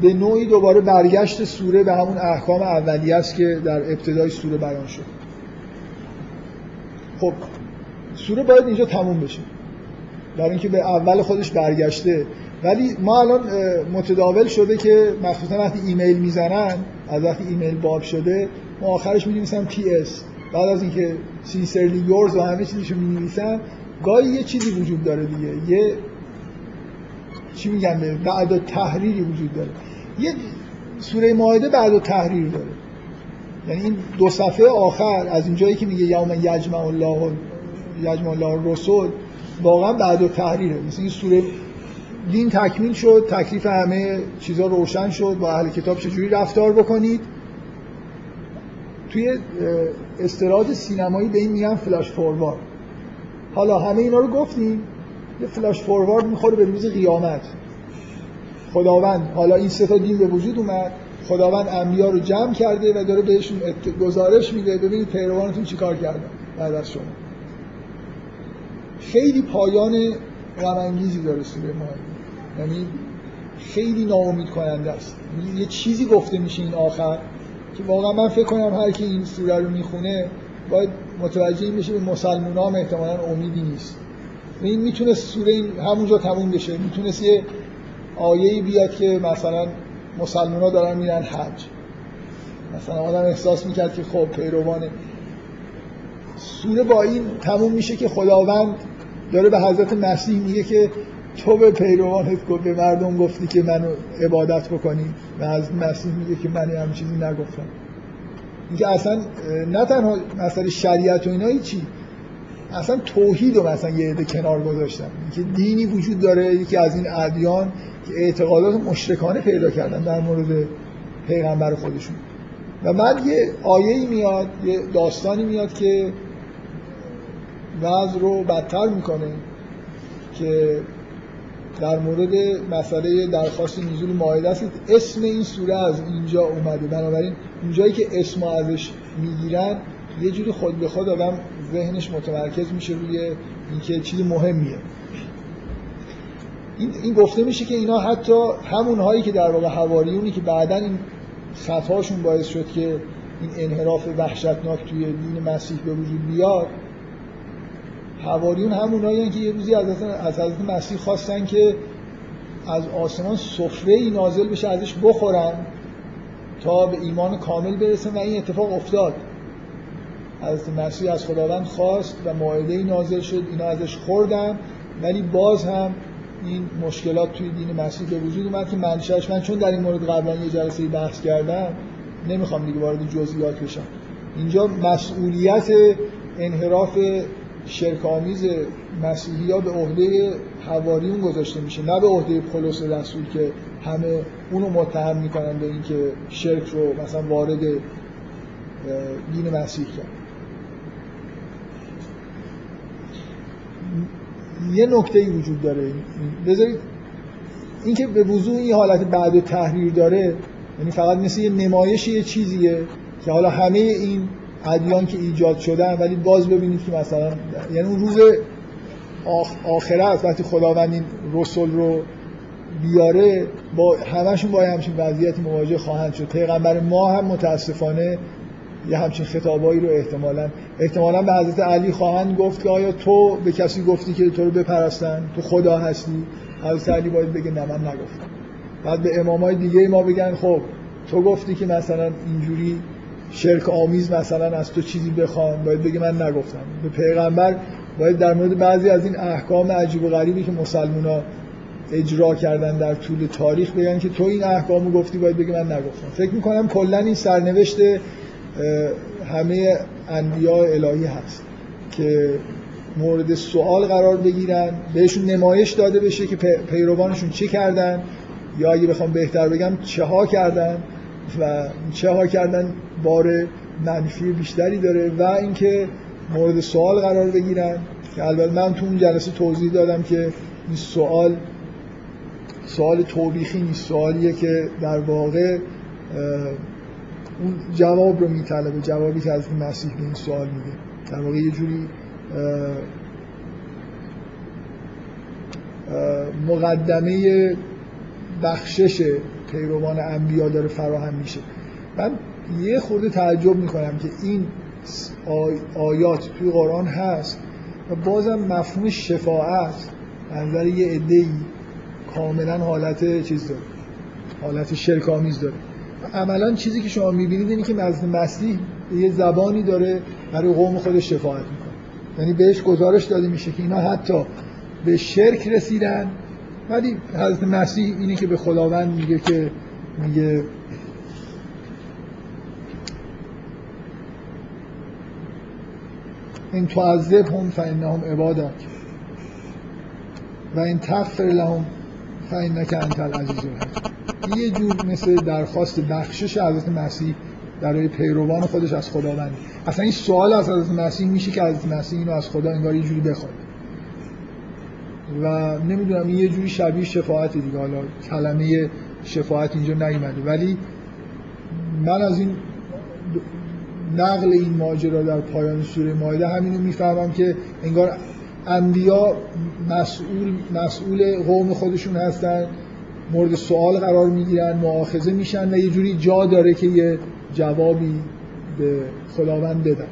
به نوعی دوباره برگشت سوره به همون احکام اولیه است که در ابتدای سوره بیان شد. خب سوره باید اینجا تموم بشه. برای اینکه به اول خودش برگشته. ولی ما الان متداول شده که مخصوصا وقتی ایمیل می‌زنن از وقتی ایمیل باب شده ما آخرش می نویسن P.S. بعد از اینکه sincerely yours و همه چیزشو می گاهی یه چیزی وجود داره دیگه. یه چی میگن بعد تحریری وجود داره. یه سوره مائده بعد تحریر داره. یعنی این دو صفحه آخر از اینجایی که میگه یوم یجمع الله یجمع الله رسول واقعا بعد و تحریره مثل این سوره دین تکمیل شد تکلیف همه چیزها روشن شد با اهل کتاب چجوری رفتار بکنید؟ توی استراد سینمایی به این میگن فلاش فوروارد حالا همه اینا رو گفتیم یه فلاش فوروارد می‌خوره به روز قیامت. خداوند حالا این سه تا دین به وجود اومد. خداوند انبیا رو جمع کرده و داره بهشون گزارش میده. ببینید پیروانتون چیکار کردن بعد از شما. خیلی پایان غم داره سوره ما یعنی خیلی ناامید کننده است. یه چیزی گفته میشه این آخر که واقعا من فکر کنم هر کی این سوره رو می‌خونه باید متوجه این بشه به مسلمان هم احتمالا امیدی نیست. این می‌تونه سوره این همونجا تموم بشه. می‌تونست یه آیه‌ای بیاد که مثلا مسلمان ها دارن میرن حج. مثلا آدم احساس می‌کرد که خب پیروانه. سوره با این تموم میشه که خداوند داره به حضرت مسیح میگه که تو به پیروانت گفت به مردم گفتی که منو عبادت بکنی. و از مسیح میگه که من هم چیزی نگفتم. اینکه اصلا نه تنها مثلا شریعت و اینا چی اصلا توحید رو مثلا یه عده کنار گذاشتن. اینکه دینی وجود داره یکی از این ادیان که اعتقادات مشرکانه پیدا کردن در مورد پیغمبر خودشون. و بعد یه آیه میاد یه داستانی میاد که وضع رو بدتر می‌کنه که در مورد مسئله درخواست نزول ماهده است اسم این سوره از اینجا اومده. بنابراین اونجایی که اسم ازش می‌گیرن یه جوری خود به خود آدم ذهنش متمرکز میشه روی اینکه چیز مهمیه. این, این گفته میشه که اینا حتی همون هایی که در واقع حواریونی که بعدا این خطاشون باعث شد که این انحراف وحشتناک توی دین مسیح به وجود بیاد حواریون همونایی که یه روزی از حضرت مسیح خواستن که از آسمان سفره ای نازل بشه ازش بخورن تا به ایمان کامل برسن و این اتفاق افتاد. از مسیح از خداوند خواست و موعده ای نازل شد اینا ازش خوردن ولی باز هم این مشکلات توی دین مسیح به وجود اومد که منشأش من چون در این مورد قبلا یه جلسه بحث کردم نمی‌خوام دیگه وارد جزئیات بشم. اینجا مسئولیت انحراف شرک آمیز مسیحی ها به عهده حواریون گذاشته میشه. نه به عهده پولس رسول که همه اونو متهم می‌کنن به اینکه شرک رو مثلا وارد دین مسیح کرد. یه نکته ای وجود داره. بذارید اینکه به وضوع این حالت بعد تحریر داره یعنی فقط مثل یه نمایش یه چیزیه که حالا همه این ادیان که ایجاد شدن ولی باز ببینید که مثلا یعنی اون روز آخرت وقتی خداوند این رسول رو بیاره با همشون با همچین وضعیتی مواجه خواهند شد. پیغمبر ما هم متاسفانه یه همچین خطابایی رو احتمالا احتمالا به حضرت علی خواهند گفت که آیا تو به کسی گفتی که تو رو بپرستن؟ تو خدا هستی؟ حضرت علی باید بگه نه من نگفتم. بعد به امامای دیگه ما بگن خب تو گفتی که مثلا اینجوری شرک آمیز مثلا از تو چیزی بخوان باید بگه من نگفتم. به پیغمبر باید در مورد بعضی از این احکام عجیب و غریبی که مسلمونا اجرا کردن در طول تاریخ بگن که تو این احکامو گفتی باید بگه من نگفتم. فکر می‌کنم کلا این سرنوشت همه انبیاء الهی هست که مورد سوال قرار بگیرن بهشون نمایش داده بشه که پیروانشون چه کردن. یا اگه بخوام بهتر بگم چه ها کردن و چه ها کردن بار منفی بیشتری داره و اینکه مورد سوال قرار بگیرن که البته من تو اون جلسه توضیح دادم که این سوال سوال توبیخی نیست سوالیه که در واقع اون جواب رو میطلبه جوابی که از مسیح به این سوال میده. در واقع یه جوری مقدمه بخشش پیروان انبیا داره فراهم میشه. من یه خورده تعجب می‌کنم که این آیات توی قرآن هست و بازم مفهوم شفاعت نظر یه عده کاملا حالت چیز داره حالت شرکامیز داره. عملا چیزی که شما می‌بینید اینه که نزد مسیح یه زبانی داره برای قوم خودش شفاعت می‌کنه. یعنی بهش گزارش داده میشه که اینا حتی به شرک رسیدن ولی حضرت مسیح اینه که به خداوند میگه که میگه این تعذب هم عبادت. و این تغفر لهم فانک انت العزیز الحکیم. یه جور مثل درخواست بخشش حضرت مسیح برای پیروان خودش از خداوند. اصلا این سوال از حضرت مسیح میشه که حضرت مسیح اینو از خدا انگار یه جوری بخواد. و نمی‌دونم یه جوری شبیه شفاعت دیگه. حالا کلمه شفاعت اینجا نیومده. ولی من از این نقل این ماجرا در پایان سوره مایده همینو می‌فهمم که انگار انبیا مسئول مسئول قوم خودشون هستن مورد سوال قرار می‌گیرن معاخذه میشن و یه جوری جا داره که یه جوابی به خداوند بدن.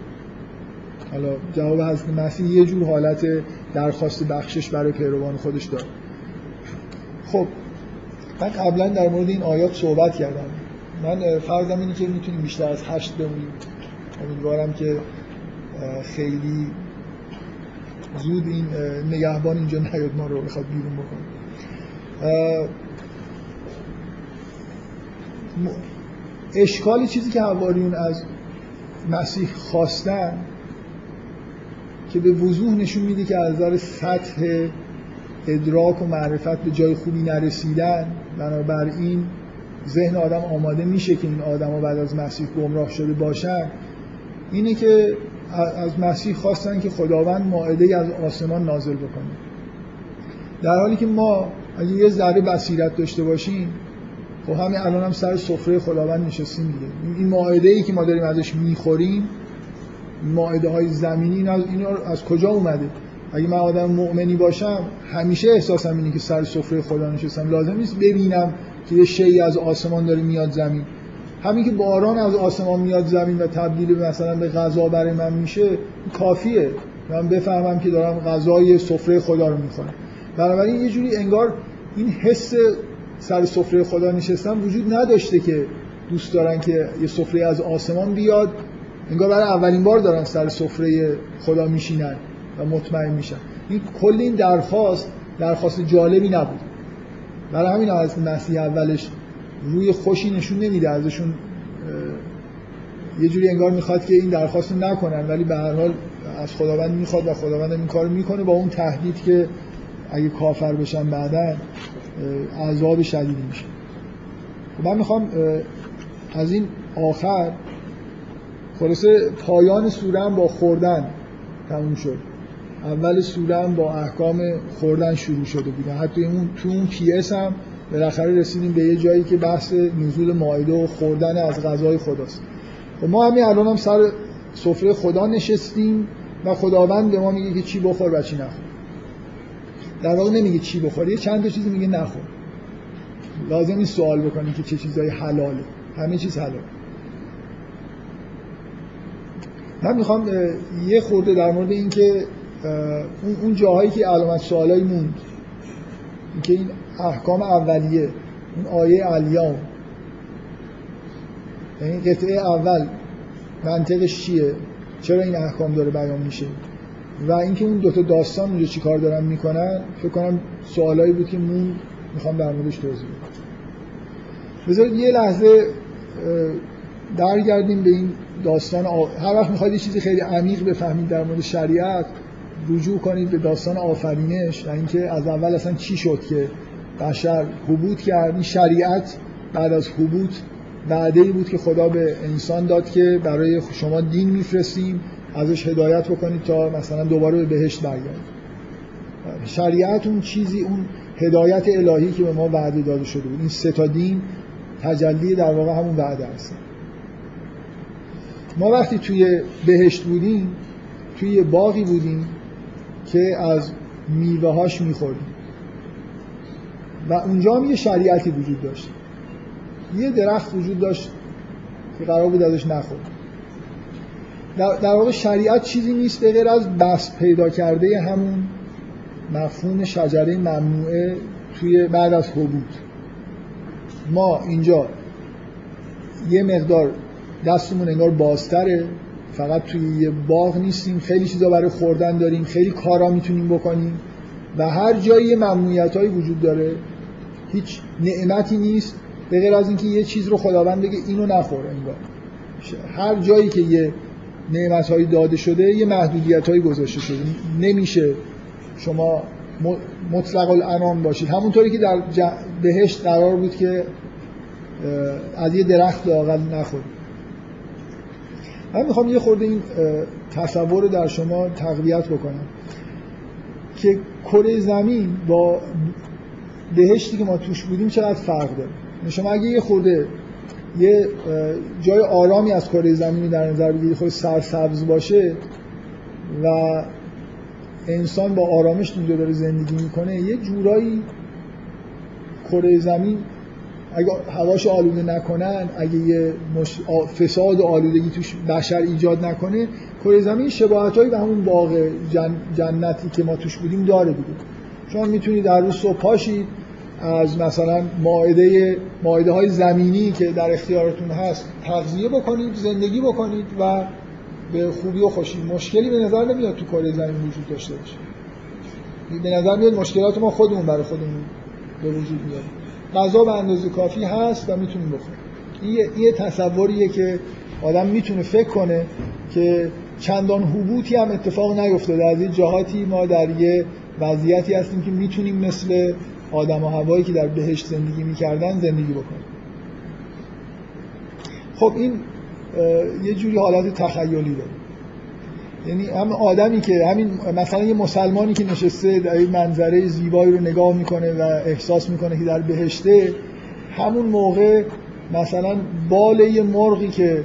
حالا جواب حضرت مسیح یه جور حالت درخواست بخشش برای پیروان خودش داره. خب من قبلا در مورد این آیات صحبت کردم. من فرضم اینه که می‌تونیم بیشتر از هشت بمونیم. امیدوارم که خیلی زود این نگهبان اینجا نیاد ما رو بخواد بیرون بکنه. اشکال چیزی که حواریون از مسیح خواستن که به وضوح نشون میده که از نظر سطح ادراک و معرفت به جای خوبی نرسیدن بنابراین ذهن آدم آماده میشه که این آدم بعد از مسیح گمراه شده باشن. اینه که از مسیح خواستن که خداوند ماعده از آسمان نازل بکنه. در حالی که ما اگه یه ذره بصیرت داشته باشیم خب همین الان هم سر سفره خداوند نشستیم دیگه. این ماعده ای که ما داریم ازش می‌خوریم ماعده های زمینی این از, این از کجا اومده؟ اگه من آدم مؤمنی باشم همیشه احساسم اینه که سر سفره خدا نشستم. لازم نیست ببینم که یه شیعی از آسمان داره میاد زمین. همین که باران از آسمان میاد زمین و تبدیل مثلا به غذا برای من میشه کافیه. من بفهمم که دارم غذای سفره خدا رو می‌خورم بنابراین یه جوری انگار این حس سر سفره خدا نشستن وجود نداشته که دوست دارن که یه سفره از آسمان بیاد. انگار برای اولین بار دارن سر سفره خدا میشینن و مطمئن میشن. این کل این درخواست درخواست جالبی نبود. برای همین از مسیح اولش روی خوشی نشون نمیده ازشون یه جوری انگار می‌خواد که این درخواست نکنن ولی به هر حال از خداوند می‌خواد و خداوند این کار می‌کنه با اون تهدید که اگه کافر بشن بعدا عذاب شدیدی میشه. من می‌خوام از این آخر خلاصه پایان سوره با خوردن تموم شد. اول سوره با احکام خوردن شروع شده بود حتی اون تو اون پی اس هم بالاخره رسیدیم به یه جایی که بحث نزول مائده و خوردن از غذای خداست. و خب ما همین الان هم سر سفره خدا نشستیم و خداوند به ما میگه که چی بخور و چی نخور. در واقع نمیگه چی بخور یه چند تا چیزی میگه نخور. لازم نیست سوال بکنی که چه چیزایی حلاله. همه چیز حلال. من می‌خوام یه خورده در مورد اینکه اون جاهایی که علامت سوالایی موند اینکه این احکام اولیه اون آیه علیام یعنی قطعه اول منطقش چیه؟ چرا این احکام داره بیان میشه؟ و اینکه اون دوتا داستان اونجا چی کار دارن می‌کنن فکر کنم سوالایی بود که مون می‌خوام در موردش توضیح بدم. بذارید یه لحظه درگردیم به این داستان آ... هر وقت می‌خواید یه چیزی خیلی عمیق بفهمید در مورد شریعت رجوع کنید به داستان آفرینش و اینکه از اول اصلا چی شد که بشر حبوط کرد. این شریعت بعد از حبوط بعده ای بود که خدا به انسان داد که برای شما دین میفرستیم ازش هدایت بکنید تا مثلا دوباره به بهشت برگردید. شریعت اون چیزی اون هدایت الهی که به ما وعده داده شده بود. این سه تا دین تجلی در واقع همون وعده هست ما وقتی توی بهشت بودیم توی باقی بودیم که از میوه هاش میخوردیم. و اونجا هم یه شریعتی وجود داشت. یه درخت وجود داشت که قرار بود ازش نخورد. در, واقع شریعت چیزی نیست به غیر از بس پیدا کرده همون مفهوم شجره ممنوعه توی بعد از حبود ما اینجا یه مقدار دستمون انگار بازتره فقط توی یه باغ نیستیم خیلی چیزا برای خوردن داریم خیلی کارا می‌تونیم بکنیم و هر جایی ممنوعیت وجود داره هیچ نعمتی نیست به غیر از اینکه یه چیز رو خداوند بگه اینو نخور انگار. هر جایی که یه نعمت هایی داده شده یه محدودیت هایی گذاشته شده. نمیشه شما مطلق الانام باشید. همونطوری که در بهشت قرار بود که از یه درخت لاقل نخورید من می‌خوام یه خورده این تصور در شما تقویت بکنم که کره زمین با بهشتی که ما توش بودیم چقدر فرق داره؟ شما اگه یه خورده یه جای آرامی از کره زمین در نظر بگیرید خود سرسبز باشه و انسان با آرامش اونجا داره زندگی می‌کنه یه جورایی کره زمین اگه هواش آلوده نکنن اگه یه مش... فساد و آلودگی توش بشر ایجاد نکنه کره زمین شباهت به همون باغ جن... جنتی که ما توش بودیم داره دیگه. شما می‌تونید در روز صبح پاشید از مثلا ماعده ماعده های زمینی که در اختیارتون هست تغذیه بکنید زندگی بکنید و به خوبی و خوشی. مشکلی به نظر نمیاد تو کره زمین وجود داشته باشه. به نظر میاد مشکلات ما خودمون برای خودمون به وجود میاد. غذا به اندازه کافی هست و می‌تونیم بخوریم. این یه تصوریه که آدم می‌تونه فکر کنه که چندان حبوطی هم اتفاق نیفتاده. از این جهاتی ما در یه وضعیتی هستیم که می‌تونیم مثل آدم و هوایی که در بهشت زندگی می‌کردن زندگی بکنیم. خب این یه جوری حالت تخیلی داره. یعنی هم آدمی که همین مثلا یه مسلمانی که نشسته در این منظره زیبایی رو نگاه می‌کنه و احساس می‌کنه که در بهشته همون موقع مثلا بال یه مرغی که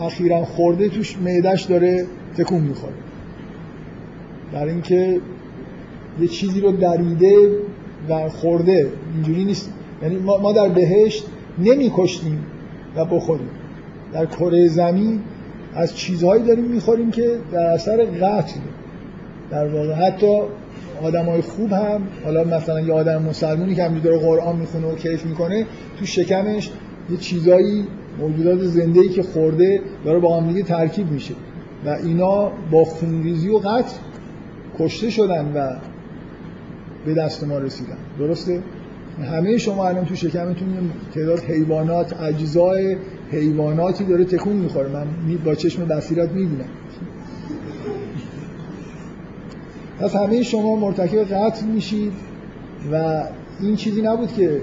اخیرا خورده توش معدش داره تکون می‌خوره. در اینکه یه چیزی رو دریده و خورده. اینجوری نیست. یعنی ما در بهشت نمیکشتیم و بخوریم. در کره زمین از چیزهایی داریم می‌خوریم که در اثر قتل. در واقع حتی آدمای خوب هم حالا مثلا یه آدم مسلمونی که همینجوری داره قرآن می‌خونه و کیف می‌کنه تو شکمش یه چیزایی موجودات زنده ای که خورده داره با هم دیگه ترکیب میشه. و اینا با خونریزی و قتل کشته شدن و به دست ما رسیدن. درسته؟ همه شما الان تو شکمتون تعداد حیوانات اجزای حیواناتی داره تکون می‌خوره. من با چشم بصیرت می‌بینم. پس همه شما مرتکب قتل میشید و این چیزی نبود که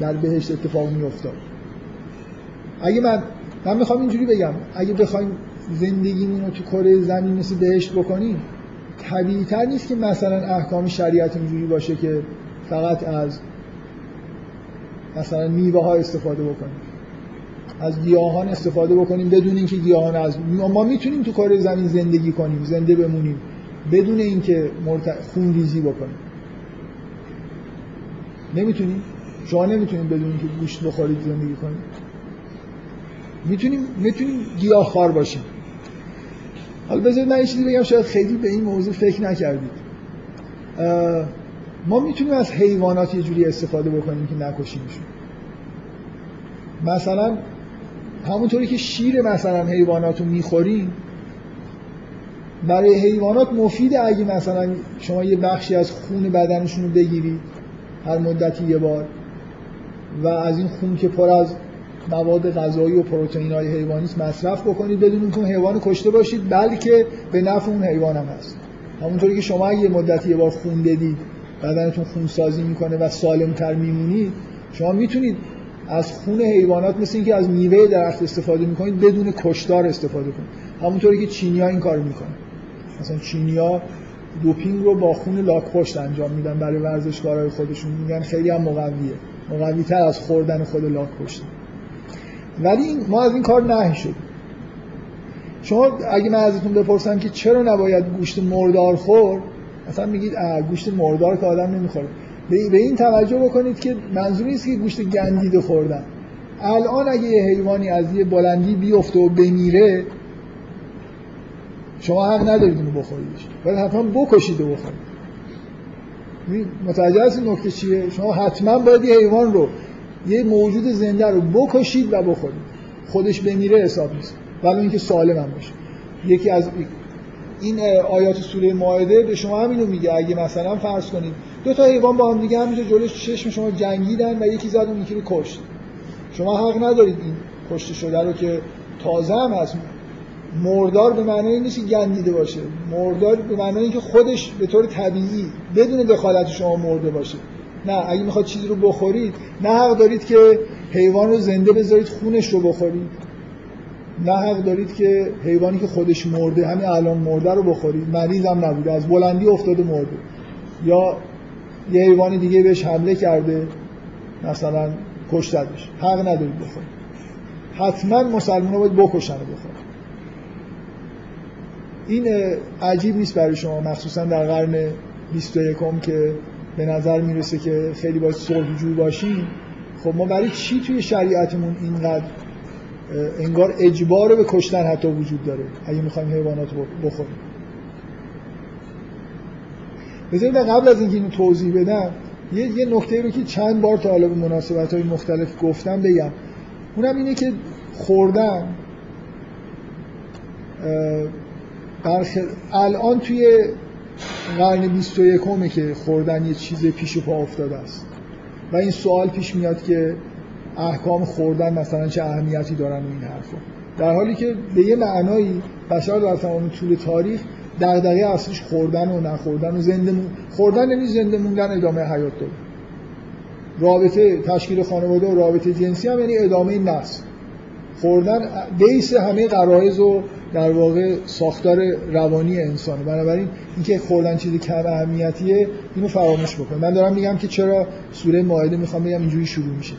در بهشت اتفاق میافتاد. اگه من من می‌خوام اینجوری بگم. اگه بخوایم زندگیمون رو تو کره زمین مثل بهشت بکنیم طبیعی تر نیست که مثلا احکام شریعت اینجوری باشه که فقط از مثلا میوه ها استفاده بکنیم. از گیاهان استفاده بکنیم بدون اینکه گیاهان از ما می‌تونیم تو کار زمین زندگی کنیم زنده بمونیم بدون اینکه مرت... خون ریزی بکنیم. نمی‌تونیم؟ شما نمی‌تونیم بدون اینکه گوشت بخورید زندگی کنیم می‌تونیم می‌تونیم گیاه خار باشیم. حالا بذارید من یه چیزی بگم شاید خیلی به این موضوع فکر نکردید. ما می‌تونیم از حیوانات یه جوری استفاده بکنیم که نکشیمشون مثلا همونطوری که شیر مثلا حیوانات رو می‌خوریم برای حیوانات مفیده اگه مثلا شما یه بخشی از خون بدنشون رو بگیرید هر مدتی یه بار و از این خون که پر از مواد غذایی و پروتئین های حیوانی مصرف بکنید بدون اینکه اون حیوان کشته باشید بلکه به نفع اون حیوان هم هست. همونطوری که شما یه مدتی یه بار خون بدید بدنتون خون سازی می‌کنه و سالمتر میمونید شما می‌تونید از خون حیوانات مثل اینکه از میوه درخت استفاده می‌کنید بدون کشتار استفاده کنید. همونطوری که چینیا این کار می‌کنن. مثلا چینیا دوپینگ رو با خون لاک پشت انجام میدن برای ورزشکارهای خودشون. میگن خیلی هم مقویه. مقوی تر از خوردن خود لاک پشت. ولی ما از این کار نهی شد شما اگه من ازتون بپرسم که چرا نباید گوشت مردار خور مثلا میگید گوشت مردار که آدم نمی‌خوره. به این توجه بکنید که منظور نیست که گوشت گندیده خوردن. الان اگه یه حیوانی از یه بلندی بیفته و بمیره شما حق ندارید اونو بخوریدش. باید حتما بکشید و بخورید. متوجه هستید نکته چیه؟ شما حتما باید یه حیوان رو یه موجود زنده رو بکشید و بخورید. خودش بمیره حساب نیست. ولی اینکه سالم هم باشه. یکی از این آیات سوره مائده به شما همینو میگه. اگه مثلا فرض کنید دو تا حیوان با هم دیگه همینجا جلوش چشم شما جنگیدن و یکی زد اون یکی رو کشت. شما حق ندارید این کشته شده رو که تازه هم هست. مردار به معنای نیست گندیده باشه. مردار به معنای که خودش به طور طبیعی بدون دخالت شما مرده باشه. نه اگه می‌خواد چیزی رو بخورید نه حق دارید که حیوان رو زنده بذارید خونش رو بخورید. نه حق دارید که حیوانی که خودش مرده همین الان مرده رو بخورید. مریض هم نبوده از بلندی افتاده مرده. یا یه حیوان دیگه بهش حمله کرده مثلا کشتدش حق ندارید بخورید. حتما مسلمان رو باید بکشن و بخورید این عجیب نیست برای شما مخصوصا در قرن 21 که به نظر می‌رسه که خیلی باید صلحجو باشیم. خب ما برای چی توی شریعتمون اینقدر انگار اجبار به کشتن حتی وجود داره؟ اگه می‌خوایم حیوانات بخوریم. بذارید قبل از اینکه اینو توضیح بدم یه, یه نکته رو که چند بار تا حالا به مناسبت های مختلف گفتم بگم. اونم اینه که خوردن. الان توی قرن 21 که خوردن یه چیز پیش و پا افتاده است. و این سوال پیش میاد که احکام خوردن مثلا چه اهمیتی دارن این حرفا. در حالی که به یه معنایی بشر در تمام طول تاریخ دغدغه اصلیش خوردن و نخوردن و زنده مون... خوردن یعنی زنده موندن ادامه حیات داره. رابطه تشکیل خانواده و رابطه جنسی هم یعنی ادامه نسل. خوردن بیس همه قرائز و در واقع ساختار روانی انسانه بنابراین اینکه خوردن چیز کم اهمیتیه اینو فراموش بکن. من دارم میگم که چرا سوره مائده می‌خوام بگم اینجوری شروع میشه.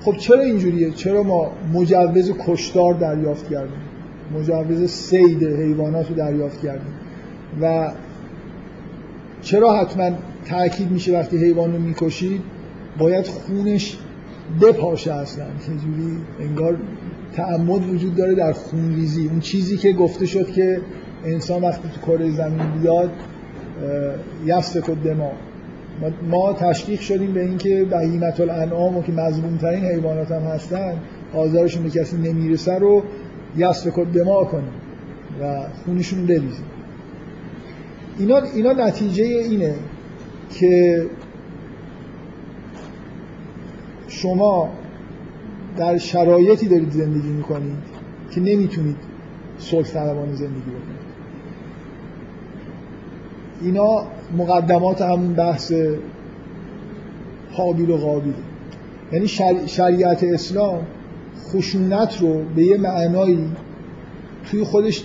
خب چرا اینجوریه؟ چرا ما مجوز کشتار دریافت کردیم؟ مجوز سید حیوانات رو دریافت کردیم. و چرا حتما تاکید میشه وقتی حیوان رو می‌کشید؟ باید خونش بپاشه اصلا. یه جوری انگار تعمد وجود داره در خونریزی. اون چیزی که گفته شد که انسان وقتی تو کره زمین بیاد یسفک دما ما تشکیق شدیم به اینکه بهیمت الانعام و که مظلوم ترین حیوانات هم هستن آزارشون به کسی نمی‌رسه رو یسفک دما کنیم و خونشون بریزیم. اینا, اینا نتیجه اینه که شما در شرایطی دارید زندگی می‌کنید که نمی‌تونید صلح طلبانه زندگی بکنید. اینا مقدمات همون بحث حابیل و قابیل یعنی شریعت اسلام خشونت رو به یه معنایی توی خودش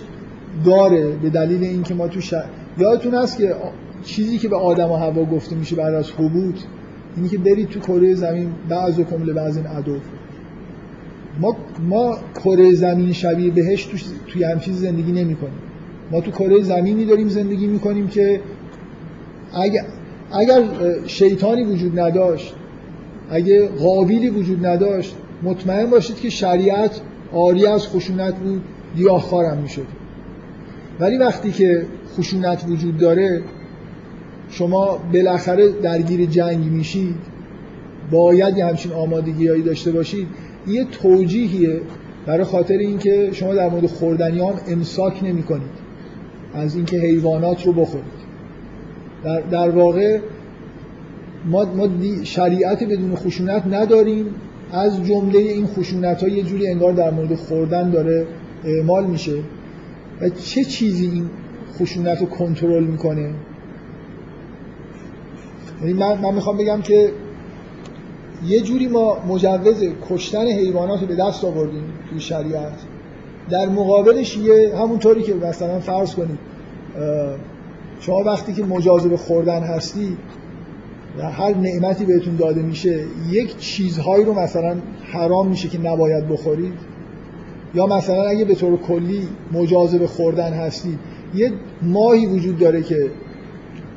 داره به دلیل اینکه ما تو شر... یادتون هست که چیزی که به آدم و هوا گفته میشه بعد از حبوط اینی که برید تو کره زمین بعض و کمل بعض این عدو. ما ما کره زمین شبیه بهش تو توی هم چیز زندگی نمی کنیم. ما تو کره زمینی داریم زندگی می کنیم که اگر اگر شیطانی وجود نداشت اگه قابیلی وجود نداشت مطمئن باشید که شریعت آری از خشونت بود دیاخارم می شد. ولی وقتی که خشونت وجود داره شما بالاخره درگیر جنگ میشید باید یه همچین آمادگی داشته باشید. یه توجیهیه برای خاطر اینکه شما در مورد خوردنیان امساک نمی کنید از اینکه حیوانات رو بخورید. در, در واقع ما, ما شریعت بدون خشونت نداریم. از جمله این خشونت ها یه جوری انگار در مورد خوردن داره اعمال میشه. و چه چیزی این خشونت رو کنترل می‌کنه؟ یعنی من, من می‌خوام بگم که یه جوری ما مجوز کشتن حیوانات رو به دست آوردیم توی شریعت. در مقابلش یه همونطوری که مثلا فرض کنید شما وقتی که مجاز به خوردن هستی و هر نعمتی بهتون داده میشه یک چیزهایی رو مثلا حرام میشه که نباید بخورید؟ یا مثلا اگه به طور کلی مجاز به خوردن هستی یه ماهی وجود داره که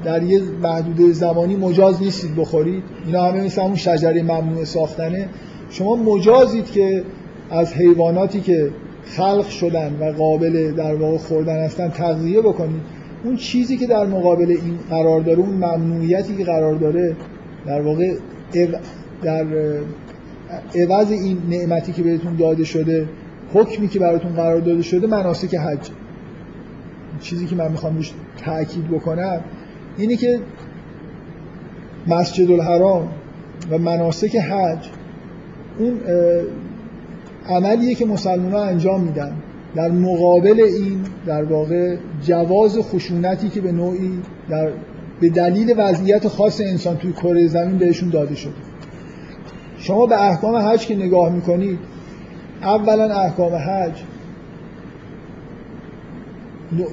در یه محدوده زمانی مجاز نیستید بخورید. اینا همه مثل همون شجره ممنوع ساختنه. شما مجازید که از حیواناتی که خلق شدن و قابل در واقع خوردن هستن تغذیه بکنید. اون چیزی که در مقابل این قرار داره اون ممنوعیتی که قرار داره در واقع در عوض این نعمتی که بهتون داده شده حکمی که براتون قرار داده شده مناسک حج. چیزی که من می‌خوام روش تاکید بکنم اینی که مسجد الحرام و مناسک حج اون عملیه که مسلمان ها انجام میدن. در مقابل این در واقع جواز خشونتی که به نوعی در به دلیل وضعیت خاص انسان توی کره زمین بهشون داده شده. شما به احکام حج که نگاه می‌کنید اولا احکام حج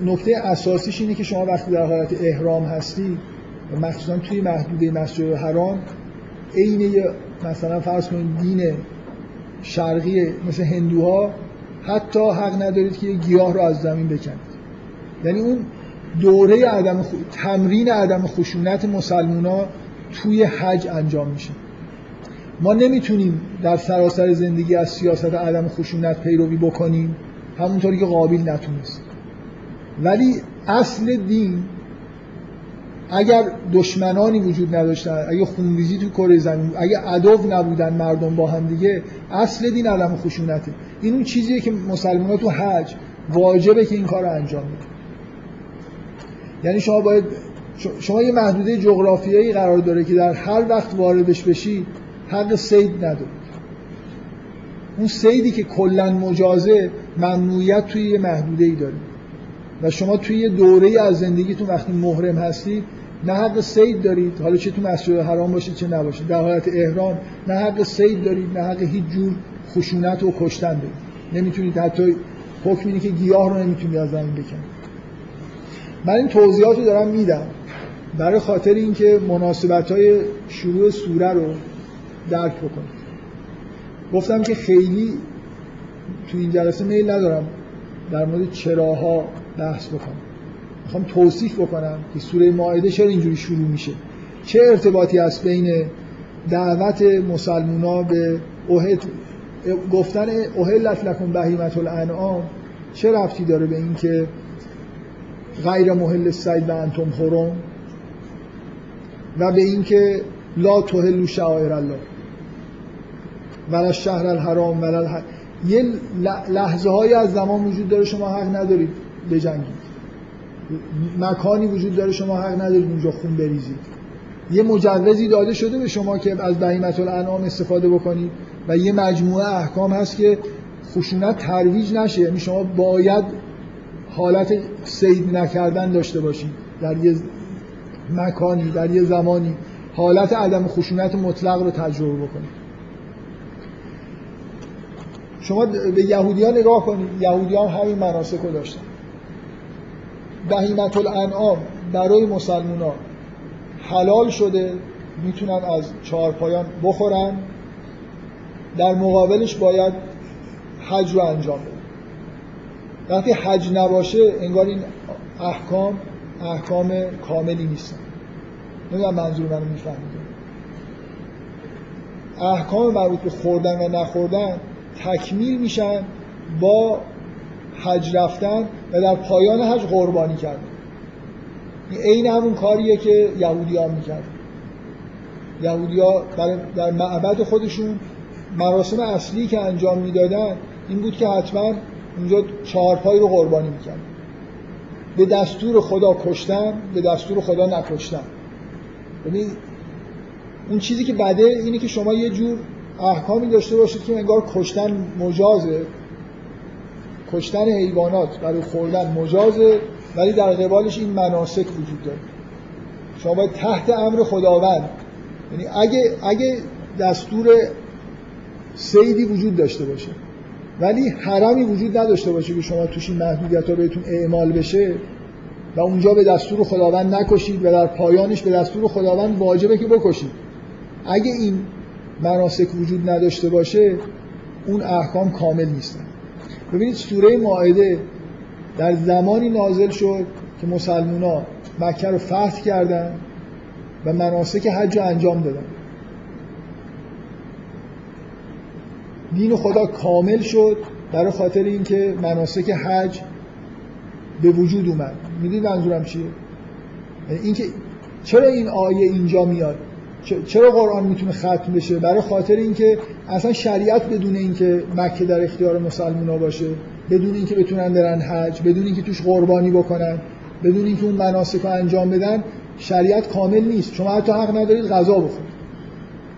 نکته اساسیش اینه که شما وقتی در حالت احرام هستی مخصوصا توی محدوده مسجد حرام عین مثلا فرض کنید دین شرقی مثل هندوها حتی حق ندارید که یه گیاه رو از زمین بکنید. یعنی اون دوره عدم خ... تمرین عدم خشونت مسلمونا توی حج انجام میشه. ما نمی‌تونیم در سراسر زندگی از سیاست عدم خشونت پیروی بکنیم همونطوری که قابل نتونست. ولی اصل دین اگر دشمنانی وجود نداشتن اگه خونریزی تو کره زمین اگه عدو نبودن مردم با هم دیگه اصل دین علم خشونته. این اون چیزیه که مسلمان تو حج واجبه که این کار رو انجام بدن یعنی شما باید شما یه محدوده جغرافیایی قرار داره که در هر وقت واردش بشی حق سید ندارید اون سیدی که کلا مجازه ممنوعیت توی یه محدوده ای داره. و شما توی یه دوره از زندگیتون وقتی محرم هستید نه حق سید دارید. حالا چه تو مسجد حرام باشید چه نباشید در حالت احرام نه حق سید دارید نه حق هیچ جور خشونت و کشتن دارید. نمی‌تونید حتی حکم اینه که گیاه رو نمی‌تونید از زمین بکنید من این توضیحات رو دارم میدم برای خاطر اینکه مناسبت های شروع سوره رو درک بکنید. گفتم که خیلی تو این جلسه میل ندارم در مورد چراها بحث بکنم. می‌خوام توصیف بکنم که سوره ماعده چرا اینجوری شروع میشه. چه ارتباطی هست بین دعوت مسلمونا به اوهد گفتن اوهلت لکن بهیمت الانعام چه رفتی داره به اینکه غیر محل سید و انتم حرم؟ و به اینکه لا تهلو شعائر الله. ولا شهر الحرام ولا الح... یه لحظه های از زمان وجود داره شما حق ندارید. بجنگید مکانی وجود داره شما حق ندارید اونجا خون بریزید. یه مجوزی داده شده به شما که از بهیمت الانعام استفاده بکنید و یه مجموعه احکام هست که خشونت ترویج نشه. یعنی شما باید حالت سید نکردن داشته باشید. در یه مکانی در یه زمانی حالت عدم خشونت مطلق رو تجربه بکنید. شما به یهودی ها نگاه کنید. یهودی ها همین مناسک رو داشتن. بهیمت الانعام برای مسلمان حلال شده می‌تونن از چهارپایان بخورن. در مقابلش باید حج رو انجام بده وقتی حج نباشه انگار این احکام احکام کاملی نیستن. نمی‌دونم منظور منو می‌فهمید احکام مربوط به خوردن و نخوردن تکمیل میشن با حج رفتن و در پایان حج قربانی کردن این عین همون کاریه که یهودی ها می‌کردن. یهودی ها در معبد خودشون مراسم اصلی که انجام می‌دادن این بود که حتما اونجا چهارپای رو قربانی می‌کردن. به دستور خدا کشتن به دستور خدا نکشتن. ببین اون چیزی که بده اینه که شما یه جور احکامی داشته باشید که انگار کشتن مجازه. کشتن حیوانات برای خوردن مجازه ولی در قبالش این مناسک وجود داره. شما باید تحت امر خداوند یعنی اگه اگه دستور سیدی وجود داشته باشه ولی حرمی وجود نداشته باشه که شما توش این محدودیت ها بهتون اعمال بشه و اونجا به دستور خداوند نکشید و در پایانش به دستور خداوند واجبه که بکشید. اگه این مناسک وجود نداشته باشه اون احکام کامل نیستن. ببینید سوره ماعده در زمانی نازل شد که مسلمونا مکه رو فتح کردن و مناسک حج رو انجام دادن. دین خدا کامل شد برای خاطر اینکه مناسک حج به وجود اومد. می‌دید منظورم چیه؟ یعنی اینکه چرا این آیه اینجا میاد؟ چرا قرآن می‌تونه ختم بشه؟ برای خاطر اینکه اصلا شریعت بدون اینکه مکه در اختیار مسلمان باشه بدون اینکه بتونن برن حج بدون اینکه توش قربانی بکنن بدون اینکه اون مناسک رو انجام بدن شریعت کامل نیست. شما حتی حق ندارید غذا بخورید.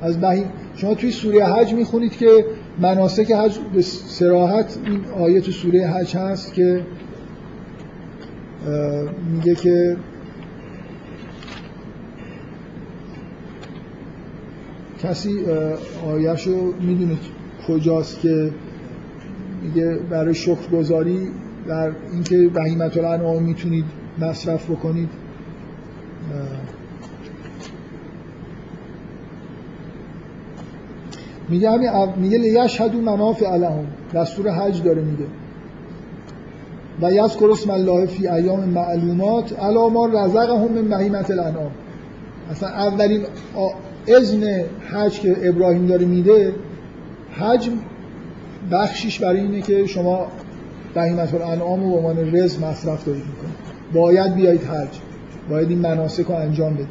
از بهی شما توی سوره حج می‌خونید که مناسک حج به سراحت این آیه تو سوره حج هست که میگه که کسی آیهشو می‌دونید کجاست که میگه برای شکر گذاری در اینکه بهیمت الانعام می‌تونید مصرف بکنید. میگه همین میگه لیشهدو منافع لهم. دستور حج داره میده. و یذکر اسم الله فی ایام معلومات علی ما رزقهم من بهیمت الانعام. اصلا اولین اذن حج که ابراهیم داره میده حج بخشیش برای اینه که شما بهیمت الانعام و به عنوان رز مصرف دارید می‌کنید. باید بیایید حج. باید این مناسک رو انجام بدید.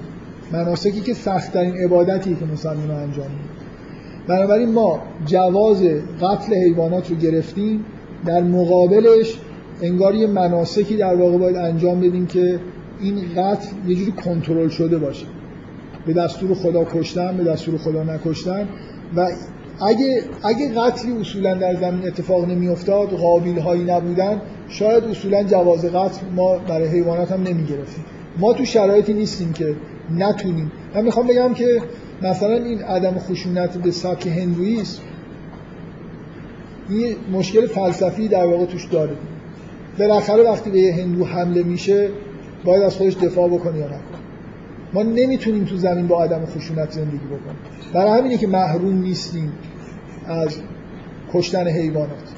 مناسکی که سختترین عبادتی که مسلمان انجام میده. بنابراین ما جواز قتل حیوانات رو گرفتیم. در مقابلش انگار یه مناسکی در واقع باید انجام بدیم که این قتل یه جوری کنترل شده باشه. به دستور خدا کشتن به دستور خدا نکشتن. و اگه اگه قتلی اصولا در زمین اتفاق نمیافتاد قابیل هایی نبودن شاید اصولا جواز قتل ما برای حیوانات هم نمی گرفتیم ما تو شرایطی نیستیم که نتونیم. من می‌خوام بگم که مثلا این عدم خشونت به سبک هندویسم این مشکل فلسفی در واقع توش داره. بالاخره وقتی به یه هندو حمله میشه باید از خودش دفاع بکنه یا نکنه. ما نمی‌تونیم تو زمین با عدم خشونت زندگی بکنیم. برای همینه که محروم نیستیم از کشتن حیوانات.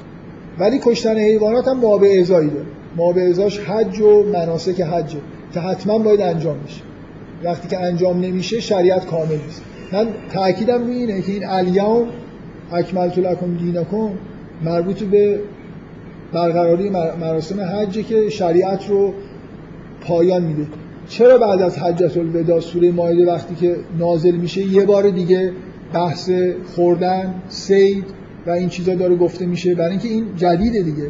ولی کشتن حیوانات هم ما به ازایی داره. ما به ازاش حج و مناسک حجه که حتما باید انجام میشه وقتی که انجام نمیشه شریعت کامل نیست. من تاکیدم روی اینه که این الیوم اکملت لکم دینکم مربوط به برقراری مراسم حجه که شریعت رو پایان میده. چرا بعد از حجت الوداع سوره مایده وقتی که نازل میشه یه بار دیگه بحث خوردن سید و این چیزا داره گفته میشه؟ برای اینکه این جدیده دیگه.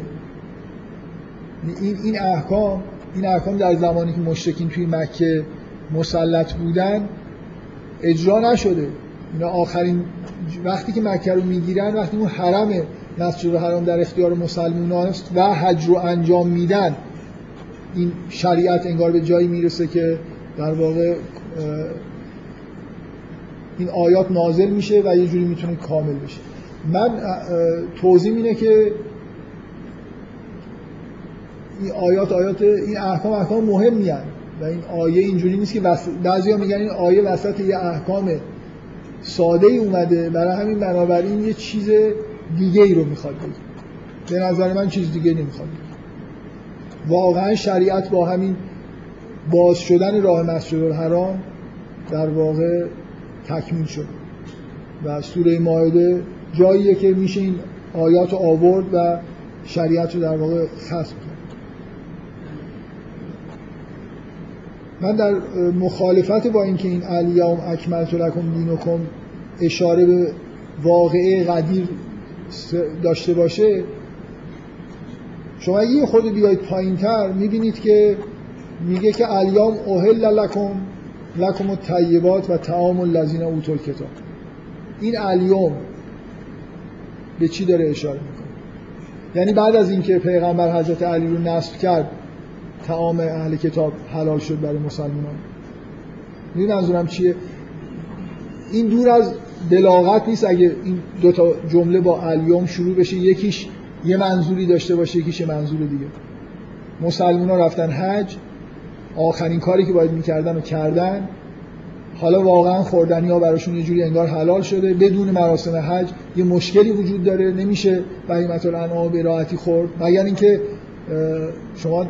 این این احکام این احکام در زمانی که مشرکین توی مکه مسلط بودن اجرا نشده. اینا آخرین وقتی که مکه رو می‌گیرن وقتی اون حرم مسجد حرام در اختیار مسلمانان است و حج رو انجام میدن این شریعت انگار به جایی می‌رسه که در واقع این آیات نازل میشه و یه جوری می‌تونه کامل بشه من توضیح اینه که این آیات آیات این احکام احکام مهمی هن. و این آیه اینجوری نیست که وس... بعضی ها میگن این آیه وسط یه احکام ساده ای اومده برای همین بنابراین یه چیز دیگه ای رو می‌خواد بگه به نظر من چیز دیگه نمی‌خواد واقعا شریعت با همین باز شدن راه مسجد الحرام در واقع تکمیل شد. و سوره مائده جاییه که میشه این آیات آورد و شریعت رو در واقع ختم کرد. من در مخالفت با اینکه این الیوم اکملت لکم دینکم اشاره به واقعه قدیر داشته باشه شما یه خود بیاید پایین تر می‌بینید که میگه که الیام اوهل لکم لکم الطیبات و تعام الذین اوتوا الکتاب. این الیوم به چی داره اشاره می‌کنه؟ یعنی بعد از اینکه پیغمبر حضرت علی رو نصب کرد تعام اهل کتاب حلال شد برای مسلمانان این منظورم چیه؟ این دور از بلاغت نیست اگه این دو تا جمله با الیوم شروع بشه یکیش یه منظوری داشته باشه یکیش منظور دیگه. مسلمان ها رفتن حج آخرین کاری که باید می‌کردن و کردن حالا واقعا خوردنی ها براشون یه جوری انگار حلال شده. بدون مراسم حج یه مشکلی وجود داره. نمیشه بهیمت الانعام به راحتی خورد. مگر اینکه شما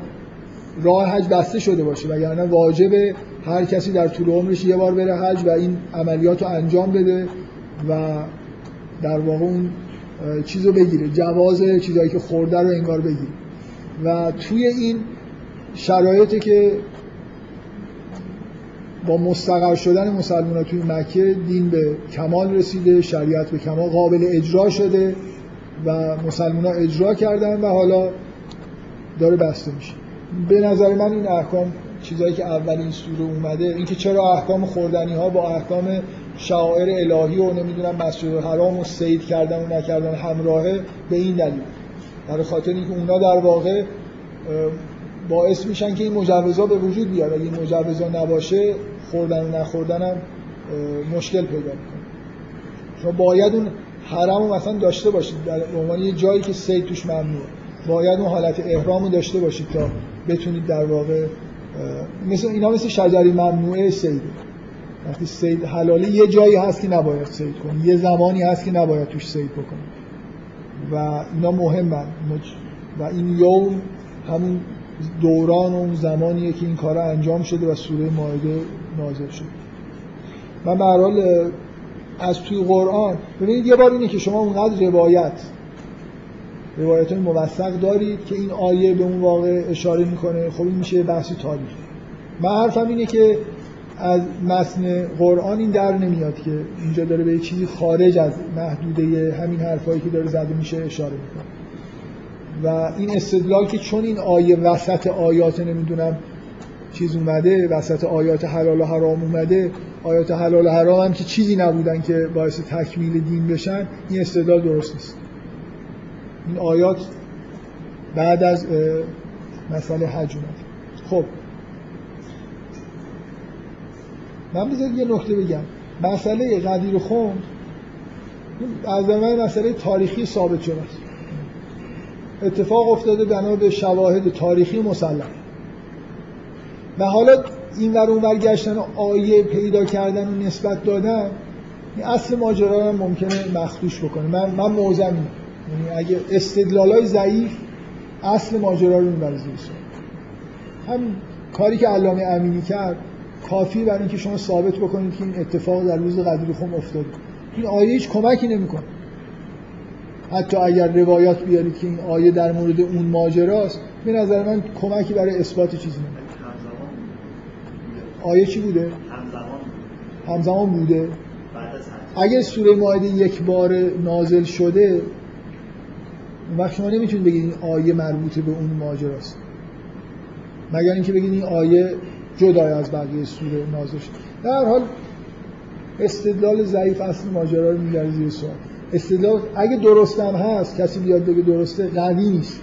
راه حج بسته شده باشه. وگرنه واجبه هر کسی در طول عمرش یه بار بره حج و این عملیات رو انجام بده و در واقع اون چیز رو بگیره. جواز چیزایی که خورده رو انگار بگیره. و توی این شرایطی که با مستقر شدن مسلمان توی مکه دین به کمال رسیده شریعت به کمال قابل اجرا شده و مسلمان ها اجرا کردن و حالا داره بسته میشه. به نظر من این احکام چیزایی که اولین سوره اومده اینکه چرا احکام خوردنی ها با احکام شاعر الهی و نمی‌دونم مسجد الحرام و سید کردن و نکردن همراهه به این دلیل. برای خاطر اینکه اونا در واقع باعث میشن که این مجوزا به وجود بیاد. اگه این مجوزا نباشه خوردن و نخوردن هم مشکل پیدا می‌کنه. شما باید اون حرم مثلا داشته باشید. در عنوان یه جایی که سید توش ممنوعه. باید اون حالت احرام رو داشته باشید تا بتونید در واقع مثل اینا مثل شجری ممنوعه سیده وقتی سید حلالی یه جایی هست که نباید سید کنی. یه زمانی هست که نباید توش سید بکنی. و اینا مهمن. و این یوم همون دوران و اون زمانیه که این کار انجام شده و سوره مائده نازل شد من به از توی قرآن ببینید یه بار اینه که شما اونقدر روایت روایت های موثق دارید که این آیه به اون واقع اشاره می‌کنه. خب این میشه بحثی تاریخ. من حرفم اینه که از متن قرآن این در نمیاد که اینجا داره به چیزی خارج از محدوده همین حرفایی که داره زده میشه اشاره می‌کنه. و این استدلال که چون این آیه وسط آیات نمی‌دونم چیز اومده وسط آیات حلال و حرام اومده آیات حلال و حرام هم که چیزی نبودن که باعث تکمیل دین بشن این استدلال درست نیست. این آیات بعد از مسئله حج اومد خب من بذارید یه نکته بگم. مسئله قدیر خون از من مسئله تاریخی ثابت شده است. اتفاق افتاده بنا به شواهد تاریخی مسلم و حالا این ور اون گشتن و آیه پیدا کردن و نسبت دادن این اصل ماجرا هم ممکنه مخدوش بکنه. من من موزم یعنی اگه استدلالای ضعیف اصل ماجرا رو می‌بره هم کاری که علامه امینی کرد کافی برای اینکه شما ثابت بکنید که این اتفاق در روز قدیر خم افتاده این آیه هیچ کمکی نمی‌کنه. حتی اگر روایات بیارید که این آیه در مورد اون ماجراست به نظر من کمکی برای اثبات چیزی نمی‌کنه آیه چی بوده؟ همزمان همزمان بوده. بعد از حج اگه سوره مائده یک بار نازل شده وقت شما نمی‌تونید بگید این آیه مربوط به اون ماجراست. مگر اینکه بگید این آیه جدا از بقیه سوره نازل شده در حال استدلال ضعیف اصل ماجرا رو میگره زیر سوال. استدلال اگه درست هم هست کسی بیاد بگه درسته قوی نیست.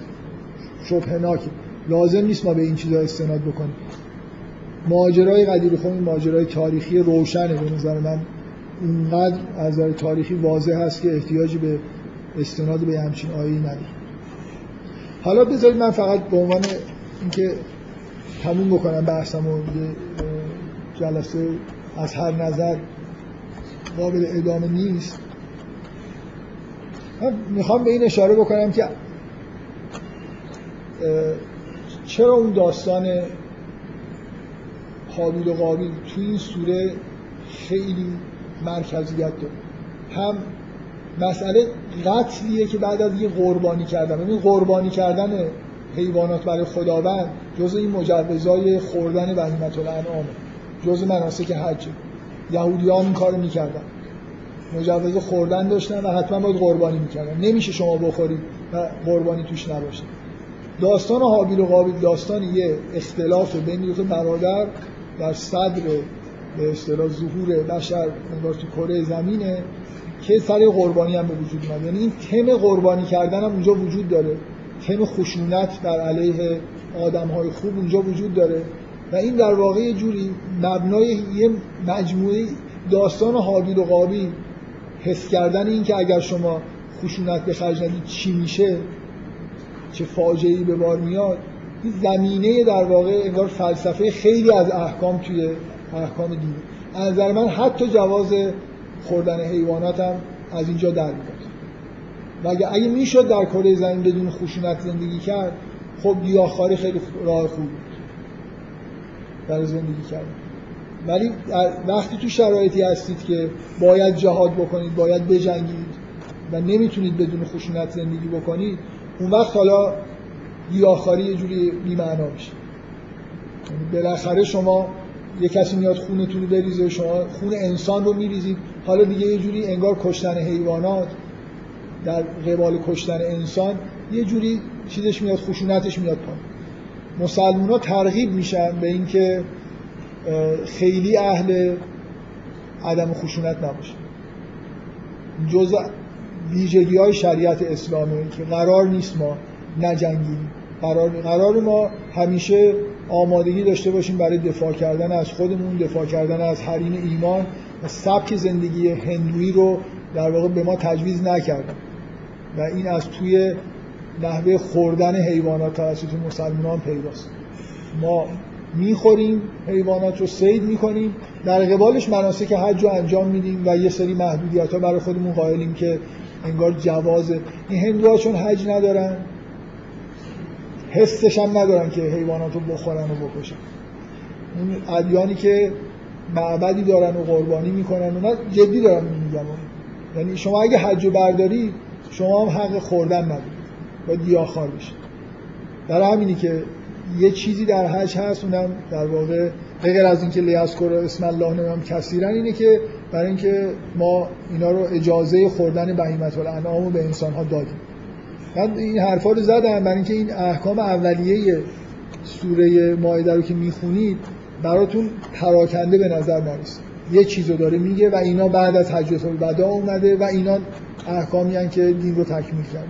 شبهناکه لازم نیست ما به این چیزا استناد بکنیم. ماجرای قدیر خم این ماجرای تاریخی روشنه. به نظر من اینقدر از نظر تاریخی واضح هست که احتیاجی به استناد به همچین آیه‌ای نداره حالا بذارید من فقط به عنوان اینکه تموم بکنم بحثم و جلسه از هر نظر قابل ادامه نیست. من می‌خوام به این اشاره بکنم که چرا اون داستان حابیل و قابیل توی این سوره خیلی مرکزیت داره؟ هم مسئله قتلیه که بعد از یه قربانی کردن. ببین قربانی کردن حیوانات برای خداوند جز این مجوزای خوردن بهیمت الانعامه جز مناسک حج. یهودی ها این کارو می‌کردن. مجوز خوردن داشتن و حتما باید قربانی می‌کردن. نمیشه شما بخورید و قربانی توش نباشه. داستان حابیل و قابیل داستان یه اختلاف بین دو برادر در صدر به اصطلاح ظهور بشر انگار کره زمینه که سر قربانی هم به وجود اومد. یعنی این تم قربانی کردن هم اونجا وجود داره. تم خشونت در علیه آدم های خوب اونجا وجود داره. و این در واقع یه جوری مبنای یه مجموعه داستان حابیل و قابیل حس کردن این که اگر شما خشونت به خرج چی میشه چه فاجعه‌ای به بار میاد. این زمینه در واقع انگار فلسفه خیلی از احکام توی احکام دینی از نظر من حتی جواز خوردن حیوانات هم از اینجا در میاد. و اگه, می‌شد در کره زمین بدون خشونت زندگی کرد خب گیاهخواری خیلی راه خوب برای زندگی کردن. ولی وقتی تو شرایطی هستید که باید جهاد بکنید باید بجنگید و نمی‌تونید بدون خشونت زندگی بکنید اون وقت حالا گیاهخواری یه جوری بی‌معنا میشه. یعنی بالاخره شما یه کسی میاد خونتون رو بریزه شما خون انسان رو میریزید حالا دیگه یه جوری انگار کشتن حیوانات. در قبال کشتن انسان یه جوری چیزش میاد خشونتش میاد پایین. مسلمان ها ترغیب میشن به اینکه خیلی اهل عدم خشونت نباشه. جز ویژگی های شریعت اسلامی که قرار نیست ما نجنگیم. قرار, قرار ما همیشه آمادگی داشته باشیم برای دفاع کردن از خودمون دفاع کردن از حریم ایمان و سبک زندگی هندویی رو در واقع به ما تجویز نکردن. و این از توی نحوه خوردن حیوانات توسط مسلمانان پیداست. ما می‌خوریم حیوانات رو سید می‌کنیم. در قبالش مناسک حج رو انجام میدیم و یه سری محدودیت ها برای خودمون قائلیم که انگار جواز. این هندوها چون حج ندارن. حسش هم ندارن که حیوانات رو بخورن و بکشن. اون ادیانی که معبدی دارن و قربانی می‌کنن اونا جدی دارن میگم یعنی شما اگه حج رو برداری شما هم حق خوردن ندارید باید گیاهخوار بشید در همینی که یه چیزی در حج هست اونم در واقع غیر از اینکه لیذکر اسم الله نمیم کثیرن اینه که برای اینکه ما اینا رو اجازه خوردن بهیمت الانعام رو به انسان ها دادیم. من این حرفا رو زدم برای اینکه این احکام اولیه سوره مائده رو که می‌خونید براتون پراکنده به نظر نرسه یه چیزو داره میگه و اینا بعد از حجت الوداع اومده و اینا احکامی هن که دین رو تکمیل کرد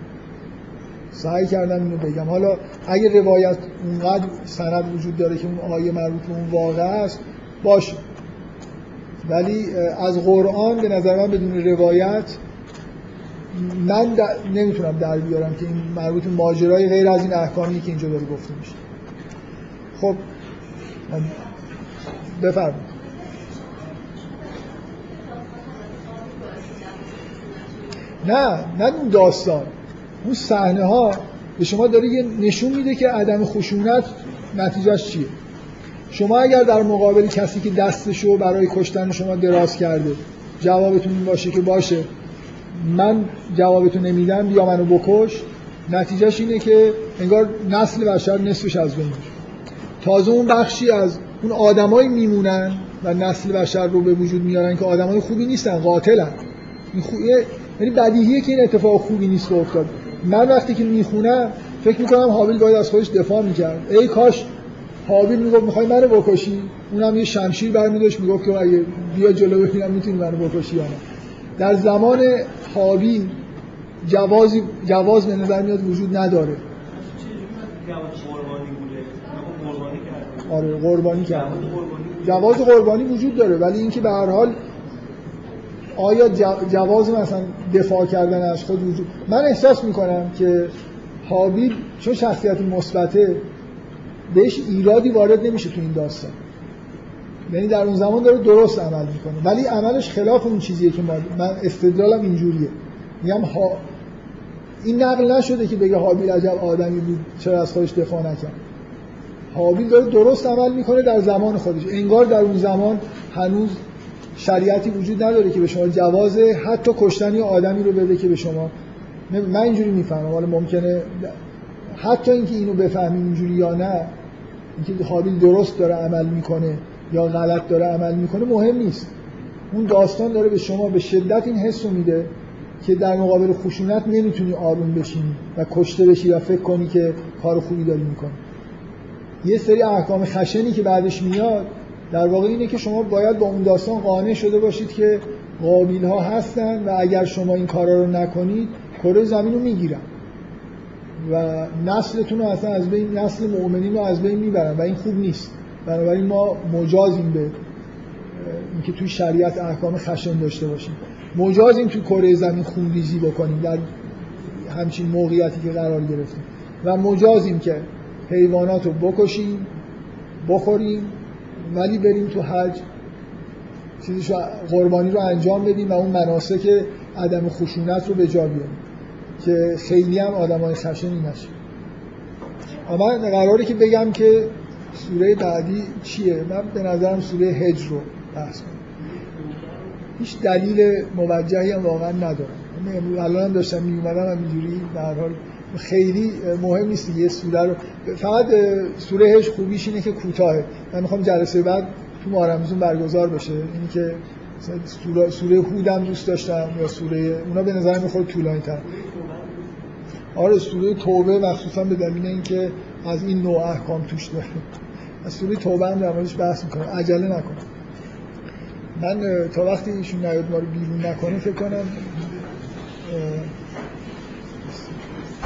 سعی کردم اینو بگم. حالا اگه روایت اونقدر سند وجود داره که اون آیه مربوط به اون واقع است باشه. ولی از قرآن به نظر من بدون روایت من در... نمی‌تونم در بیارم که این مربوط ماجرای غیر از این احکامی که اینجا داره گفته میشه. خب بفرمایید. نه نه اون داستان. اون صحنه ها به شما داره یه نشون میده که عدم خشونت نتیجهش چیه. شما اگر در مقابل کسی که دستشو برای کشتن شما دراز کرده جوابتون این باشه که باشه من جوابتون نمیدم بیا منو بکش. نتیجهش اینه که انگار نسل بشر نصفش از بین تازه اون بخشی از اون آدمایی میمونن و نسل بشر رو به وجود میارن که آدمای خوبی نیستن قاتلن. این خو... یعنی بدیهیه که این اتفاق خوبی نیست که افتاد. من وقتی که می‌خونم فکر می‌کنم حابیل باید از خودش دفاع می‌کرد. ای کاش حابیل می‌گفت می‌خوای منو بکشی. اونم یه شمشیر برمیداشت می‌گفت که اگه بیا جلو ببینم می‌تونی منو بکشی یا نه. در زمان حابیل جوازی جواز به نظر میاد وجود نداره. آره قربانی کرد. جواز قربانی وجود داره ولی اینکه به هر حال آیا جواز مثلا دفاع کردن از خود وجود من احساس می‌کنم که حابیل چون شخصیت مثبته بهش ایرادی وارد نمیشه تو این داستان. یعنی در اون زمان داره درست عمل می‌کنه. ولی عملش خلاف اون چیزیه که من استدلالم اینجوریه. میگم ها این نقل نشده که بگه حابیل عجب آدمی بود چرا از خودش دفاع نکرد. حابیل داره درست عمل می‌کنه در زمان خودش. انگار در اون زمان هنوز شریعتی وجود نداره که به شما جواز حتی کشتن آدمی رو بده که به شما. من اینجوری می‌فهمم. حالا ممکنه حتی اینکه اینو بفهمیم اینجوری یا نه اینکه حابیل درست داره عمل می‌کنه یا غلط داره عمل می‌کنه مهم نیست. اون داستان داره به شما به شدت این حس میده که در مقابل خشونت نمی‌تونی آروم بشینی و کشته بشی و فکر کنی که کار خوبی داری می‌کنی. یه سری احکام خشنی که بعدش میاد در واقع اینه که شما باید با اون داستان قانع شده باشید که قابیل ها هستن و اگر شما این کارا رو نکنید کره زمین رو می‌گیرن. و نسلتون رو اصلا از بین نسل مؤمنین رو از بین می‌برن و این خوب نیست. بنابراین ما مجازیم به اینکه توی شریعت احکام خشن داشته باشیم. مجازیم توی کره زمین خونریزی بکنیم در همچین موقعیتی که قرار گرفتیم. و مجازیم که حیوانات رو بکشیم بخوریم ولی بریم تو حج. چیزی قربانی رو انجام بدیم و اون مناسک عدم خشونت رو به جا بیاریم. که خیلی هم آدم های خشنی نشه اما قراره که بگم که سوره بعدی چیه؟ من به نظرم سوره هج رو بحث کنم. هیچ دلیل موجهی هم واقعا ندارم. الان هم داشتم می اومدم همینجوری در حال خیلی مهم نیست یه سوره رو فقط سوره هج خوبیش اینه که کوتاهه. من می‌خوام جلسه بعد تو ماه برگزار بشه. اینی که سوره, سوره هودم دوست داشتم یا سوره اونا به نظر می‌خواد طولانی تر آره سوره توبه مخصوصا به دلیل اینکه از این نوع احکام توش داره. از سوره توبه هم در موردش بحث می‌کنم. عجله نکنم. من تا وقتی ایشون نیاد ما رو بیرون نکنه فکر کنم